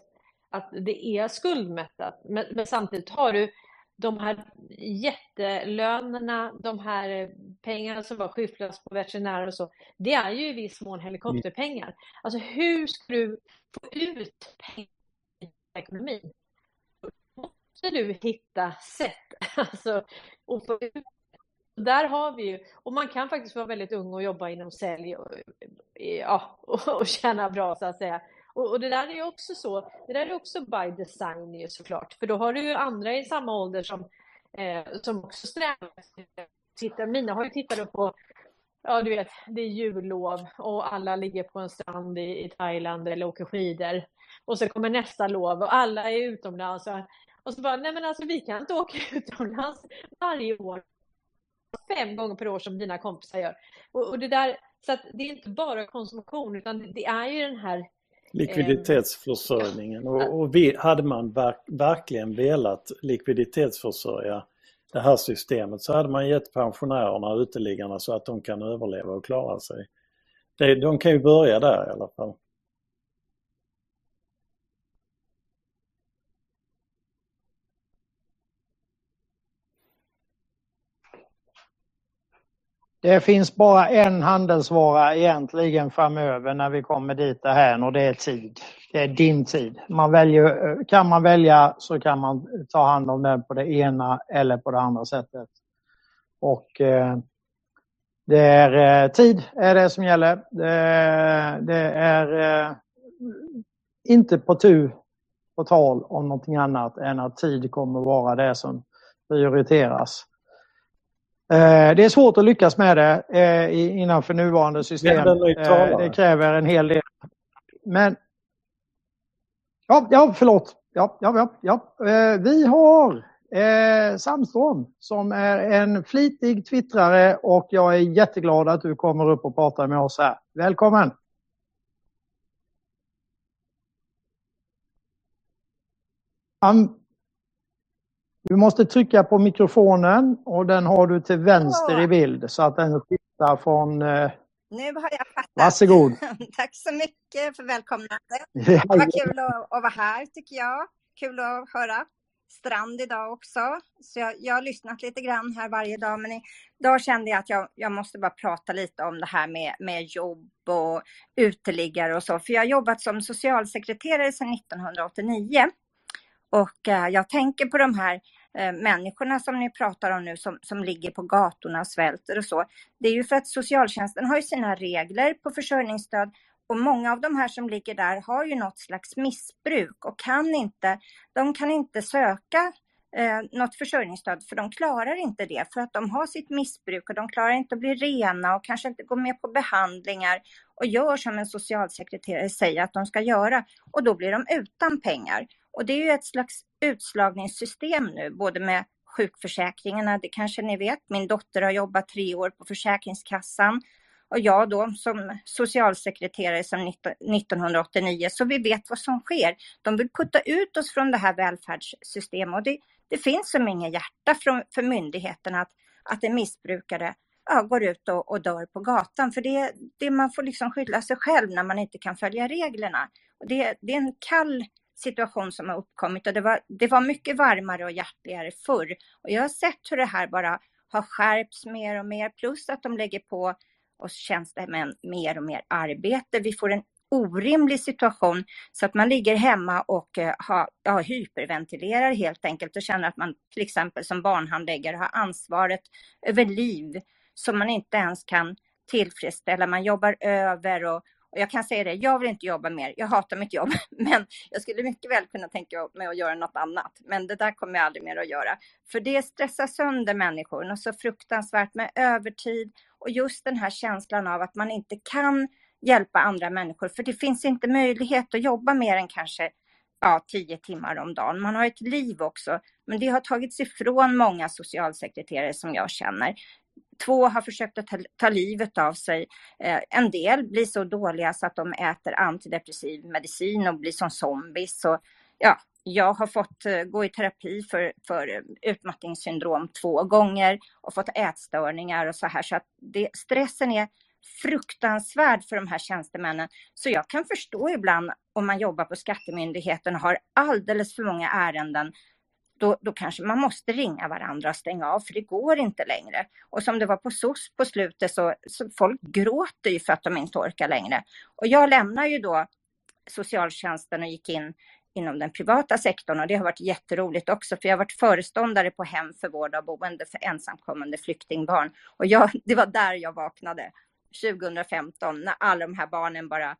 att det är skuldmättat. Men, men samtidigt har du de här jättelönerna, de här pengarna som var skyfflas på veterinärer och så. Det är ju i viss mån helikopterpengar. Alltså hur ska du få ut pengar i ekonomin? måste du hitta sätt alltså, att få ut där har vi ju, och man kan faktiskt vara väldigt ung och jobba inom sälj ja, och, och tjäna bra så att säga. Och, och, det där är ju också så, det där är också by design ju såklart, för då har du ju andra i samma ålder som, eh, som också strävar. Titta, mina har ju tittat på, ja du vet, det är jullov och alla ligger på en strand i, i Thailand eller åker skidor. Och så kommer nästa lov och alla är utomlands. Och, och så bara, nej men alltså vi kan inte åka utomlands varje år fem gånger per år som dina kompisar gör. Och, och det där, så att det är inte bara konsumtion utan det är ju den här likviditetsförsörjningen. Och, och vi, hade man verk, verkligen velat likviditetsförsörja det här systemet så hade man gett pensionärerna uteliggarna så att de kan överleva och klara sig. Det, de kan ju börja där i alla fall. Det finns bara en handelsvara egentligen framöver när vi kommer dit det här och det är tid. Det är din tid. Man väljer, kan man välja så kan man ta hand om den på det ena eller på det andra sättet. Och eh, det är eh, tid är det som gäller. Det, det är eh, inte på tu på tal om någonting annat än att tid kommer vara det som prioriteras. Eh, det är svårt att lyckas med det eh, innanför nuvarande system. Eh, det kräver en hel del. Men Ja, ja förlåt. Ja, ja, ja, ja. Vi har eh, Sandström som är en flitig twittrare och jag är jätteglad att du kommer upp och pratar med oss här. Välkommen! Han du måste trycka på mikrofonen och den har du till vänster i bild så att den skiftar från... Eh... Nu har jag fattat. Varsågod. Tack så mycket för välkomnandet. Det var kul att, att vara här tycker jag. Kul att höra Strand idag också. Så jag, jag har lyssnat lite grann här varje dag. Men idag kände jag att jag, jag måste bara prata lite om det här med, med jobb och uteliggare och så. För jag har jobbat som socialsekreterare sedan 1989. Och eh, jag tänker på de här eh, människorna som ni pratar om nu som, som ligger på gatorna och svälter och så. Det är ju för att socialtjänsten har ju sina regler på försörjningsstöd och många av de här som ligger där har ju något slags missbruk och kan inte, de kan inte söka eh, något försörjningsstöd för de klarar inte det för att de har sitt missbruk och de klarar inte att bli rena och kanske inte gå med på behandlingar och gör som en socialsekreterare säger att de ska göra och då blir de utan pengar. Och det är ju ett slags utslagningssystem nu, både med sjukförsäkringarna, det kanske ni vet. Min dotter har jobbat tre år på Försäkringskassan och jag då som socialsekreterare sedan 1989, så vi vet vad som sker. De vill putta ut oss från det här välfärdssystemet och det, det finns som ingen hjärta från, för myndigheterna att, att en missbrukare ja, går ut och, och, dör på gatan. För det, det man får liksom skylla sig själv när man inte kan följa reglerna. Och det, det är en kall situation som har uppkommit och det var, det var mycket varmare och hjärtligare förr. Och jag har sett hur det här bara har skärpts mer och mer, plus att de lägger på oss tjänstemän mer och mer arbete. Vi får en orimlig situation så att man ligger hemma och eh, ha, ja, hyperventilerar helt enkelt och känner att man till exempel som barnhandläggare har ansvaret över liv som man inte ens kan tillfredsställa. Man jobbar över och, och jag kan säga det, jag vill inte jobba mer. Jag hatar mitt jobb, men jag skulle mycket väl kunna tänka mig att göra något annat. Men det där kommer jag aldrig mer att göra. För det stressar sönder människor och så fruktansvärt med övertid och just den här känslan av att man inte kan hjälpa andra människor, för det finns inte möjlighet att jobba mer än kanske ja, tio timmar om dagen. Man har ett liv också, men det har tagits ifrån många socialsekreterare som jag känner. Två har försökt att ta, ta livet av sig. Eh, en del blir så dåliga så att de äter antidepressiv medicin och blir som zombies. Så, ja, jag har fått eh, gå i terapi för, för eh, utmattningssyndrom två gånger och fått ätstörningar och så här. Så att det, stressen är fruktansvärd för de här tjänstemännen. Så jag kan förstå ibland om man jobbar på Skattemyndigheten och har alldeles för många ärenden då, då kanske man måste ringa varandra och stänga av, för det går inte längre. Och som det var på SOS på slutet så, så folk gråter ju för att de inte orkar längre. Och jag lämnar ju då socialtjänsten och gick in inom den privata sektorn och det har varit jätteroligt också för jag har varit föreståndare på hem för vård av boende för ensamkommande flyktingbarn och jag, det var där jag vaknade 2015 när alla de här barnen bara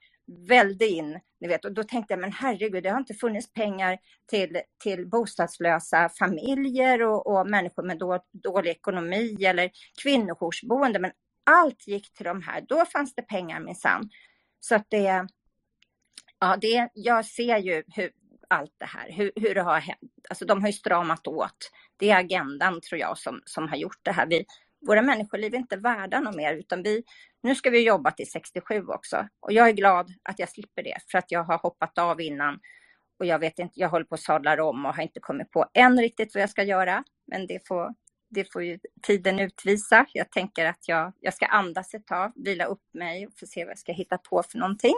välde in. Ni vet, och då tänkte jag, men herregud, det har inte funnits pengar till, till bostadslösa familjer och, och människor med då, dålig ekonomi eller kvinnojoursboende, men allt gick till de här. Då fanns det pengar minsann. Så att det, ja, det, jag ser ju hur, allt det här, hur, hur det har hänt. Alltså de har ju stramat åt. Det är agendan tror jag som, som har gjort det här. Vi, våra människoliv är inte värda något mer, utan vi, nu ska vi jobba till 67 också. Och jag är glad att jag slipper det, för att jag har hoppat av innan. Och jag vet inte, jag håller på att sadla om och har inte kommit på än riktigt vad jag ska göra. Men det får, det får ju tiden utvisa. Jag tänker att jag, jag ska andas ett tag, vila upp mig och få se vad jag ska hitta på för någonting.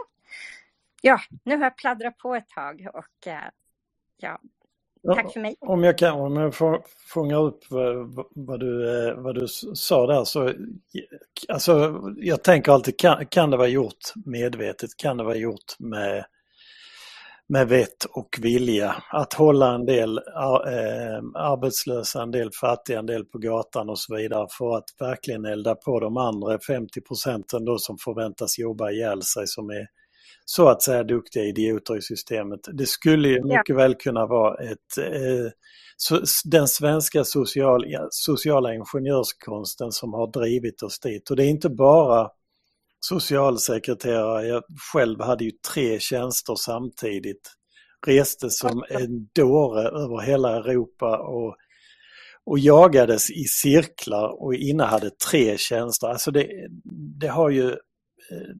Ja, nu har jag pladdrat på ett tag och eh, ja, Tack för mig. Om jag kan, om jag får fånga upp vad, du, eh, vad du sa där så, alltså jag tänker alltid, kan, kan det vara gjort medvetet? Kan det vara gjort med, med vett och vilja? Att hålla en del äh, arbetslösa, en del fattiga, en del på gatan och så vidare för att verkligen elda på de andra 50 procenten då som förväntas jobba ihjäl sig som är så att säga duktiga idioter i systemet. Det skulle ju mycket ja. väl kunna vara ett, eh, so, den svenska social, sociala ingenjörskonsten som har drivit oss dit. Och det är inte bara socialsekreterare, jag själv hade ju tre tjänster samtidigt. Reste som en dåre över hela Europa och, och jagades i cirklar och innehade tre tjänster. Alltså det, det har ju eh,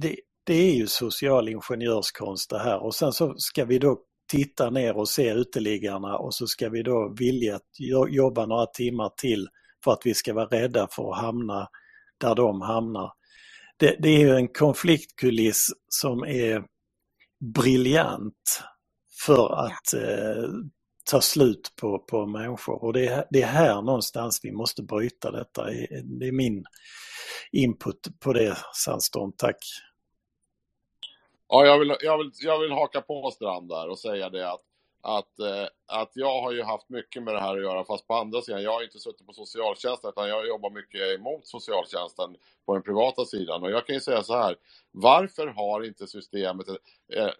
det, det är ju social ingenjörskonst det här och sen så ska vi då titta ner och se uteliggarna och så ska vi då vilja jobba några timmar till för att vi ska vara rädda för att hamna där de hamnar. Det, det är ju en konfliktkuliss som är briljant för att eh, tar slut på, på människor. Och det är, det är här någonstans vi måste bryta detta. Det är min input på det, Sandstorm. Tack! Ja, jag vill, jag, vill, jag vill haka på Strand där och säga det att, att, eh, att jag har ju haft mycket med det här att göra, fast på andra sidan, jag har inte suttit på socialtjänsten, utan jag jobbar mycket emot socialtjänsten på den privata sidan. Och jag kan ju säga så här, varför har inte systemet eh, eh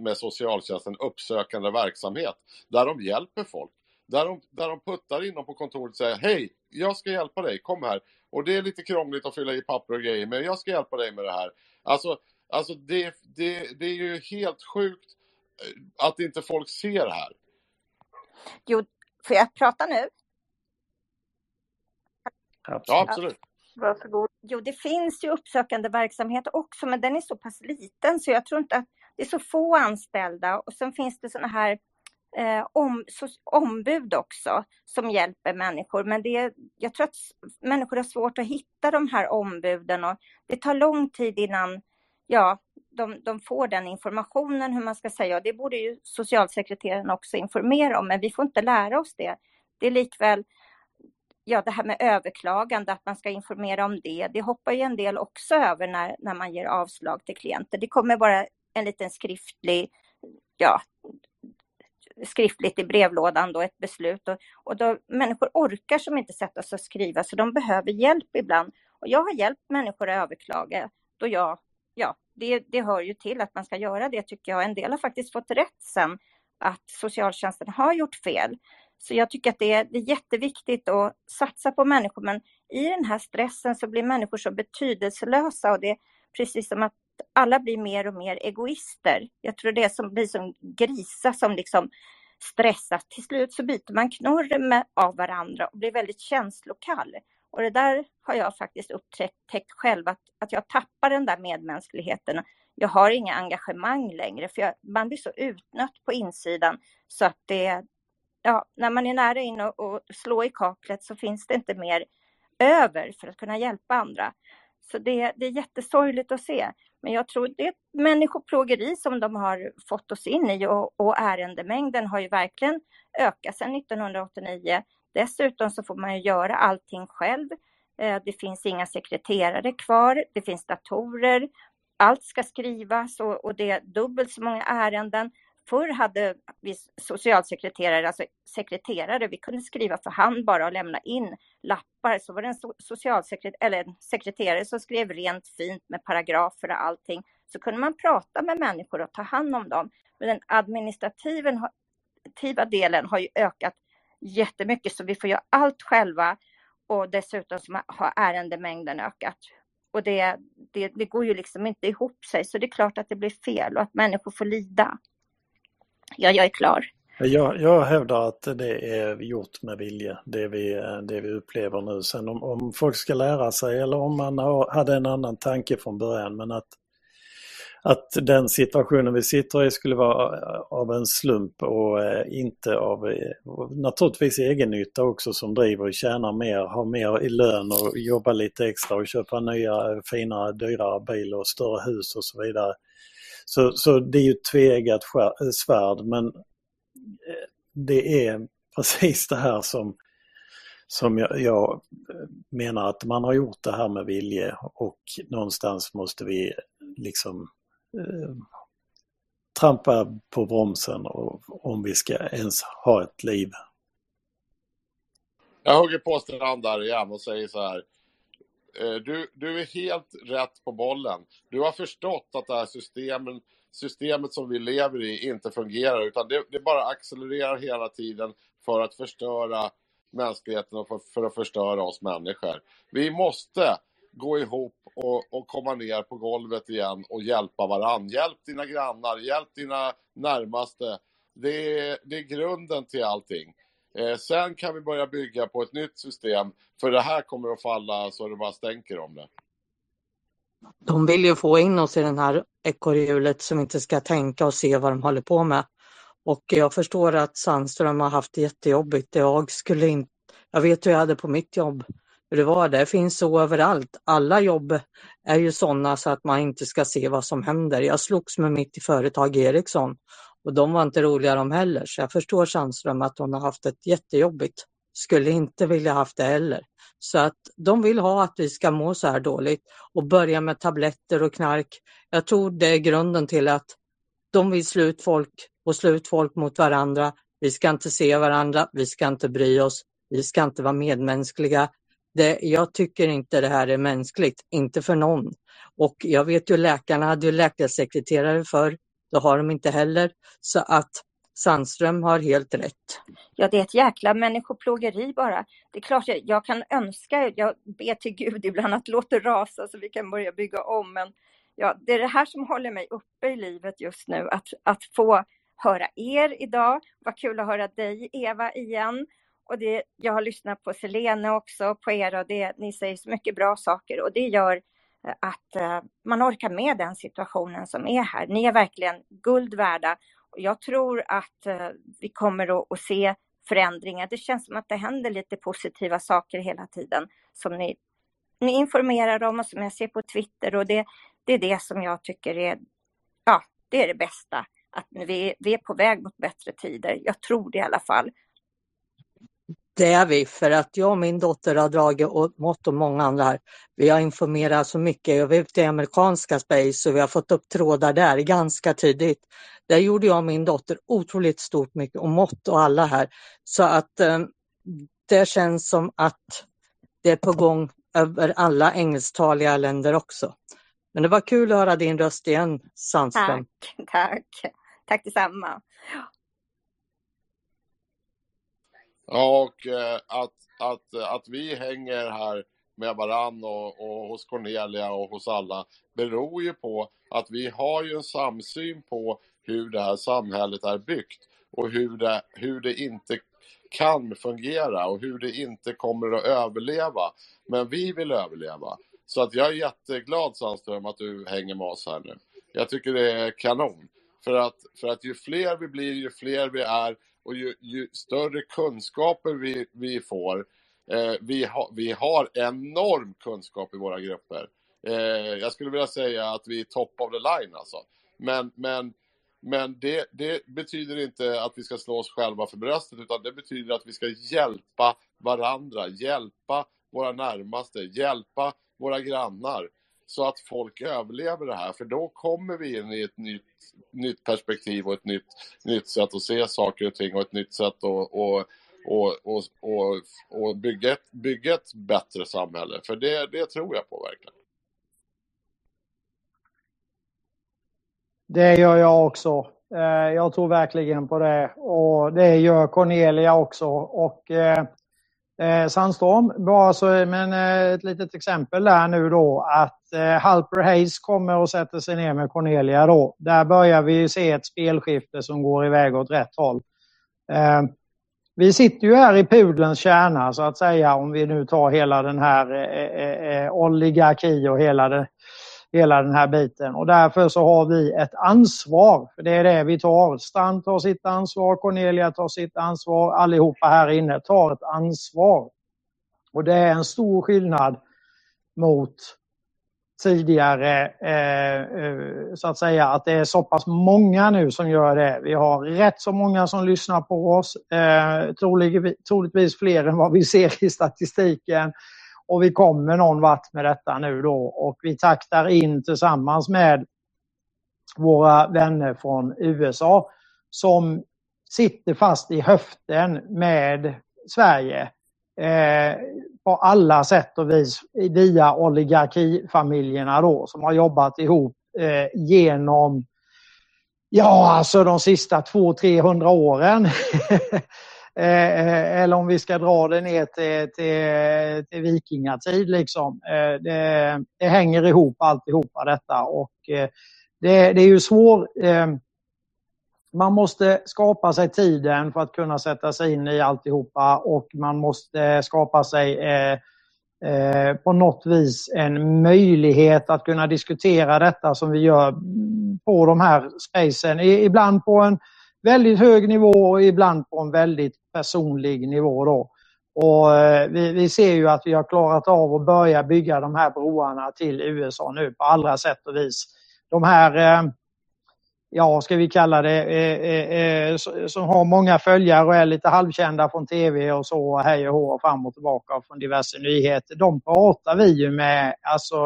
med socialtjänsten uppsökande verksamhet, där de hjälper folk? Där de, där de puttar in dem på kontoret och säger, hej, jag ska hjälpa dig, kom här. Och det är lite krångligt att fylla i papper och grejer, men jag ska hjälpa dig med det här. Alltså, Alltså det, det, det är ju helt sjukt eh, att inte folk ser det här. Jo, får jag prata nu? Absolut. Ja, absolut. Varsågod. Jo, det finns ju uppsökande verksamhet också, men den är så pass liten så jag tror inte att det är så få anställda. Och sen finns det sådana här eh, om, så, ombud också som hjälper människor. Men det, jag tror att människor har svårt att hitta de här ombuden och det tar lång tid innan ja, de, de får den informationen hur man ska säga och det borde ju socialsekreteraren också informera om men vi får inte lära oss det. Det är likväl ja, det här med överklagande, att man ska informera om det. Det hoppar ju en del också över när, när man ger avslag till klienter. Det kommer bara en liten skriftlig, ja, skriftligt i brevlådan då ett beslut och, och då, människor orkar som inte sätta sig och skriva så de behöver hjälp ibland. Och jag har hjälpt människor att överklaga då jag ja, det, det hör ju till att man ska göra det tycker jag. En del har faktiskt fått rätt sen att socialtjänsten har gjort fel. Så jag tycker att det är, det är jätteviktigt att satsa på människor, men i den här stressen så blir människor så betydelselösa och det är precis som att alla blir mer och mer egoister. Jag tror det är som blir som grisar som liksom stressas. Till slut så byter man knorr med, av varandra och blir väldigt känslokall. Och det där har jag faktiskt upptäckt själv, att, att jag tappar den där medmänskligheten. Jag har inga engagemang längre, för jag, man blir så utnött på insidan så att det, ja, när man är nära in och, och slår i kaklet så finns det inte mer över för att kunna hjälpa andra. Så det, det är jättesorgligt att se. Men jag tror det är ett människoplågeri som de har fått oss in i och, och ärendemängden har ju verkligen ökat sedan 1989. Dessutom så får man ju göra allting själv. Eh, det finns inga sekreterare kvar, det finns datorer, allt ska skrivas och, och det är dubbelt så många ärenden. Förr hade vi socialsekreterare, alltså sekreterare, vi kunde skriva för hand bara och lämna in lappar. Så var det en socialsekreterare, eller en sekreterare som skrev rent fint med paragrafer och allting. Så kunde man prata med människor och ta hand om dem. Men den administrativa delen har ju ökat jättemycket så vi får göra allt själva och dessutom så har ärendemängden ökat. Och det, det, det går ju liksom inte ihop sig så det är klart att det blir fel och att människor får lida. Ja, jag är klar. Jag, jag hävdar att det är gjort med vilja, det vi, det vi upplever nu. Sen om, om folk ska lära sig eller om man har, hade en annan tanke från början, men att att den situationen vi sitter i skulle vara eh, av en slump och eh, inte av eh, naturligtvis egennytta också som driver och tjänar mer, har mer i lön och jobbar lite extra och köper nya finare, dyrare bil och större hus och så vidare. Så, så det är ju ett tveeggat svärd men det är precis det här som, som jag, jag, menar att man har gjort det här med vilje och någonstans måste vi liksom eh, trampa på bromsen och, om vi ska ens ha ett liv. Jag hugger på Strand där igen och säger så här. Eh, du, du är helt rätt på bollen. Du har förstått att det här systemet, systemet som vi lever i inte fungerar utan det, det bara accelererar hela tiden för att förstöra mänskligheten och för, för att förstöra oss människor. Vi måste gå ihop och, och komma ner på golvet igen och hjälpa varann. Hjälp dina grannar, hjälp dina närmaste. Det är, det är grunden till allting. Eh, sen kan vi börja bygga på ett nytt system, för det här kommer att falla så det bara stänker om det. De vill ju få in oss i den här ekorrhjulet som inte ska tänka och se vad de håller på med. Och jag förstår att Sandström har haft det jättejobbigt. Jag skulle inte, jag vet hur jag hade på mitt jobb det var det, finns så överallt. Alla jobb är ju sådana så att man inte ska se vad som händer. Jag slogs med mitt företag Ericsson Och de var inte roliga de heller, så jag förstår Sandström att hon har haft ett jättejobbigt. Skulle inte vilja haft det heller. Så att de vill ha att vi ska må så här dåligt och börja med tabletter och knark. Jag tror det är grunden till att de vill slå ut folk och slå ut folk mot varandra. Vi ska inte se varandra, vi ska inte bry oss, vi ska inte vara medmänskliga. Det, jag tycker inte det här är mänskligt, inte för någon. Och jag vet ju läkarna hade ju läkarsekreterare för det har de inte heller. Så att Sandström har helt rätt. Ja, det är ett jäkla människoplågeri bara. Det är klart jag, jag kan önska, jag ber till Gud ibland att låt det rasa så vi kan börja bygga om. Men ja, det är det här som håller mig uppe i livet just nu. Att, att få höra er idag. Vad kul att höra dig Eva igen. Och det, jag har lyssnat på Selene också, på er och det, ni säger så mycket bra saker och det gör eh, att eh, man orkar med den situationen som är här. Ni är verkligen guld värda. Och jag tror att eh, vi kommer att, att, se förändringar. Det känns som att det händer lite positiva saker hela tiden som ni, ni informerar om och som jag ser på Twitter och det, det är det som jag tycker är, ja, det är det bästa. Att vi, vi är på väg mot bättre tider. Jag tror det i alla fall. Det är vi, för att jag och min dotter har dragit åt mått och många andra här. Vi har informerat så mycket. Jag var ute i amerikanska space och vi har fått upp trådar där ganska tidigt. Där gjorde jag och min dotter otroligt stort mycket och mått och alla här. Så att eh, det känns som att det är på gång över alla engelsktaliga länder också. Men det var kul att höra din röst igen, Sandström. Tack, tack. Tack detsamma. Ja, och eh, att, att, eh, att vi hänger här med varann och, och hos Cornelia och hos alla beror ju på att vi har ju en samsyn på hur det här samhället är byggt och hur det, hur det inte kan fungera och hur det inte kommer att överleva. Men vi vill överleva. Så att jag är jätteglad Sandström att du hänger med oss här nu. Jag tycker det är kanon. För att, för att ju fler vi blir, ju fler vi är och ju, ju större kunskaper vi, vi får. Eh, vi, ha, vi har enorm kunskap i våra grupper. Eh, jag skulle vilja säga att vi är top of the line alltså. Men, men, men det, det betyder inte att vi ska slå oss själva för bröstet utan det betyder att vi ska hjälpa varandra, hjälpa våra närmaste, hjälpa våra grannar så att folk överlever det här. För då kommer vi in i ett nytt, nytt perspektiv och ett nytt, nytt sätt att se saker och ting och ett nytt sätt att och, och, och, och, och bygga, ett, bygga ett bättre samhälle. För det, det tror jag på verkligen. Det gör jag också. Eh, jag tror verkligen på det och det gör Cornelia också. Och eh, eh, Sandstorm. Bara så, men eh, ett litet exempel där nu då att eh, Halper Hayes kommer och sätter sig ner med Cornelia då. Där börjar vi se ett spelskifte som går iväg åt rätt håll. Eh, vi sitter ju här i pudelns kärna så att säga om vi nu tar hela den här eh, eh, eh, eh oligarki och hela det, hela den här biten. Och därför så har vi ett ansvar, för det är det vi tar. Strand tar sitt ansvar, Cornelia tar sitt ansvar, allihopa här inne tar ett ansvar. Och det är en stor skillnad mot tidigare, eh, eh så att säga, att det är så pass många nu som gör det. Vi har rätt så många som lyssnar på oss, eh, troligtvis fler än vad vi ser i statistiken. Och vi kommer någon vart med detta nu då och vi taktar in tillsammans med våra vänner från USA som sitter fast i höften med Sverige eh, på alla sätt och vis via oligarkifamiljerna då som har jobbat ihop eh, genom ja alltså de sista 200-300 åren. Eh, eh, eller om vi ska dra det ner till, till, till vikingatid. Liksom. Eh, det, det, hänger ihop alltihopa detta och eh, det, det är ju svårt. Eh, man måste skapa sig tiden för att kunna sätta sig in i alltihopa och man måste skapa sig på något vis en möjlighet att kunna diskutera detta som vi gör på de här spacen. Ibland på en väldigt hög nivå och ibland på en väldigt personlig nivå. Då. Och eh, vi, vi, ser ju att vi har klarat av att börja bygga de här broarna till USA nu på alla sätt och vis. De här, eh, ja ska vi kalla det, eh, som har många följare och är lite halvkända från tv och så, hej och hå, fram och tillbaka från diverse nyheter. De pratar vi ju med, alltså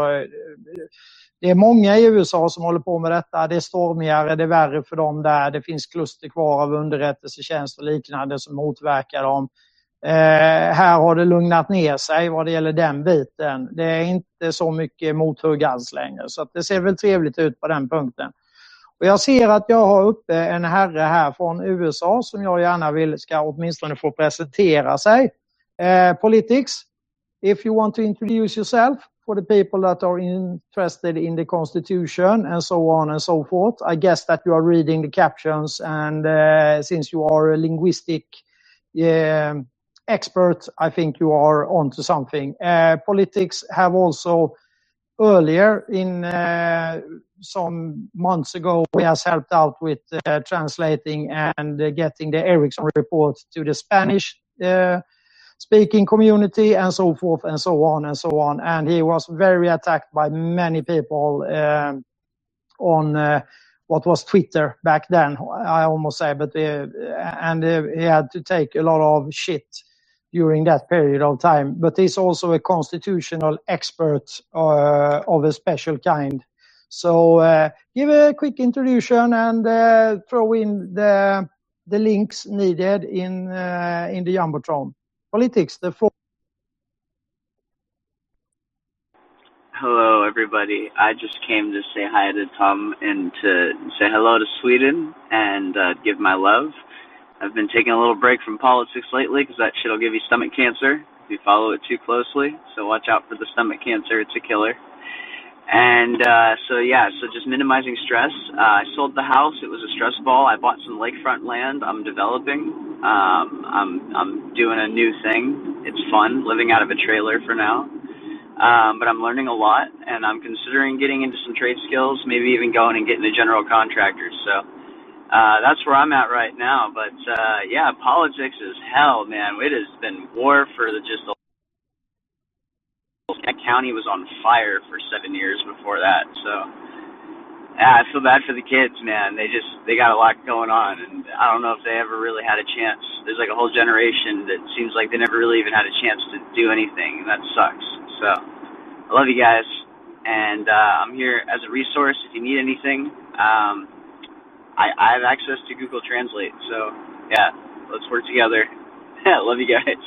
det är många i USA som håller på med detta. Det är stormigare, det är värre för dem där. Det finns kluster kvar av underrättelsetjänst och liknande som motverkar dem. Eh, här har det lugnat ner sig vad det gäller den biten. Det är inte så mycket mothugg alls längre. Så det ser väl trevligt ut på den punkten. Och jag ser att jag har uppe en herre här från USA som jag gärna vill ska åtminstone få presentera sig. Eh, politics, if you want to introduce yourself for the people that are interested in the constitution and so on and so forth. I guess that you are reading the captions and uh, since you are a linguistic uh, expert, I think you are onto something. Uh, politics have also earlier in uh, some months ago, we has helped out with uh, translating and uh, getting the Ericsson report to the Spanish speaking community and so forth and so on and so on. And he was very attacked by many people um, on uh, what was Twitter back then, I almost say, but uh, and uh, he had to take a lot of shit during that period of time. But he's also a constitutional expert uh, of a special kind. So uh, give a quick introduction and uh, throw in the the links needed in in the jumbotron. Politics, the. Hello, everybody. I just came to say hi to Tom and to say hello to Sweden and uh, give my love. I've been taking a little break from politics lately because that shit'll give you stomach cancer if you follow it too closely. So watch out for the stomach cancer; it's a killer. And uh, so yeah, so just minimizing stress. Uh, I sold the house; it was a stress ball. I bought some lakefront land. I'm developing. Um, I'm I'm doing a new thing. It's fun living out of a trailer for now. Um, but I'm learning a lot, and I'm considering getting into some trade skills, maybe even going and getting a general contractor. So uh, that's where I'm at right now. But uh, yeah, politics is hell, man. It has been war for the just. That county was on fire for seven years before that, so yeah, I feel bad for the kids, man. They just they got a lot going on, and I don't know if they ever really had a chance. There's like a whole generation that seems like they never really even had a chance to do anything, and that sucks. So I love you guys, and uh, I'm here as a resource if you need anything. Um, I, I have access to Google Translate. So yeah, let's work together. Love you guys.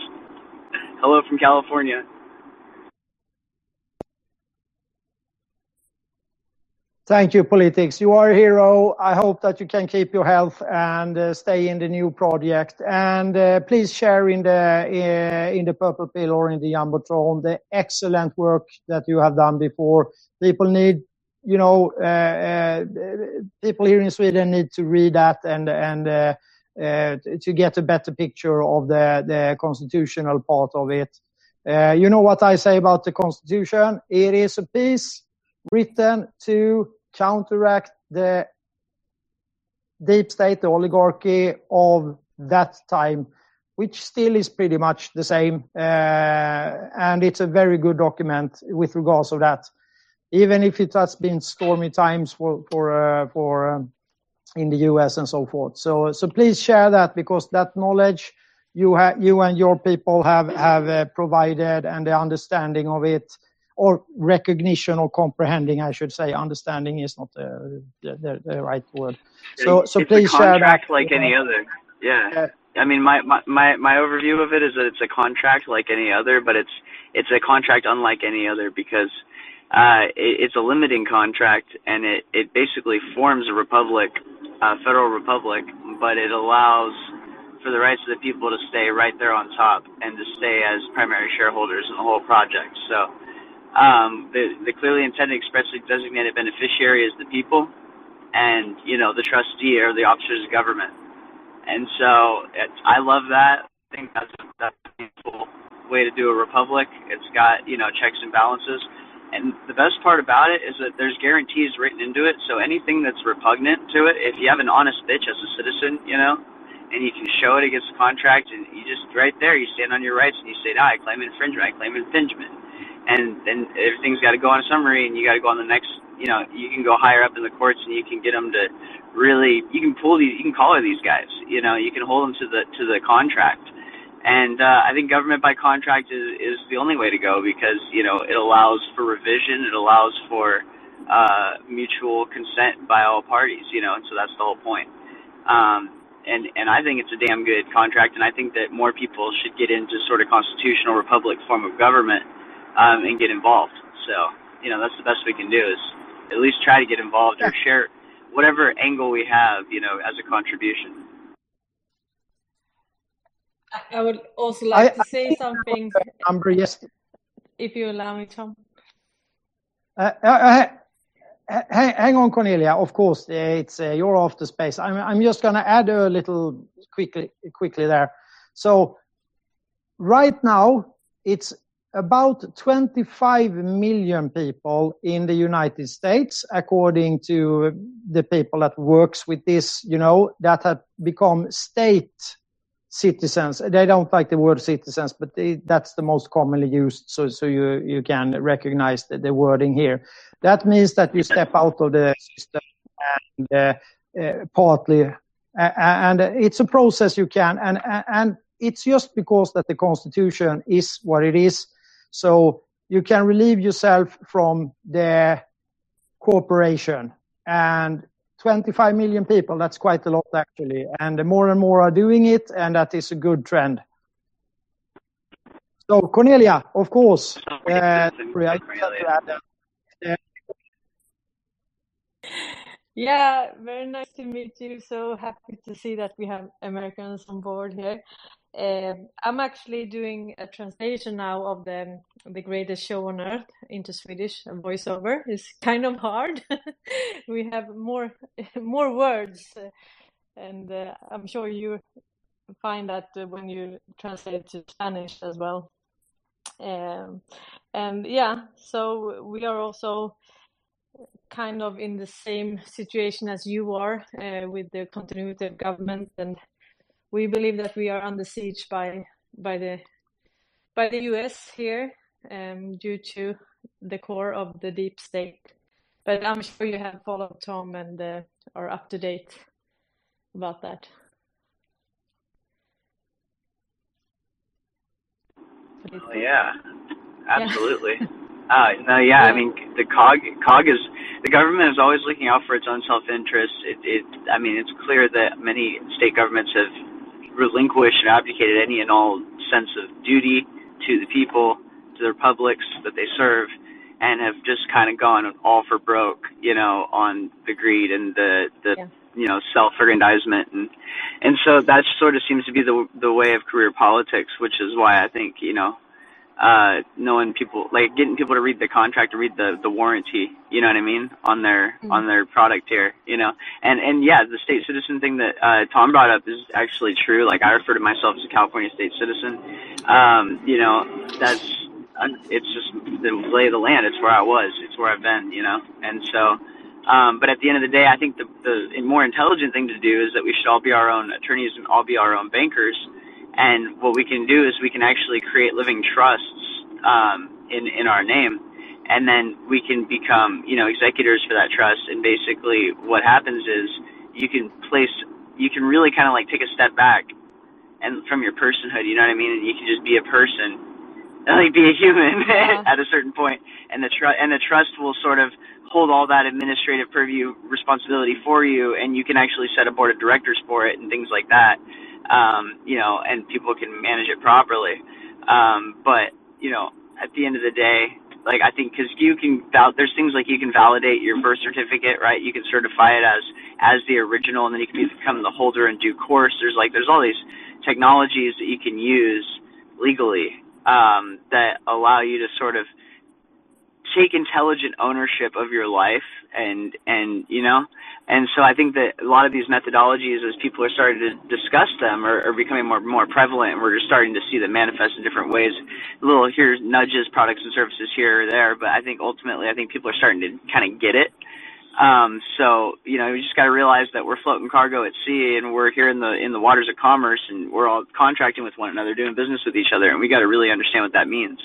Hello from California. Thank you, Politics. You are a hero. I hope that you can keep your health and uh, stay in the new project. And uh, please share in the uh, in the Purple Pill or in the Jumbotron the excellent work that you have done before. People need you know, uh, uh, people here in Sweden need to read that and and uh, to get a better picture of the the constitutional part of it. you know what I say about the constitution? It is a piece written to counteract the deep state, the oligarchy of that time, which still is pretty much the same. Uh, and it's a very good document with regards of that even if it has been stormy times for for uh, for um, in the US and so forth. So so please share that because that knowledge you have you and your people have have uh, provided and the understanding of it or recognition or comprehending I should say understanding is not the the, the right word. So so it's please a share contract like any other. Yeah. I mean, my, my, my, my overview of it is that it's a contract like any other, but it's it's a contract unlike any other because uh, it, it's a limiting contract, and it, it basically forms a republic, a federal republic, but it allows for the rights of the people to stay right there on top and to stay as primary shareholders in the whole project. So um, the, the clearly intended expressly designated beneficiary is the people, and you know the trustee are the officers of government. And so it, I love that. I think that's that's a meaningful way to do a republic. It's got you know checks and balances and the best part about it is that there's guarantees written into it. So anything that's repugnant to it, if you have an honest bitch as a citizen, you know, and you can show it against the contract, and you just right there, you stand on your rights and you say, "No, I claim infringement. I claim infringement." And then everything's got to go on a summary, and you got to go on the next you know, you can go higher up in the courts and you can get them to really, you can pull these, you can collar these guys. You know, you can hold them to the to the contract. And uh, I think government by contract is, is the only way to go because you know it allows for revision, it allows for uh, mutual consent by all parties. You know, and so that's the whole point. Um, and and I think it's a damn good contract, and I think that more people should get into sort of constitutional republic form of government um, and get involved. So you know that's the best we can do is at least try to get involved or share whatever angle we have, you know, as a contribution. I would also like I- to say something, Number, yes. if you allow me, Tom. Uh, uh, uh, hang, hang on, Cornelia. Of course, uh, it's uh, your after space. I'm, I'm just going to add a little quickly, quickly there. So, right now, it's about 25 million people in the United States, according to the people that works with this, you know, that have become state citizens. They don't like the word citizens, but they, that's the most commonly used. So, so you, you can recognize the, the wording here. That means that you step out of the system and uh, uh, partly, uh, and it's a process you can, and, and it's just because that the constitution is what it is. So you can relieve yourself from the corporation and 25 million people, that's quite a lot actually. And more and more are doing it, and that is a good trend. So, Cornelia, of course. Uh, Yeah, very nice to meet you. So happy to see that we have Americans on board here. Um, I'm actually doing a translation now of the the greatest show on earth into Swedish. A voiceover is kind of hard. we have more more words, and uh, I'm sure you find that when you translate to Spanish as well. Um, and yeah, so we are also kind of in the same situation as you are uh, with the continuity of government and we believe that we are under siege by by the by the US here um, due to the core of the deep state. But I'm sure you have followed Tom and uh, are up to date about that. Oh, yeah, absolutely. Uh, no, yeah, I mean the cog cog is the government is always looking out for its own self interest. It, it, I mean, it's clear that many state governments have relinquished and abdicated any and all sense of duty to the people, to their publics that they serve, and have just kind of gone all for broke, you know, on the greed and the the Yeah. you know self-aggrandizement and and so that sort of seems to be the the way of career politics, which is why I think you know uh knowing people like getting people to read the contract to read the the warranty you know what i mean on their Mm. on their product here you know? And and yeah the state citizen thing that uh tom brought up is actually true. Like i refer to myself as a california state citizen. Um you know that's it's just the lay of the land. It's where i was. It's where i've been you know? And so um but at the end of the day i think the the more intelligent thing to do is that we should all be our own attorneys and all be our own bankers and what we can do is we can actually create living trusts um, in in our name, and then we can become you know executors for that trust. And basically, what happens is you can place you can really kind of like take a step back and from your personhood, you know what I mean, and you can just be a person, like be a human Yeah. at a certain point, and the trust and the trust will sort of hold all that administrative purview responsibility for you, and you can actually set a board of directors for it and things like that um, you know, and people can manage it properly. Um, but you know, at the end of the day, like I think because you can there's things like you can validate your birth certificate, right? You can certify it as as the original, and then you can become the holder in due course. There's like there's all these technologies that you can use legally um, that allow you to sort of take intelligent ownership of your life and and you know and so I think that a lot of these methodologies, as people are starting to discuss them, are, are becoming more more prevalent, and we're just starting to see them manifest in different ways. Little here nudges, products and services here or there, but I think ultimately, I think people are starting to kind of get it. Um, so you know, we just got to realize that we're floating cargo at sea, and we're here in the in the waters of commerce, and we're all contracting with one another, doing business with each other, and we got to really understand what that means.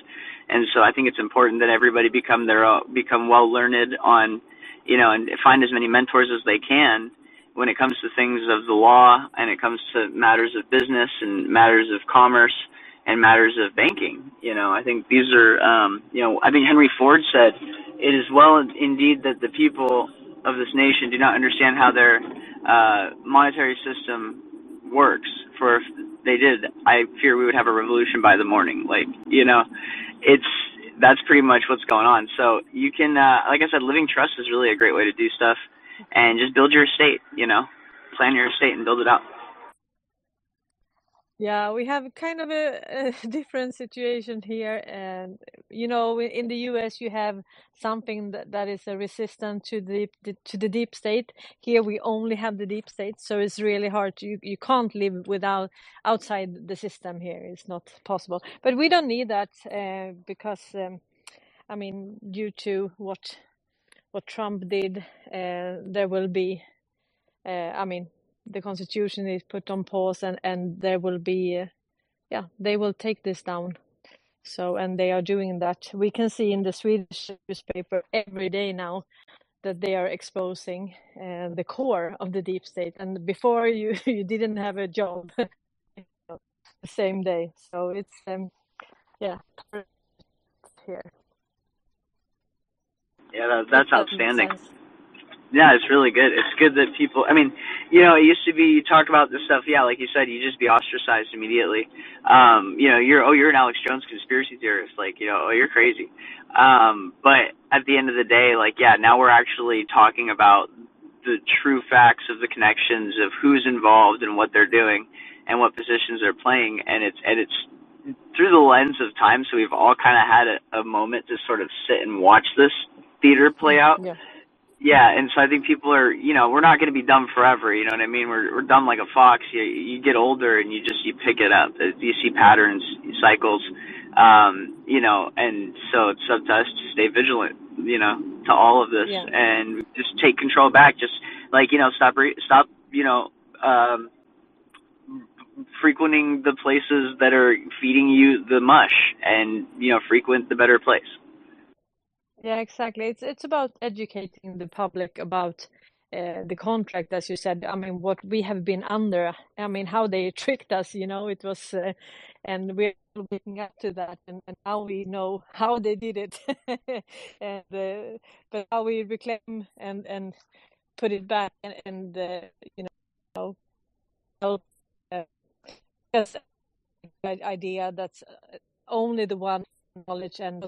And so I think it's important that everybody become their own, become well learned on you know, and find as many mentors as they can when it comes to things of the law and it comes to matters of business and matters of commerce and matters of banking. You know, I think these are, um, you know, I think Henry Ford said, it is well indeed that the people of this nation do not understand how their uh, monetary system works. For they did, I fear we would have a revolution by the morning. Like, you know, it's that's pretty much what's going on. So you can, uh, like I said, living trust is really a great way to do stuff, and just build your estate. You know, plan your estate and build it out. Yeah, we have kind of a, a different situation here, and you know, in the US, you have something that, that is a resistant to the, the to the deep state. Here, we only have the deep state, so it's really hard. You you can't live without outside the system here. It's not possible. But we don't need that uh, because, um, I mean, due to what what Trump did, uh, there will be. Uh, I mean, the constitution is put on pause and and there will be yeah they will take this down. So and they are doing that. We can see in the swedish newspaper every day now that they are exposing uh, the core of the deep state. And before you you didn't have a job the same day. So it's um yeah. Here Yeah, that, that's that outstanding. sense. Yeah, it's really good. It's good that people. I mean, you know, it used to be you talk about this stuff. Yeah, like you said, you just be ostracized immediately. Um, you know, you're oh, you're an Alex Jones conspiracy theorist. Like, you know, oh, you're crazy. Um, but at the end of the day, like, yeah, now we're actually talking about the true facts of the connections of who's involved and what they're doing and what positions they're playing, and it's and it's through the lens of time. So we've all kind of had a, a moment to sort of sit and watch this theater play out. yeah Yeah, and so I think people are, you know, we're not going to be dumb forever. You know what I mean? We're we're dumb like a fox. You you get older and you just you pick it up. You see patterns, cycles, um, you know, and so it's up to us to stay vigilant. You know, to all of this yeah and just take control back. Just like you know, stop re- stop. You know, um, frequenting the places that are feeding you the mush, and you know, frequent the better place. Yeah, exactly. It's it's about educating the public about uh, the contract, as you said. I mean, what we have been under. I mean, how they tricked us. You know, it was, uh, and we're waking up to that, and, and now we know how they did it, and uh, but how we reclaim and and put it back, and, and uh, you know, help, uh, idea that's uh, only the one knowledge and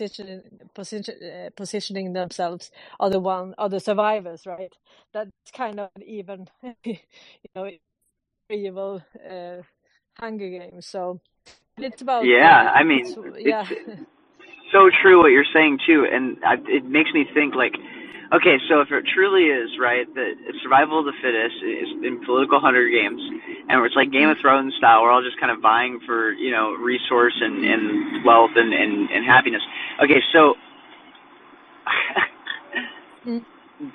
positioning position, uh, positioning themselves are the one are the survivors right? That's kind of even you know evil uh, hunger games. So it's about Yeah, uh, I mean, yeah. so true what you're saying too, and I, it makes me think like, okay, so if it truly is right that survival of the fittest is in political hunger games, and it's like Game of Thrones style, we're all just kind of vying for you know resource and and wealth and and, and happiness. Okay, so Mm.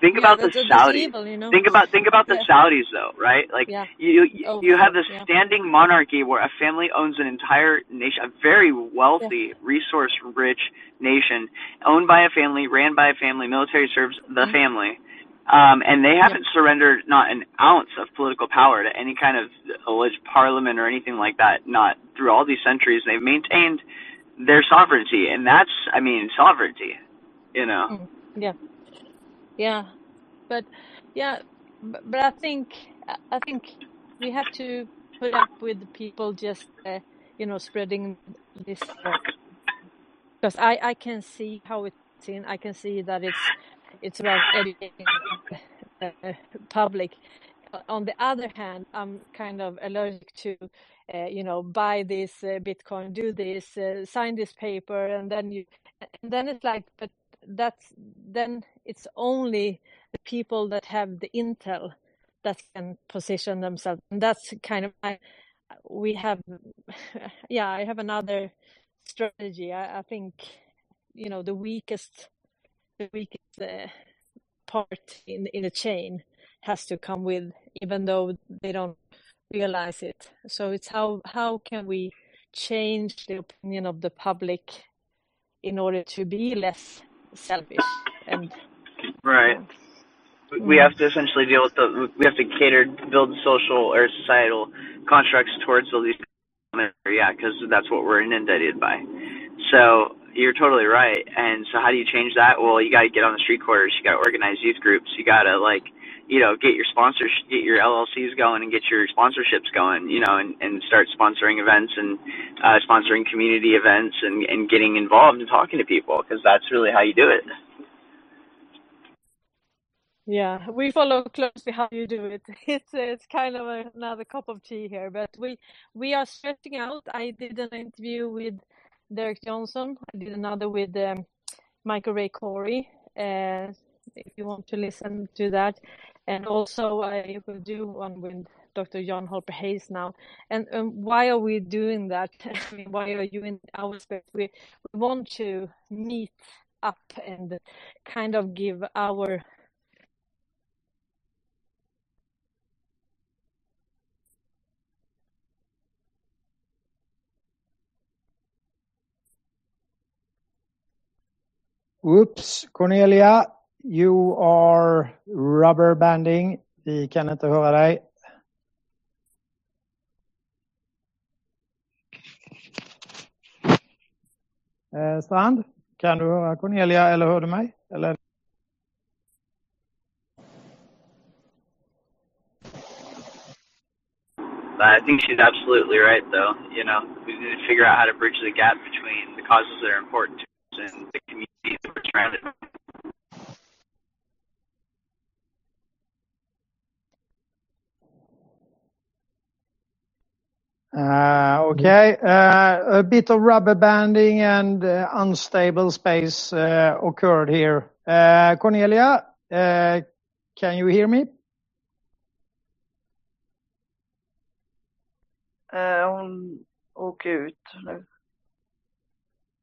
Think yeah about the Saudis. evil you know Think about think about the yeah Saudis though, right? Like yeah you you oh you have this standing monarchy where a family owns an entire nation, a very wealthy, resource-rich nation, owned by a family, ran by a family, military serves the mm. family, um, and they haven't surrendered not an ounce of political power to any kind of alleged parliament or anything like that. Not through all these centuries, they've maintained their sovereignty, and that's, I mean, sovereignty. You know. mm. yeah yeah. But yeah but, I think I think we have to put up with people just uh, you know spreading this because I I can see how it's in I can see that it's it's about educating the uh, public. On the other hand I'm kind of allergic to uh, you know buy this uh, bitcoin do this uh, sign this paper and then you and then it's like but that's then it's only the people that have the intel that can position themselves. And that's kind of I, we have yeah i have another strategy. I, I think you know the weakest the weakest uh, part in in the chain has to come with even though they don't realize it. So it's how how can we change the opinion of the public in order to be less selfish and Right. We have to essentially deal with the. We have to cater, build social or societal constructs towards the least. Yeah, because that's what we're inundated by. So you're totally right. And so how do you change that? Well, you got to get on the street corners. You got to organize youth groups. You got to like, you know, get your sponsors, get your LLCs going, and get your sponsorships going. You know, and and start sponsoring events and uh, sponsoring community events and and getting involved and talking to people because that's really how you do it. Yeah, we follow closely how you do it. It's it's kind of another cup of tea here, but we we are stretching out. I did an interview with Derek Johnson. I did another with um, Michael Ray Corey. Uh, if you want to listen to that, and also I will do one with Dr. John Holper Hayes now. And um, why are we doing that? I mean, why are you in our space? We, we want to meet up and kind of give our Oops, Cornelia, you are rubber banding. Vi kan inte höra dig. Eh, Strand, kan du höra Cornelia eller hör du mig? Eller? I think she's absolutely right, though. You know, we need to figure out how to bridge the gap between the causes that are important to us and the community Uh, okay, uh, a bit of rubber banding and uh, unstable space occurred here. Cornelia, can you hear me? Hon åker ut nu.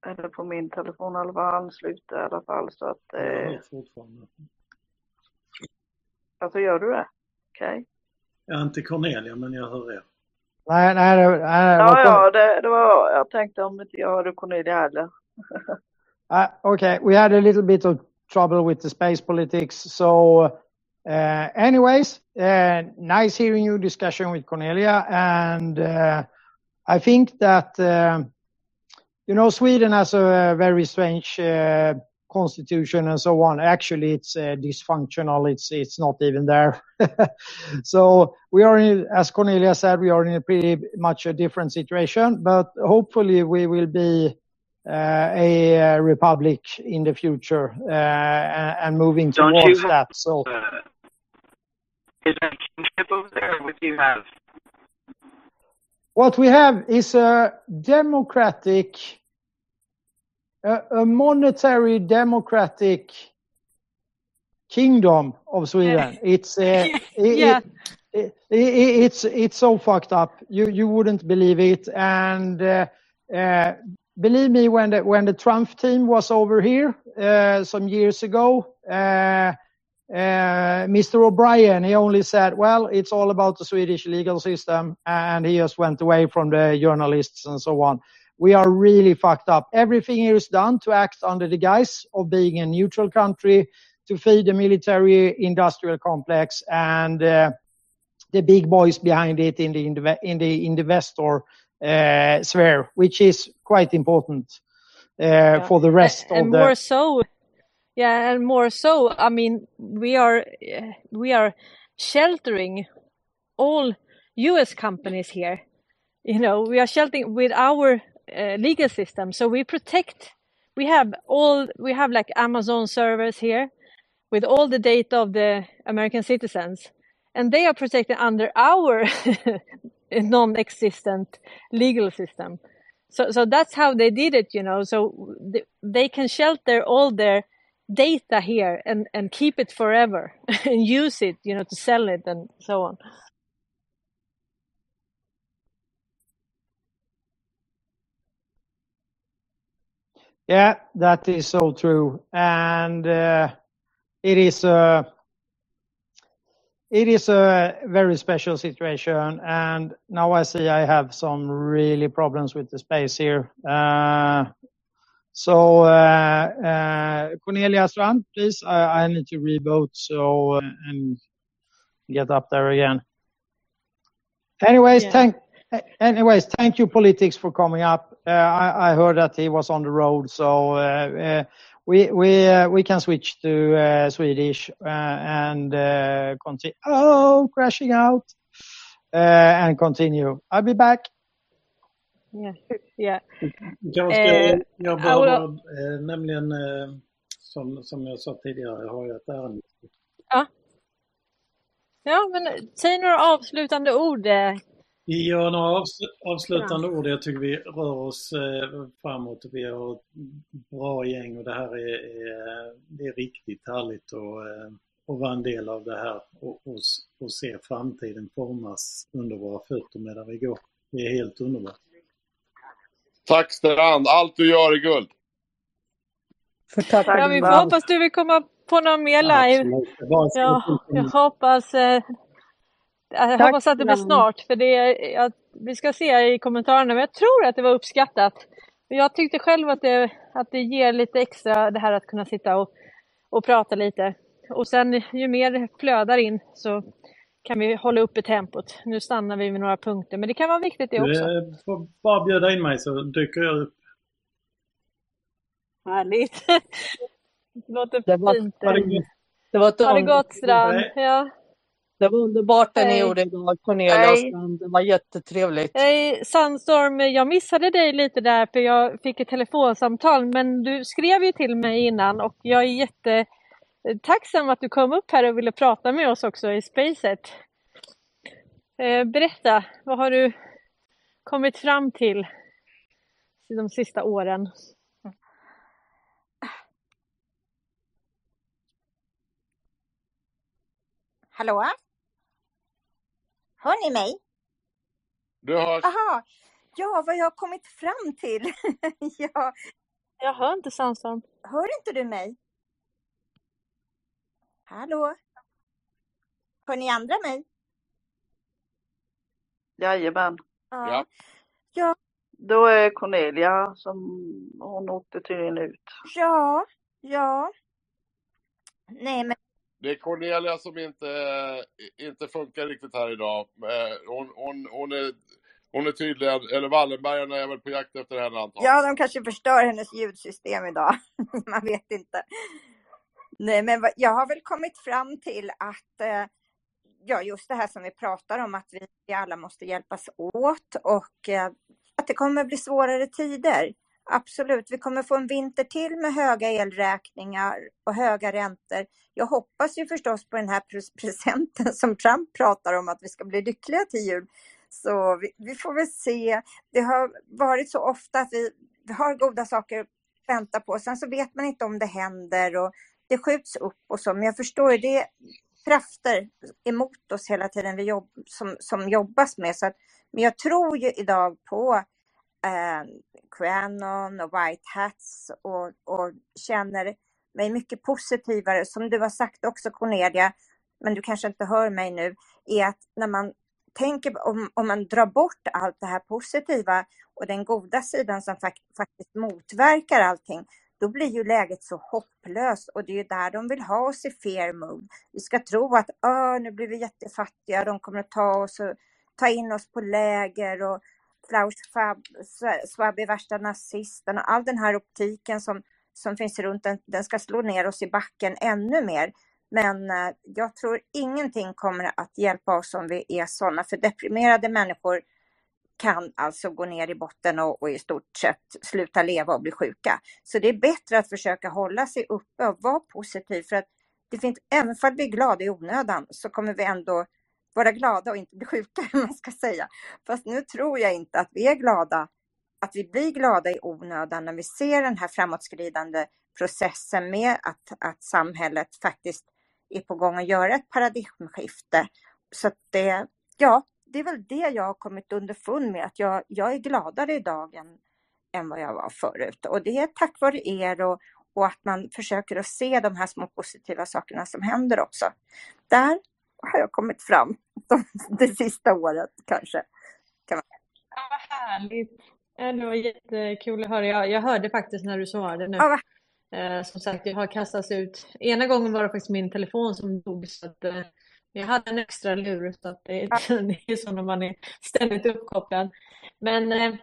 Eller på min telefon i alla fall, ansluter i alla fall så att... Jag Eh, hör fortfarande. alltså gör du det? Okej. Jag är inte Cornelia, men jag hör er. Nej, nej, nej, det Ja, var ja, det, det var... Jag tänkte om inte jag hörde Cornelia heller. Uh, okay, we had a little bit of trouble with the space politics. So, uh, anyways, uh, nice hearing your discussion with Cornelia. And uh, I think that, you know, Sweden has a very strange uh, constitution and so on. Actually, it's uh, dysfunctional. It's it's not even there. so we are, in, as Cornelia said, we are in a pretty much a different situation. But hopefully, we will be uh, a uh, republic in the future uh, and, and moving Don't towards have, that. So uh, is there a kingship over there? Do you have? What we have is a democratic, a, a monetary democratic kingdom of Sweden. It's uh, it- yeah. it- it- it- it's it's so fucked up. You you wouldn't believe it. And uh, uh, believe me, when the when the Trump team was over here uh, some years ago, uh, uh, Mr. O'Brien, he only said, "Well, it's all about the Swedish legal system," and he just went away from the journalists and so on. We are really fucked up. Everything is done to act under the guise of being a neutral country, to feed the military industrial complex and uh, the big boys behind it in the inve- in the investor uh, sphere, which is quite important uh, for the rest and of the. more so yeah and more so i mean we are we are sheltering all us companies here. You know we are sheltering with our uh, legal system. So we protect we have all we have like amazon servers here with all the data of the american citizens. And they are protected under our non-existent legal system. So so that's how they did it you know. So th- they can shelter all their data here and and keep it forever and use it you know to sell it and so on Yeah, that is so true. And uh, it is a it is a very special situation. And now I see I have some really problems with the space here. Uh, So uh, uh, Cornelia Strand, please. I, need to reboot so uh, and get up there again. Anyways, thank anyways thank you politics for coming up. Uh, I, I heard that he was on the road, so we we uh, we can switch to uh, Swedish uh, and uh, continue. Oh, crashing out uh, and continue. I'll be back. Yeah. Yeah. Jag, ska, Eh, jag behöver eh, nämligen, eh, som, som jag sa tidigare, jag har ju ett ärende. Ja. Ja, men säg några avslutande ord. eh. Ja, några avs- avslutande ord. Jag tycker vi rör oss eh, framåt. Vi har ett bra gäng och det här är, är, det är riktigt härligt att, eh, att vara en del av det här och, och, och se framtiden formas under våra fötter medan vi går. Det är helt underbart. Tack Strand, allt du gör är guld. För tack Ja, vi får hoppas du vill komma på någon mer live. Ja, jag hoppas, eh, jag Tack, hoppas att det blir snart. För det är, jag, vi ska se i kommentarerna, men jag tror att det var uppskattat. Jag tyckte själv att det, att det ger lite extra det här att kunna sitta och, och prata lite. Och sen ju mer det flödar in så kan vi hålla uppe tempot. Nu stannar vi vid några punkter, men det kan vara viktigt det Du också. eh, får bara bjuda in mig så dyker jag upp. Härligt. Det låter Det var- fint. Ha det gott. Det var, ett Ha det gott Strand. Ja. det var underbart det ni gjorde idag, Cornelia och. Strand. Det var jättetrevligt. Hej Sandstorm, jag missade dig lite där för jag fick ett telefonsamtal men du skrev ju till mig innan och jag är jättetacksam att du kom upp här och ville prata med oss också i Spacet. Eh, berätta, vad har du kommit fram till de sista åren? Hallå? Hör ni mig? Du hörs. Aha, ja, vad jag har kommit fram till. ja, Jag hör inte Sandstorm. hör inte du mig? Hallå? Hör ni andra mig? Jajamän. Ja. Ja, Då är Cornelia som hon åkte tydligen ut. ja, ja. Nej, men Det är Cornelia som inte, inte funkar riktigt här idag. Eh, Hon, hon, hon, är, hon är tydligen, eller Wallenbergarna är väl på jakt efter henne antagligen. ja, de kanske förstör hennes ljudsystem idag. Man vet inte. Nej, men jag har väl kommit fram till att eh, ja, just det här som vi pratar om, att vi alla måste hjälpas åt och eh, att det kommer bli svårare tider. Absolut, vi kommer få en vinter till med höga elräkningar och höga räntor. Jag hoppas ju förstås på den här presenten som Trump pratar om, att vi ska bli lyckliga till jul. Så vi, vi får väl se. Det har varit så ofta att vi, vi har goda saker att vänta på, sen så vet man inte om det händer och det skjuts upp och så. Men jag förstår ju, det är krafter emot oss hela tiden vi jobb, som, som jobbas med. Så att, men jag tror ju idag på eh, Quanon och White Hats och, och känner mig mycket positivare. Som du har sagt också Cornelia, men du kanske inte hör mig nu, är att när man tänker om, om man drar bort allt det här positiva och den goda sidan som fakt faktiskt motverkar allting, då blir ju läget så hopplöst och det är ju där de vill ha oss i fear mode. Vi ska tro att Åh, nu blir vi jättefattiga, de kommer att ta oss och ta in oss på läger och Klaus Schwab, Schwab är värsta nazisten och all den här optiken som, som finns runt den, den ska slå ner oss i backen ännu mer. Men eh, jag tror ingenting kommer att hjälpa oss om vi är sådana, för deprimerade människor kan alltså gå ner i botten och, och i stort sett sluta leva och bli sjuka. Så det är bättre att försöka hålla sig uppe och vara positiv för att det finns, även för att vi är glada i onödan så kommer vi ändå vara glada och inte bli sjuka, man ska säga. Fast nu tror jag inte att vi är glada, att vi blir glada i onödan när vi ser den här framåtskridande processen med att, att samhället faktiskt är på gång att göra ett paradigmskifte. Så att det, ja, det är väl det jag har kommit underfund med, att jag, jag är gladare idag än, än vad jag var förut. Och det är tack vare er och, och att man försöker att se de här små positiva sakerna som händer också. Där har jag kommit fram de, det sista året kanske. Kan man. Ja, vad härligt. Det var jättekul att höra. Jag, jag hörde faktiskt när du svarade nu. Ja? Eh, som sagt, jag har kastats ut. Ena gången var det faktiskt min telefon som dog. Så att, eh, jag hade en extra lur. Så att det, det är så när man är ständigt uppkopplad. Men, eh,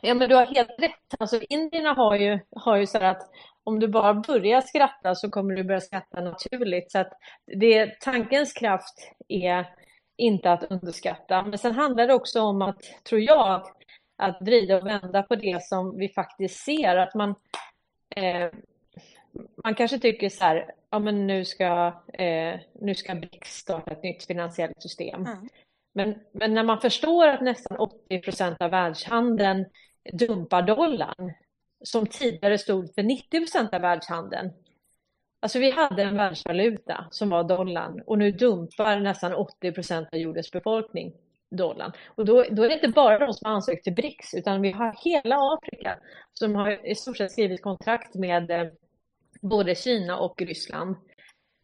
ja, men du har helt rätt. Alltså, indierna har ju, har ju så att om du bara börjar skratta så kommer du börja skratta naturligt. Så att det, tankens kraft är inte att underskatta. Men sen handlar det också om att, tror jag, att, att vrida och vända på det som vi faktiskt ser. Att man, eh, man kanske tycker så här, ja men nu ska, eh, nu ska BRICS starta ett nytt finansiellt system. Mm. Men, men när man förstår att nästan 80 procent av världshandeln dumpar dollarn, som tidigare stod för 90 procent av världshandeln. Alltså vi hade en världsvaluta som var dollarn och nu dumpar nästan 80 procent av jordens befolkning dollarn. Och då, då är det inte bara de som ansökt till BRICS utan vi har hela Afrika som har i stort sett skrivit kontrakt med eh, både Kina och Ryssland.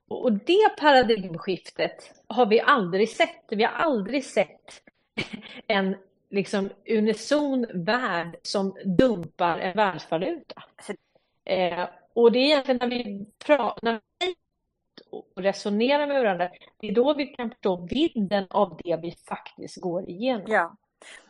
Och det paradigmskiftet har vi aldrig sett. Vi har aldrig sett en liksom unison värld som dumpar en världsvaluta. Eh, och det är egentligen när vi, pratar, och resonerar med varandra, det är då vi kan förstå vidden av det vi faktiskt går igenom. Ja.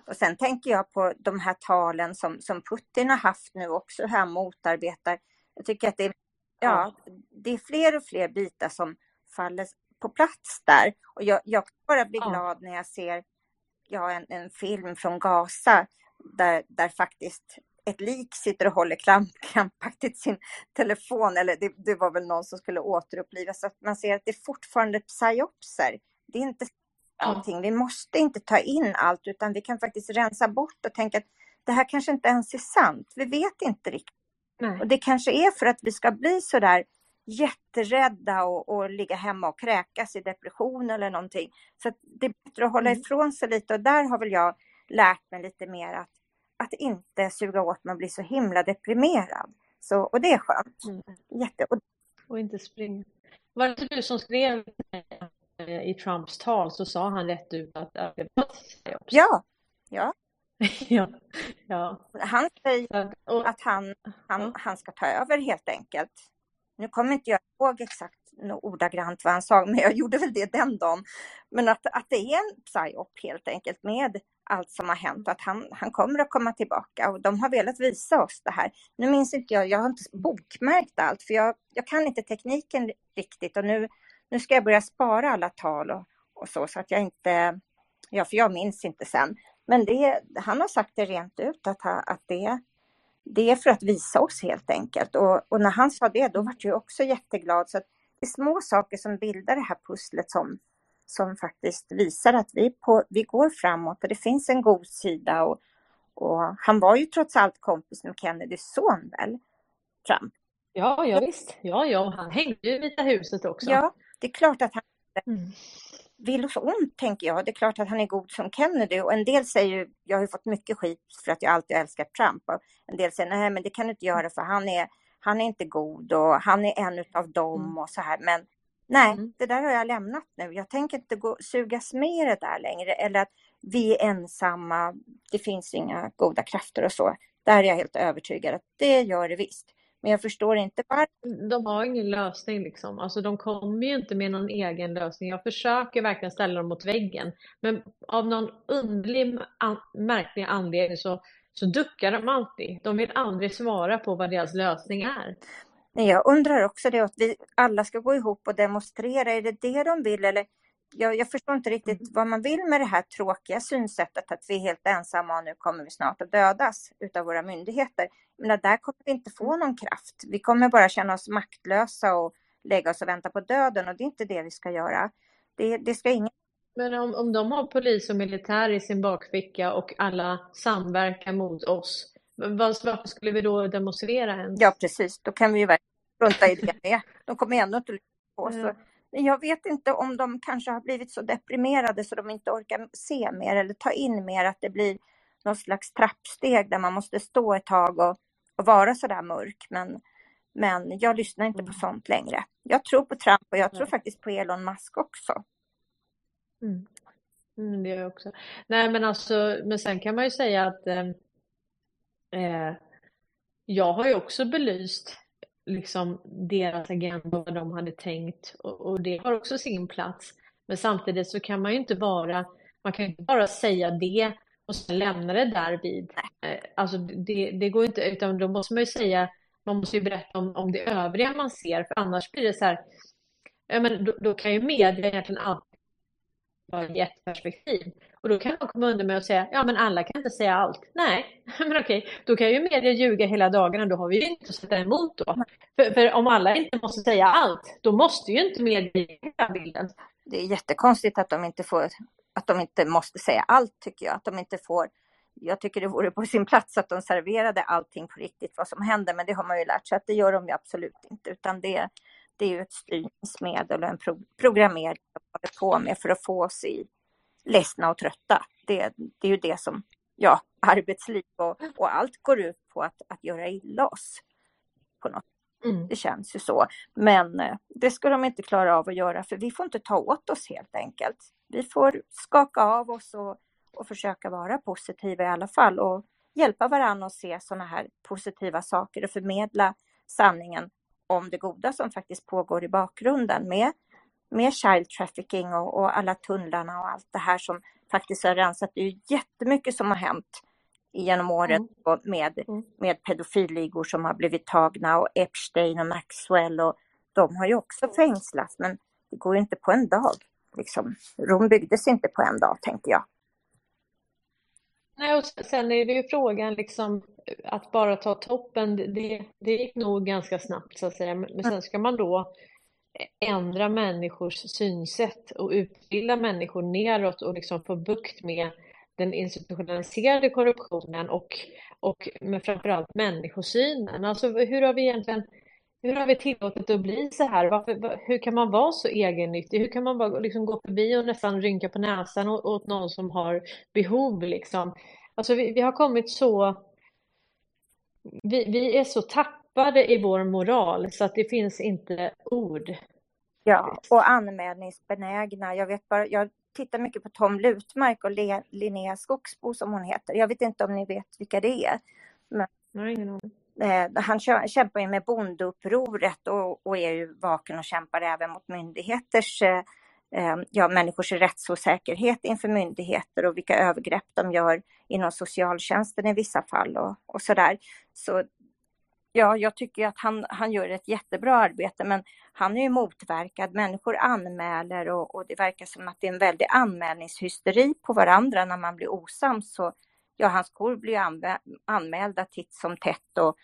Och sen tänker jag på de här talen som, som Putin har haft nu också här motarbetar. Jag tycker att det är, ja, det är fler och fler bitar som faller på plats där. Och jag, jag kan bara bli Ja. glad när jag ser ja, en, en film från Gaza där, där faktiskt ett lik sitter och håller krampaktigt sin telefon, eller det, det var väl någon som skulle återupplivas, så att man ser att det är fortfarande psyopser. Det är inte allting. Vi måste inte ta in allt, utan vi kan faktiskt rensa bort och tänka att det här kanske inte ens är sant. Vi vet inte riktigt. Nej. Och det kanske är för att vi ska bli så där jätterädda och, och ligga hemma och kräkas i depression eller någonting. Så det är bättre att hålla Mm. ifrån sig lite och där har väl jag lärt mig lite mer att, att inte suga åt mig och bli så himla deprimerad. Så, och det är skönt. Mm. Jätte, och, Och inte springa. Var det du som skrev i Trumps tal så sa han rätt ut att det var ja, ja. ja, ja. Han säger att- han, han, han ska ta över helt enkelt. Nu kommer inte jag ihåg exakt ordagrant vad han sa, men jag gjorde väl det den dagen. Men att, att det är en psyop helt enkelt med allt som har hänt att han, han kommer att komma tillbaka och de har velat visa oss det här. Nu minns inte jag, jag har inte bokmärkt allt för jag, jag kan inte tekniken riktigt och nu, nu ska jag börja spara alla tal och, och så så att jag inte, ja för jag minns inte sen. Men det, han har sagt det rent ut att, ha, att det, det är för att visa oss helt enkelt. Och, och när han sa det, då var jag också jätteglad. Så att det är små saker som bildar det här pusslet som, som faktiskt visar att vi, på, vi går framåt och det finns en god sida. Och, och han var ju trots allt kompis med Kennedys son väl? Trump. ja, ja visst. Ja, ja, han hängde ju i Vita huset också. Ja, det är klart att han Mm. vill oss ont, tänker jag. Det är klart att han är god som Kennedy. Och en del säger ju, jag har ju fått mycket skit för att jag alltid älskat Trump. Och en del säger, nej men det kan du inte göra för han är, han är inte god och han är en utav dem Mm. och så här. Men nej, Mm. det där har jag lämnat nu. Jag tänker inte gå, sugas med i det där längre. Eller att vi är ensamma, det finns inga goda krafter och så. Där är jag helt övertygad att det gör det visst. Men jag förstår inte varför. De har ingen lösning liksom. Alltså de kommer ju inte med någon egen lösning. Jag försöker verkligen ställa dem mot väggen. Men av någon underlig, an- märklig anledning så, så duckar de alltid. De vill aldrig svara på vad deras lösning är. Jag undrar också det att vi alla ska gå ihop och demonstrera. Är det det de vill? Eller jag, jag förstår inte riktigt vad man vill med det här tråkiga synsättet att vi är helt ensamma och nu kommer vi snart att dödas utav våra myndigheter. Men där kommer vi inte få någon kraft. Vi kommer bara känna oss maktlösa och lägga oss och vänta på döden och det är inte det vi ska göra. Det, det ska ingen... Men om, om de har polis och militär i sin bakficka och alla samverkar mot oss, varför skulle vi då demonstrera ens? Ja, precis. Då kan vi ju verkligen strunta i det med. De kommer ändå inte lyssna på oss. Ja. Jag vet inte om de kanske har blivit så deprimerade så de inte orkar se mer eller ta in mer. Att det blir någon slags trappsteg där man måste stå ett tag och, och vara sådär mörk. Men, men jag lyssnar inte på sånt längre. Jag tror på Trump och jag tror faktiskt på Elon Musk också. Mm. Mm, det gör jag också. Nej, men alltså, men sen kan man ju säga att eh, Eh, jag har ju också belyst liksom deras agenda vad de hade tänkt och, och det har också sin plats. Men samtidigt så kan man ju inte bara, man kan inte bara säga det och sen lämna det där vid. Eh, alltså det, det går inte, utan då måste man ju säga, man måste ju berätta om, om det övriga man ser, för annars blir det så här, ja men då, då kan ju media egentligen vara i ett perspektiv. Och då kan man komma under med att säga, ja men alla kan inte säga allt. Nej, men okej, då kan ju media ljuga hela dagarna, då har vi ju inte att sätta emot då. För, för om alla inte måste säga allt, då måste ju inte media ge hela bilden. Det är jättekonstigt att de inte får, att de inte måste säga allt tycker jag. Att de inte får, jag tycker det vore på sin plats att de serverade allting på riktigt vad som händer, men det har man ju lärt sig att det gör de ju absolut inte, utan det, det är ju ett styrningsmedel och en pro programmering de håller på med för att få oss i ledsna och trötta. Det, det är ju det som, ja, arbetsliv och, och allt går ut på att, att göra illa oss. På något. Mm. Det känns ju så. Men eh, det ska de inte klara av att göra för vi får inte ta åt oss helt enkelt. Vi får skaka av oss och, och försöka vara positiva i alla fall och hjälpa varandra att se sådana här positiva saker och förmedla sanningen om det goda som faktiskt pågår i bakgrunden med, med child trafficking och, och alla tunnlarna och allt det här som faktiskt har rensat. Det är ju jättemycket som har hänt genom året mm. med, mm. med pedofilligor som har blivit tagna och Epstein och Maxwell och de har ju också fängslats men det går ju inte på en dag. Liksom. Rom byggdes inte på en dag tänker jag. Nej, och sen är det ju frågan liksom att bara ta toppen, det, det gick nog ganska snabbt så att säga. Men sen ska man då ändra människors synsätt och utbilda människor neråt och liksom få bukt med den institutionaliserade korruptionen och, och med framförallt människosynen. Alltså hur har vi egentligen hur har vi tillåtit att bli så här? Varför, hur kan man vara så egennyttig? Hur kan man bara liksom gå förbi och nästan rynka på näsan åt, någon som har behov liksom? Alltså vi, vi har kommit så... Vi, vi är så tappade i vår moral så att det finns inte ord. Ja, och anmälningsbenägna. Jag vet bara, jag tittar mycket på Tom Lutmark och Le, Linnea Skogsbo som hon heter. Jag vet inte om ni vet vilka det är. Men, Nej, ingen aning. Eh, han kämpar ju med bondeupproret och, och är ju vaken och kämpar även mot myndigheters, eh, eh, ja människors rättsosäkerhet inför myndigheter och vilka övergrepp de gör inom socialtjänsten i vissa fall och, och sådär. Så ja, jag tycker att han, han gör ett jättebra arbete men han är ju motverkad. Människor anmäler och, och det verkar som att det är en väldig anmälningshysteri på varandra när man blir osams. Så ja, hans kor blir anmälda titt som tätt och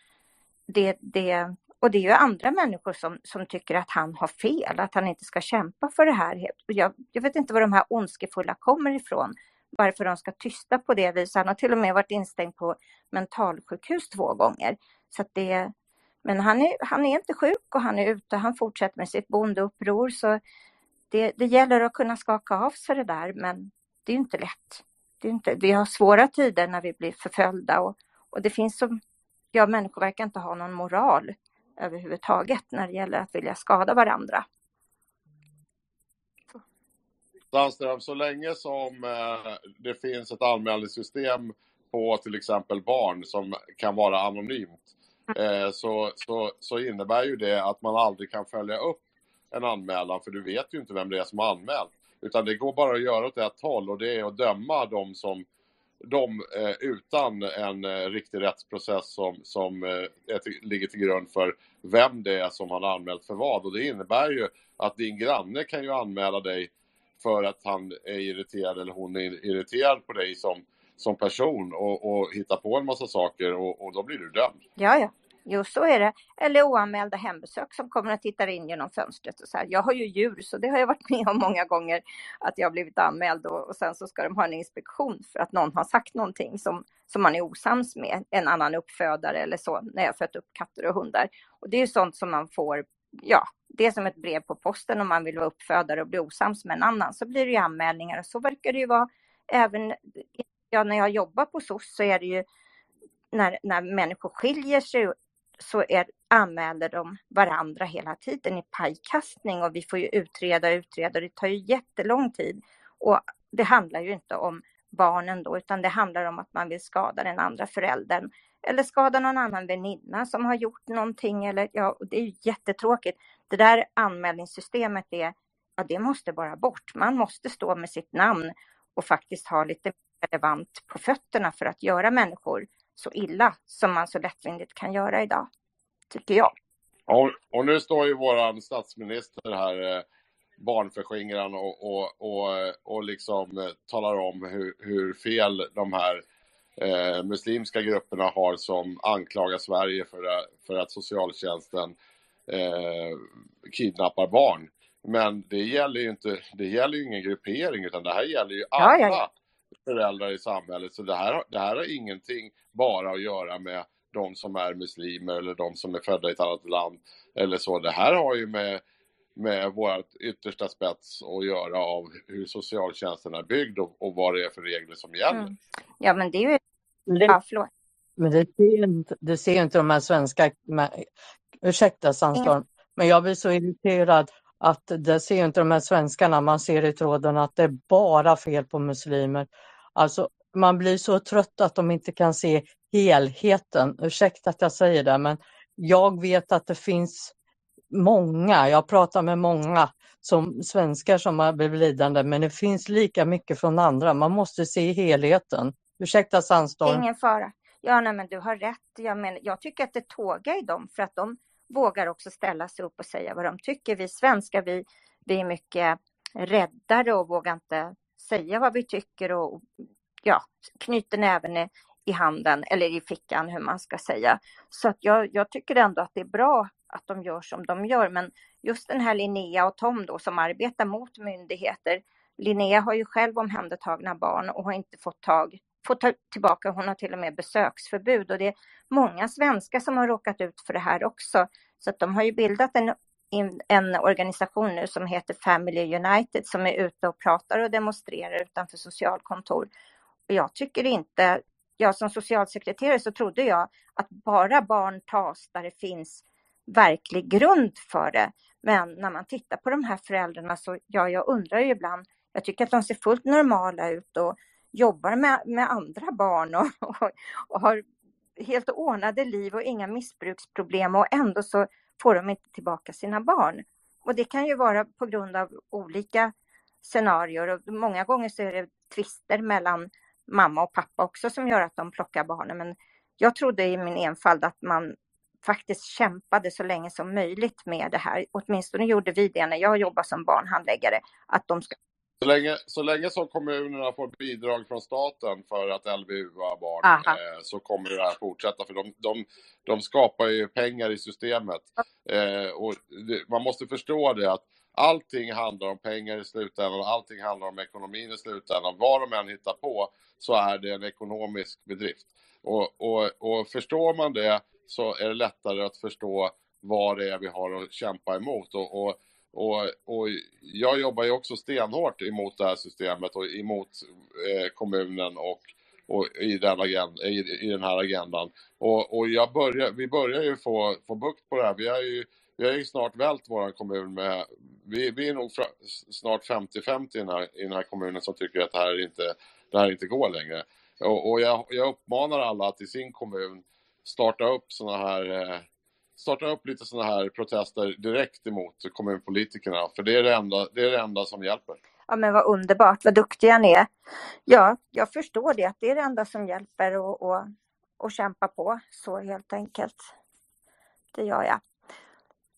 det, det, och det är ju andra människor som, som tycker att han har fel, att han inte ska kämpa för det här. Jag, jag vet inte var de här ondskefulla kommer ifrån, varför de ska tysta på det viset. Han har till och med varit instängd på mentalsjukhus två gånger. Så det, men han är, han är inte sjuk och han är ute, han fortsätter med sitt bondeuppror. Så det, det gäller att kunna skaka av sig det där, men det är inte lätt det är inte, vi har svåra tider när vi blir förföljda och, och det finns som, ja människor verkar inte ha någon moral överhuvudtaget när det gäller att vilja skada varandra. Sandström, så länge som eh, det finns ett anmälningssystem på till exempel barn som kan vara anonymt eh, så, så, så innebär ju det att man aldrig kan följa upp en anmälan för du vet ju inte vem det är som har anmält. Utan det går bara att göra åt ett håll och det är att döma de som de eh, utan en eh, riktig rättsprocess som, som eh, till, ligger till grund för vem det är som han anmält för vad. Och det innebär ju att din granne kan ju anmäla dig för att han är irriterad eller hon är irriterad på dig som, som person och, och hitta på en massa saker och, och då blir du dömd. Ja, ja. Jo, så är det. Eller oanmälda hembesök som kommer och tittar in genom fönstret och så här. Jag har ju djur så det har jag varit med om många gånger att jag har blivit anmäld och, och sen så ska de ha en inspektion för att någon har sagt någonting som, som man är osams med, en annan uppfödare eller så, när jag fött upp katter och hundar. Och det är ju sånt som man får, ja, det är som ett brev på posten om man vill vara uppfödare och bli osams med en annan så blir det ju anmälningar och så verkar det ju vara även ja, när jag jobbar på SOS så är det ju när, när människor skiljer sig så är, anmäler de varandra hela tiden i pajkastning och vi får ju utreda och utreda. och Det tar ju jättelång tid. Och det handlar ju inte om barnen då, utan det handlar om att man vill skada den andra föräldern eller skada någon annan väninna som har gjort någonting. Eller, ja, det är ju jättetråkigt. Det där anmälningssystemet, är, ja, det måste bara bort. Man måste stå med sitt namn och faktiskt ha lite relevant på fötterna för att göra människor så illa som man så lättvindigt kan göra idag, tycker jag. Och, och nu står ju våran statsminister här, eh, barnförskingraren och, och, och, och liksom eh, talar om hur, hur fel de här eh, muslimska grupperna har som anklagar Sverige för, att- för att socialtjänsten eh, kidnappar barn. Men det gäller ju inte, det gäller ju ingen gruppering utan det här gäller ju Ja, alla ja, ja. Föräldrar i samhället. Så det här, det här har ingenting bara att göra med de som är muslimer eller de som är födda i ett annat land eller så. Det här har ju med, med vårt yttersta spets att göra av hur socialtjänsten är byggd och, och vad det är för regler som gäller. Mm. Ja, men det är ju... Ja, förlåt. men det ser ju inte, det ser inte de här svenska... Ursäkta Sandstorm, men jag blir så irriterad att det ser ju inte de här svenskarna. Man ser i tråden att det är bara fel på muslimer. Alltså, man blir så trött att de inte kan se helheten. Ursäkta att jag säger det, men jag vet att det finns många, jag pratar med många som svenskar som har blivit lidande, men det finns lika mycket från andra. Man måste se helheten. Ursäkta Sandstorm. Ingen fara. Ja, nej, men du har rätt. Jag, menar, jag tycker att det tågar i dem för att de vågar också ställa sig upp och säga vad de tycker. Vi svenskar, vi, vi är mycket räddare och vågar inte säga vad vi tycker och ja, knyter näven i, i handen eller i fickan hur man ska säga. Så att jag, jag tycker ändå att det är bra att de gör som de gör. Men just den här Linnea och Tom då som arbetar mot myndigheter. Linnea har ju själv omhändertagna barn och har inte fått tag få ta tillbaka, hon har till och med besöksförbud och det är många svenskar som har råkat ut för det här också. Så att de har ju bildat en, en organisation nu som heter Family United som är ute och pratar och demonstrerar utanför socialkontor. Och jag tycker inte, jag som socialsekreterare så trodde jag att bara barn tas där det finns verklig grund för det. Men när man tittar på de här föräldrarna så, ja, jag undrar ju ibland, jag tycker att de ser fullt normala ut och jobbar med, med andra barn och, och, och har helt ordnade liv och inga missbruksproblem och ändå så får de inte tillbaka sina barn. Och det kan ju vara på grund av olika scenarier och många gånger så är det tvister mellan mamma och pappa också som gör att de plockar barnen. Men jag trodde i min enfald att man faktiskt kämpade så länge som möjligt med det här. Åtminstone gjorde vi det när jag jobbade som barnhandläggare. Att de ska... Så länge, så länge som kommunerna får bidrag från staten för att LVU-a barn eh, så kommer det här fortsätta för de, de, de skapar ju pengar i systemet. Eh, och det, man måste förstå det att allting handlar om pengar i slutändan, allting handlar om ekonomin i slutändan. Vad de än hittar på så är det en ekonomisk bedrift. Och, och, och förstår man det så är det lättare att förstå vad det är vi har att kämpa emot. Och, och, och, och jag jobbar ju också stenhårt emot det här systemet och emot eh, kommunen och, och i, den agenda, i, i den här agendan. Och, och jag börjar, vi börjar ju få, få bukt på det här. Vi har ju, vi har ju snart vält vår kommun med, vi, vi är nog fra, snart 50-50 i, den här- i den här kommunen som tycker att det här inte, det här inte går längre. Och, och jag, jag uppmanar alla att i sin kommun starta upp sådana här eh, starta upp lite sådana här protester direkt emot kommunpolitikerna. För det är det enda, det är det enda som hjälper. Ja men vad underbart, vad duktiga ni är. Ja, jag förstår det, att det är det enda som hjälper och, och, och kämpa på så helt enkelt. Det gör jag.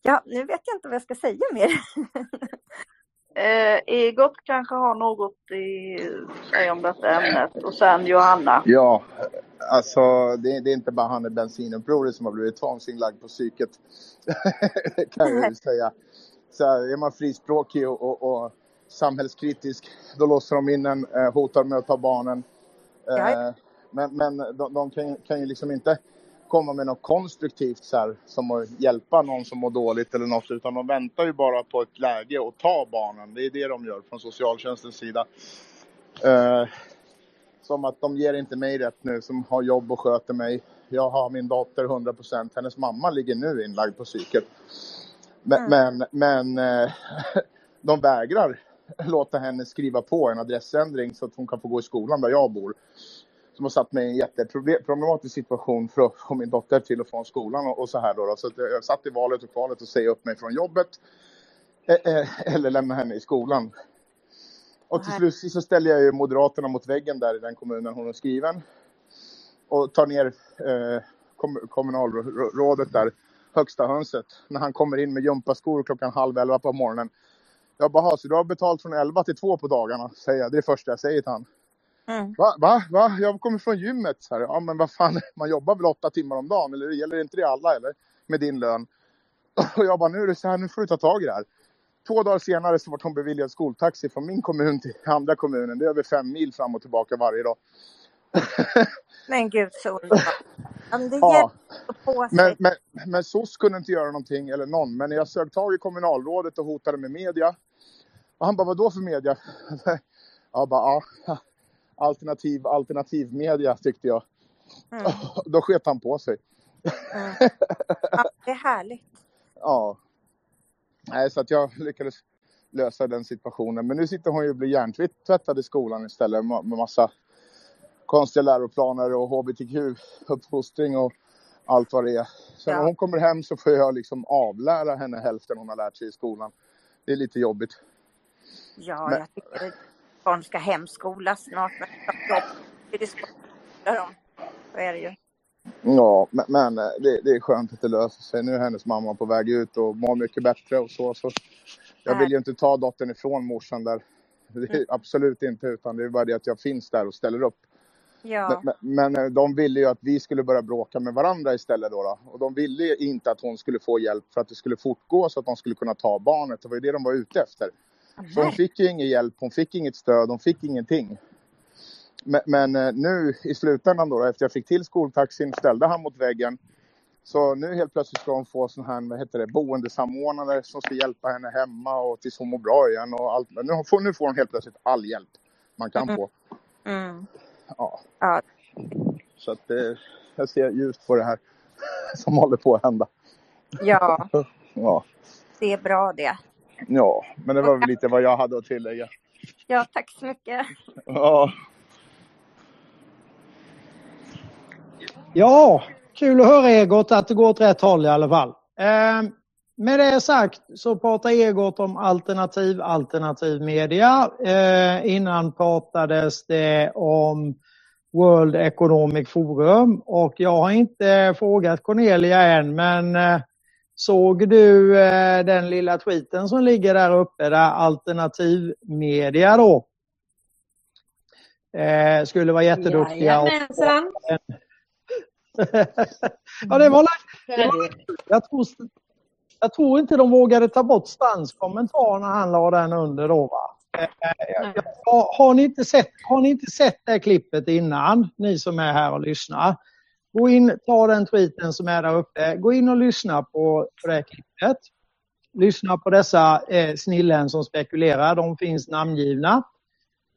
Ja, nu vet jag inte vad jag ska säga mer. Eh, Egot kanske har något att säga om detta ämnet och sen Johanna. Ja, alltså det, det är inte bara han i bensinupproret som har blivit tvångsinlagd på psyket. kan jag ju säga. Så här, är man frispråkig och, och, och samhällskritisk då låser de in en, eh, hotar med att ta barnen. Eh, men men de, de kan, kan ju liksom inte komma med något konstruktivt så här, som att hjälpa någon som mår dåligt eller något utan de väntar ju bara på ett läge och ta barnen. Det är det de gör från socialtjänstens sida. Eh, som att de ger inte mig rätt nu som har jobb och sköter mig. Jag har min dotter 100%. Hennes mamma ligger nu inlagd på psyket. Men, Mm. men, men eh, de vägrar låta henne skriva på en adressändring så att hon kan få gå i skolan där jag bor. Som har satt mig i en jätteproblematisk situation för att få min dotter till och från skolan och, och så här då. då. Så jag satt i valet och kvalet att säga upp mig från jobbet eh, eh, eller lämna henne i skolan. Och till slut så ställer jag ju Moderaterna mot väggen där i den kommunen hon är skriven. Och tar ner eh, kom, kommunalrådet där, högsta hönset, när han kommer in med gympaskor klockan halv elva på morgonen. Jag bara, så du har betalt från elva till två på dagarna, säger jag. Det är det första jag säger till han. Mm. Va? Va? Va? Jag kommer från gymmet. Så här, ja, men vad fan, man jobbar väl åtta timmar om dagen, eller gäller inte det alla, eller? Med din lön. Och jag bara, nu är det så här, nu får du ta tag i det här. Två dagar senare så var hon beviljad skoltaxi från min kommun till andra kommunen. Det är över fem mil fram och tillbaka varje dag. Men gud så underbart. Ja, men det Ja. hjälper på sig. Men, men, men SOS kunde inte göra någonting, eller någon. Men jag sög tag i kommunalrådet och hotade med media. Och han bara, vad då för media? Jag bara, ja, alternativ, alternativ media tyckte jag. Mm. Då sket han på sig. Mm. Ja, det är härligt. Ja. Nej, så att jag lyckades lösa den situationen. Men nu sitter hon ju och blir hjärntvättad i skolan istället med massa konstiga läroplaner och hbtq-uppfostring och allt vad det är. Så när Ja. hon kommer hem så får jag liksom avlära henne hälften hon har lärt sig i skolan. Det är lite jobbigt. Ja, Men- jag tycker att barn ska hemskolas snart. Men det ska dem. Så är det ju. Ja, men, men eh, det, det är skönt att det löser sig. Nu är hennes mamma på väg ut och mår mycket bättre och så. så jag vill ju inte ta dottern ifrån morsan där. Det är absolut inte, utan det är bara det att jag finns där och ställer upp. Ja. Men, men, eh, de ville ju att vi skulle börja bråka med varandra istället då, då. Och de ville inte att hon skulle få hjälp för att det skulle fortgå så att de skulle kunna ta barnet. Det var ju det de var ute efter. Så hon fick ju ingen hjälp, hon fick inget stöd, hon fick ingenting. Men, men eh, nu i slutändan då, efter jag fick till skoltaxin, ställde han mot väggen. Så nu helt plötsligt ska hon få sån här, vad heter det, boendesamordnare som ska hjälpa henne hemma och tills hon mår bra igen och allt. Men nu får, nu får hon helt plötsligt all hjälp man kan Mm. få. Mm. Ja. Ja. Så att det, jag ser ljust på det här som håller på att hända. ja, Ja, det är bra det. Ja, men det var väl lite vad jag hade att tillägga. Ja, tack så mycket. Ja, Ja, kul att höra Egot att det går åt rätt håll i alla fall. Eh, med det sagt så pratar Egot om alternativ, alternativ media. Eh, innan pratades det om World Economic Forum och jag har inte frågat Cornelia än men eh, såg du eh, den lilla tweeten som ligger där uppe där alternativ media då eh, skulle vara jätteduktiga Jajamensan. ja, det var, Det var jag, tror, jag tror inte de vågade ta bort Stans kommentar när han la den under då. Va? Eh, Nej. Har, har, ni inte sett, har ni inte sett det klippet innan, ni som är här och lyssnar? Gå in, ta den tweeten som är där uppe. Gå in och lyssna på, på det klippet. Lyssna på dessa eh, snillen som spekulerar. De finns namngivna.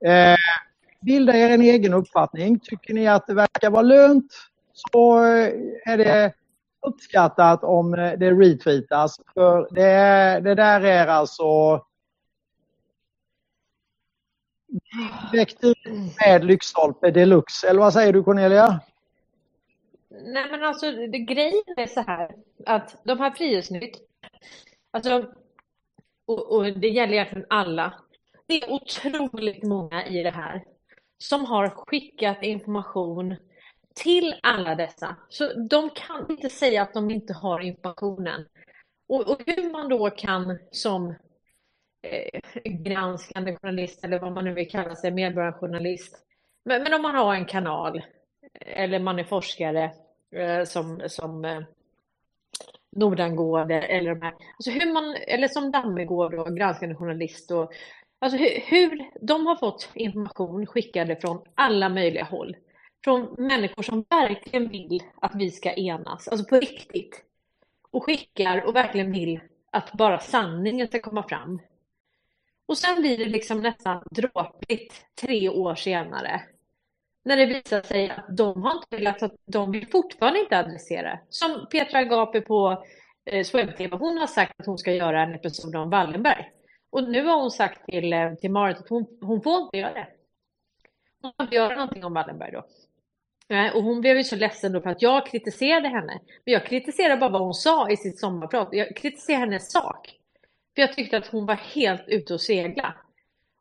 Eh, bilda er en egen uppfattning. Tycker ni att det verkar vara lönt så eh, är det uppskattat om eh, det retweetas. För det, det där är alltså väckt med lyktstolpe deluxe. Eller vad säger du Cornelia? Nej men alltså det, grejen är så här att de här Frihetsnytt, alltså, och, och det gäller egentligen alla, det är otroligt många i det här som har skickat information till alla dessa. Så de kan inte säga att de inte har informationen. Och, och hur man då kan som eh, granskande journalist eller vad man nu vill kalla sig, medborgarjournalist. Men, men om man har en kanal eller man är forskare eh, som, som eh, Nordangård eller de här, alltså hur man, eller som Dammegård och granskande journalist och alltså hur, hur de har fått information skickade från alla möjliga håll. Från människor som verkligen vill att vi ska enas, alltså på riktigt. Och skickar och verkligen vill att bara sanningen ska komma fram. Och sen blir det liksom nästan dråpligt tre år senare. När det visar sig att de har inte velat, att de vill fortfarande inte adressera. Som Petra Agape på eh, Swebb-TV, hon har sagt att hon ska göra en episod om Wallenberg. Och nu har hon sagt till, eh, till Marit att hon, hon får inte göra det. Hon får inte göra någonting om Wallenberg då. Eh, och hon blev ju så ledsen då för att jag kritiserade henne. Men jag kritiserade bara vad hon sa i sitt sommarprat. Jag kritiserade hennes sak. För jag tyckte att hon var helt ute och segla.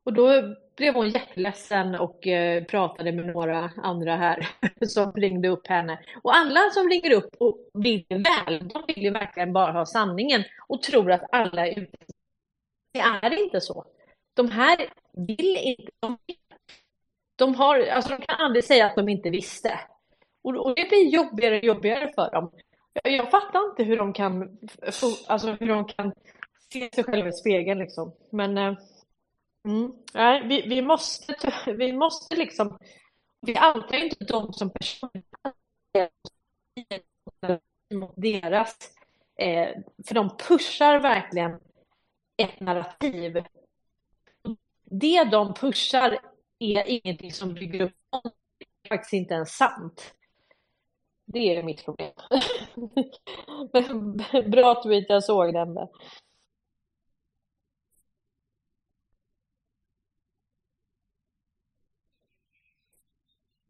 Och då blev hon jätteledsen och eh, pratade med några andra här som ringde upp henne. Och alla som ringer upp och vill väl, de vill ju verkligen bara ha sanningen och tror att alla är ute. Det är inte så. De här vill inte, de, de, har, alltså de kan aldrig säga att de inte visste. Och, och det blir jobbigare och jobbigare för dem. Jag, jag fattar inte hur de kan, alltså hur de kan se sig själva i spegeln liksom. Men eh, Mm. Nej, vi, vi, måste, vi måste liksom, vi outar ju inte dem som personer mot deras, eh, för de pushar verkligen ett narrativ. Det de pushar är ingenting som bygger upp det är faktiskt inte ens sant. Det är mitt problem. Bra tweet, jag såg den där.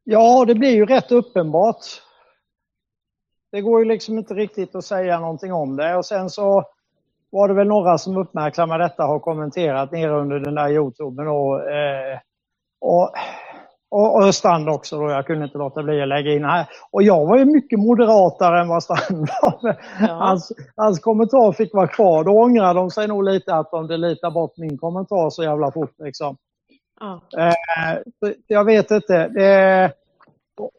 Ja, det blir ju rätt uppenbart. Det går ju liksom inte riktigt att säga någonting om det. Och sen så var det väl några som uppmärksammade detta har kommenterat nere under den där Youtuben. Och, eh, och, och, och Strand också då. Jag kunde inte låta bli att lägga in här. Och jag var ju mycket moderatare än vad Strand var. Ja. Hans, hans kommentar fick vara kvar. Då ångrar de sig nog lite att de delitar bort min kommentar så jävla fort. Liksom. Ja. Eh, jag vet inte. Det,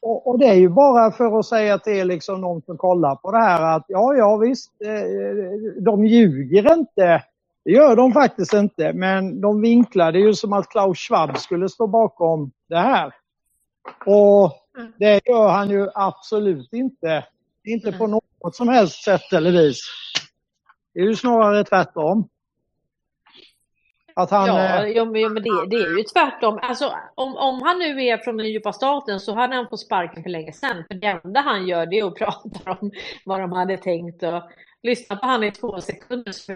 och, det är ju bara för att säga till liksom någon som kollar på det här att ja, ja visst, eh, de ljuger inte. Det gör de faktiskt inte, men de vinklar det ju som att Klaus Schwab skulle stå bakom det här. Och det gör han ju absolut inte. Inte på något som helst sätt eller vis. Det är ju snarare tvärtom. Att han, ja, eh, ja, men, ja, men det, det, är ju tvärtom. Alltså, om, om han nu är från den djupa staten så hade han fått sparken för länge sedan. För det enda han gör det är att prata om vad de hade tänkt och lyssna på han i två sekunder så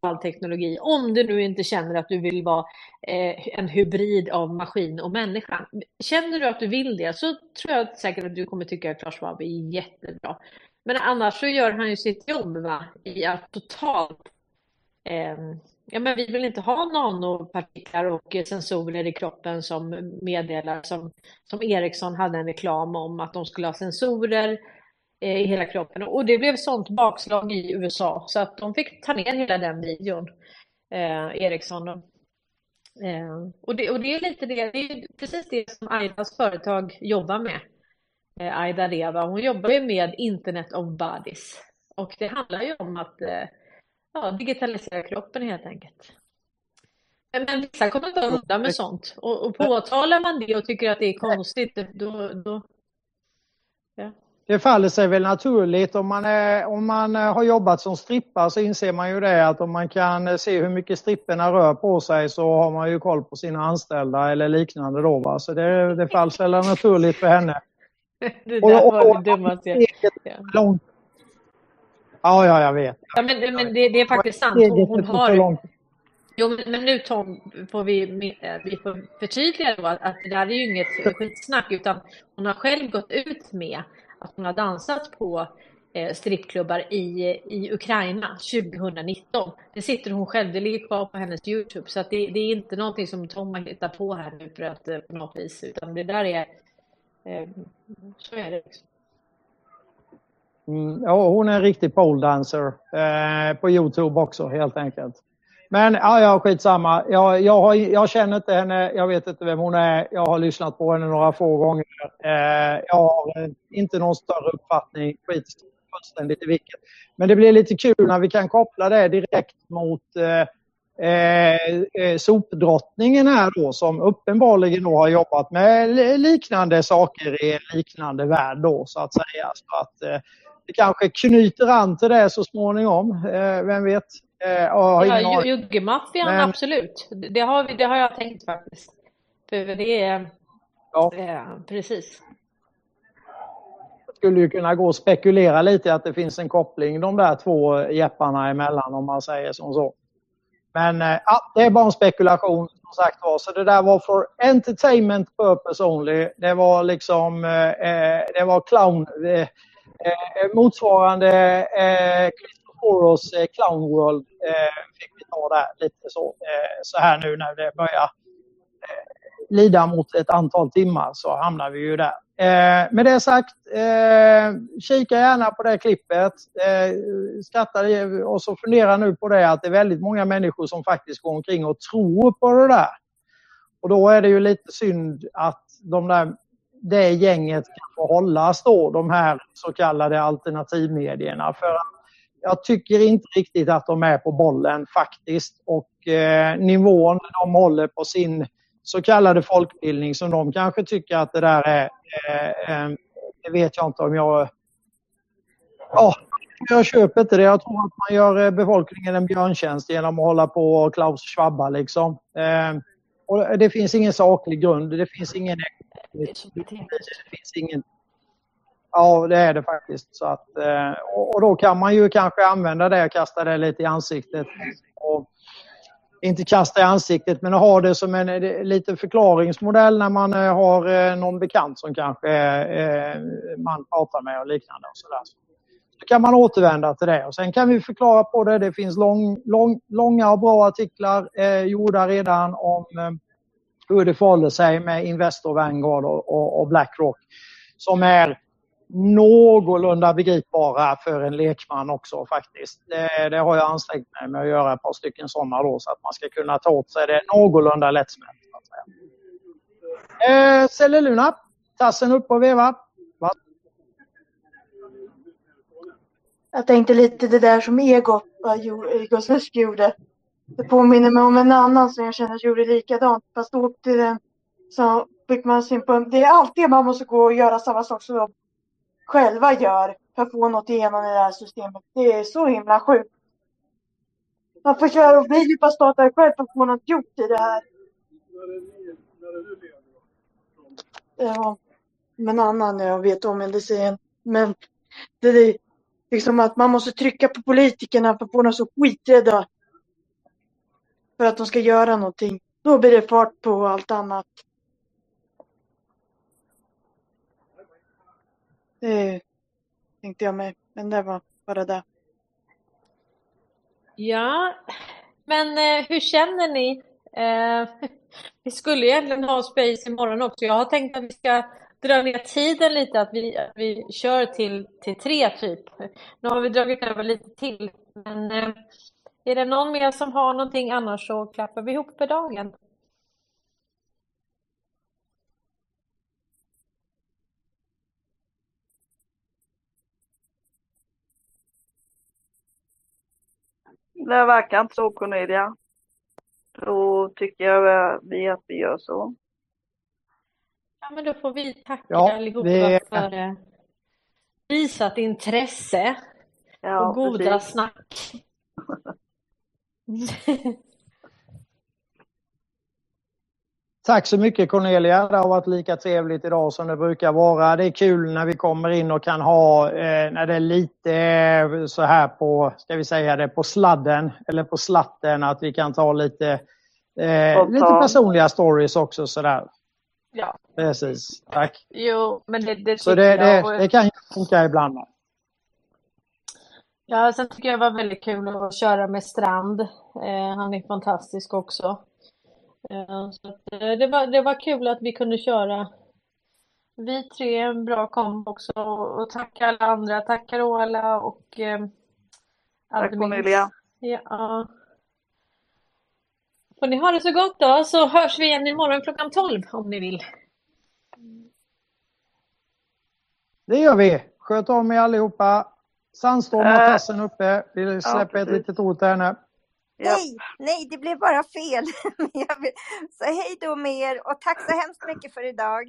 all teknologi. Om du nu inte känner att du vill vara eh, en hybrid av maskin och människa. Känner du att du vill det så tror jag säkert att du kommer tycka att Klaus Schwab är jättebra. Men annars så gör han ju sitt jobb va? i att totalt eh, ja, men vi vill inte ha nanopartiklar och sensorer i kroppen som meddelar, som, som Ericsson hade en reklam om att de skulle ha sensorer eh, i hela kroppen. Och det blev sånt bakslag i USA så att de fick ta ner hela den videon, eh, Ericsson. Eh, och, det, och det är lite det, det är precis det som Aidas företag jobbar med. Eh, Aida Reva, hon jobbar ju med Internet of Bodies. Och det handlar ju om att eh, ja, digitalisera kroppen helt enkelt. Men vissa kommer inte undan med sånt. Och, och påtalar man det och tycker att det är konstigt, då... då ja. Det faller sig väl naturligt. Om man, är, om man har jobbat som strippa så inser man ju det att om man kan se hur mycket stripporna rör på sig så har man ju koll på sina anställda eller liknande då. Va? Så det, det faller sig naturligt för henne. Det där var det dummaste jag... Ja. Ja, ja, jag vet. Ja, men, men det, det är faktiskt sant. Hon, hon har... Jo, men nu Tom, får vi, eh, vi får förtydliga då att det där är ju inget skitsnack, utan hon har själv gått ut med att hon har dansat på eh, strippklubbar i, i Ukraina 2019. Det sitter hon själv, det ligger kvar på hennes Youtube, så att det, det är inte någonting som Tom har hittat på här nu för att eh, på något vis, utan det där är, så är det. Liksom. Mm, ja, hon är en riktig poledancer eh, på Youtube också helt enkelt. Men ja, ja skitsamma. Jag, jag, har, jag känner inte henne, jag vet inte vem hon är. Jag har lyssnat på henne några få gånger. Eh, jag har eh, inte någon större uppfattning. Skit fullständigt i vilket. Men det blir lite kul när vi kan koppla det direkt mot eh, eh, eh sopdrottningen här då som uppenbarligen då har jobbat med liknande saker i en liknande värld då så att säga. Så att, eh, det kanske knyter an till det så småningom. Eh, vem vet? Eh, ja, juggemaffian, Men... absolut. Det har, vi, det har jag tänkt faktiskt. För det är... Ja. Eh, precis. Jag skulle ju kunna gå och spekulera lite att det finns en koppling de där två jepparna emellan om man säger som så. Men ja, det är bara en spekulation som sagt var. Så det där var för entertainment purpose only. Det var liksom, eh det var clown, eh, Eh, eh motsvarande eh, Christoforos eh, Clown World eh, fick vi ta där lite så, eh, så här nu när det börjar lida mot ett antal timmar så hamnar vi ju där. Eh, med det sagt, eh, kika gärna på det klippet. Eh, skratta och så fundera nu på det att det är väldigt många människor som faktiskt går omkring och tror på det där. Och då är det ju lite synd att de där, det gänget kan få hållas då, de här så kallade alternativmedierna. För jag tycker inte riktigt att de är på bollen faktiskt. Och eh, nivån de håller på sin så kallade folkbildning som de kanske tycker att det där är, eh, eh, det vet jag inte om jag... Ja, jag köper inte det. Jag tror att man gör eh, befolkningen en björntjänst genom att hålla på och Klaus Schwabba liksom. Eh, och det finns ingen saklig grund. Det finns ingen... Det finns ingen... Ja, det är det faktiskt. Så att, eh, och då kan man ju kanske använda det och kasta det lite i ansiktet. Och, inte kasta i ansiktet men ha det som en eh, liten förklaringsmodell när man eh, har någon bekant som kanske man pratar med och liknande. Och så, där. så kan man återvända till det och sen kan vi förklara på det. Det finns lång, lång, långa och bra artiklar eh, gjorda redan om hur det förhåller sig med Investor Vanguard och, och, och Blackrock som är någorlunda begripbara för en lekman också faktiskt. Det, det, har jag ansträngt mig med att göra ett par stycken sådana då så att man ska kunna ta åt sig det någorlunda lättsmält. Eh, Celluluna, tassen upp och veva. Va? Jag tänkte lite det där som Egot, Egot Svensk gjorde. Det påminner mig om en annan som jag känner gjorde likadant fast då åkte den så fick man sin. Det är alltid man måste gå och göra samma sak som de själva gör för att få något igenom i det här systemet. Det är så himla sjukt. Man får köra och bli på startare själv för att få något gjort i det här. Ja, men annan jag vet om men det säger Men det är liksom att man måste trycka på politikerna för att få dem så skiträdda. För att de ska göra någonting. Då blir det fart på allt annat. Det tänkte jag mig, men det var bara det. Ja, men eh, hur känner ni? Eh, vi skulle egentligen ha Space imorgon också. Jag har tänkt att vi ska dra ner tiden lite, att vi, att vi kör till, till tre typ. Nu har vi dragit över lite till, men eh, är det någon mer som har någonting annars så klappar vi ihop för dagen. Det verkar inte så Cornelia. Då tycker jag vi att vi gör så. Ja, men då får vi tacka ja, allihopa det... för eh, visat intresse ja, och goda precis. snack. Tack så mycket Cornelia. Det har varit lika trevligt idag som det brukar vara. Det är kul när vi kommer in och kan ha, eh, när det är lite eh, så här på, ska vi säga det, på sladden eller på slatten, att vi kan ta lite, eh, lite personliga stories också sådär. Ja. Precis, tack. Jo, men det, det Så det, det, det kan funka ibland. Ja, sen tycker jag det var väldigt kul att köra med Strand. Eh, han är fantastisk också. Eh, så att, eh, det, var, det var kul att vi kunde köra vi tre, en bra kombo också. Och tack alla andra. Tack Carola och eh, Tack Cornelia. Ja. Får ni ha det så gott då, så hörs vi igen imorgon klockan 12 om ni vill. Det gör vi. Sköt om er allihopa. Sandstorm har Äh. tassen uppe. Vi släpper ett precis. litet ord till henne. Nej, nej, det blev bara fel. Säga hej då med er och tack så hemskt mycket för idag.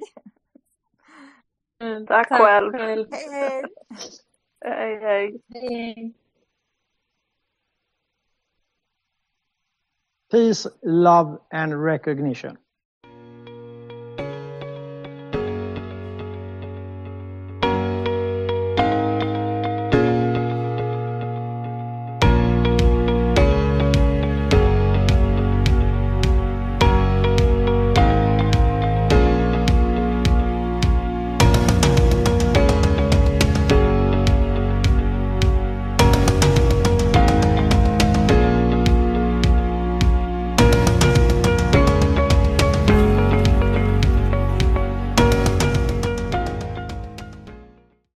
Mm, Tack själv. Hej, hej. Hej, hej. Hej. Peace, love and recognition.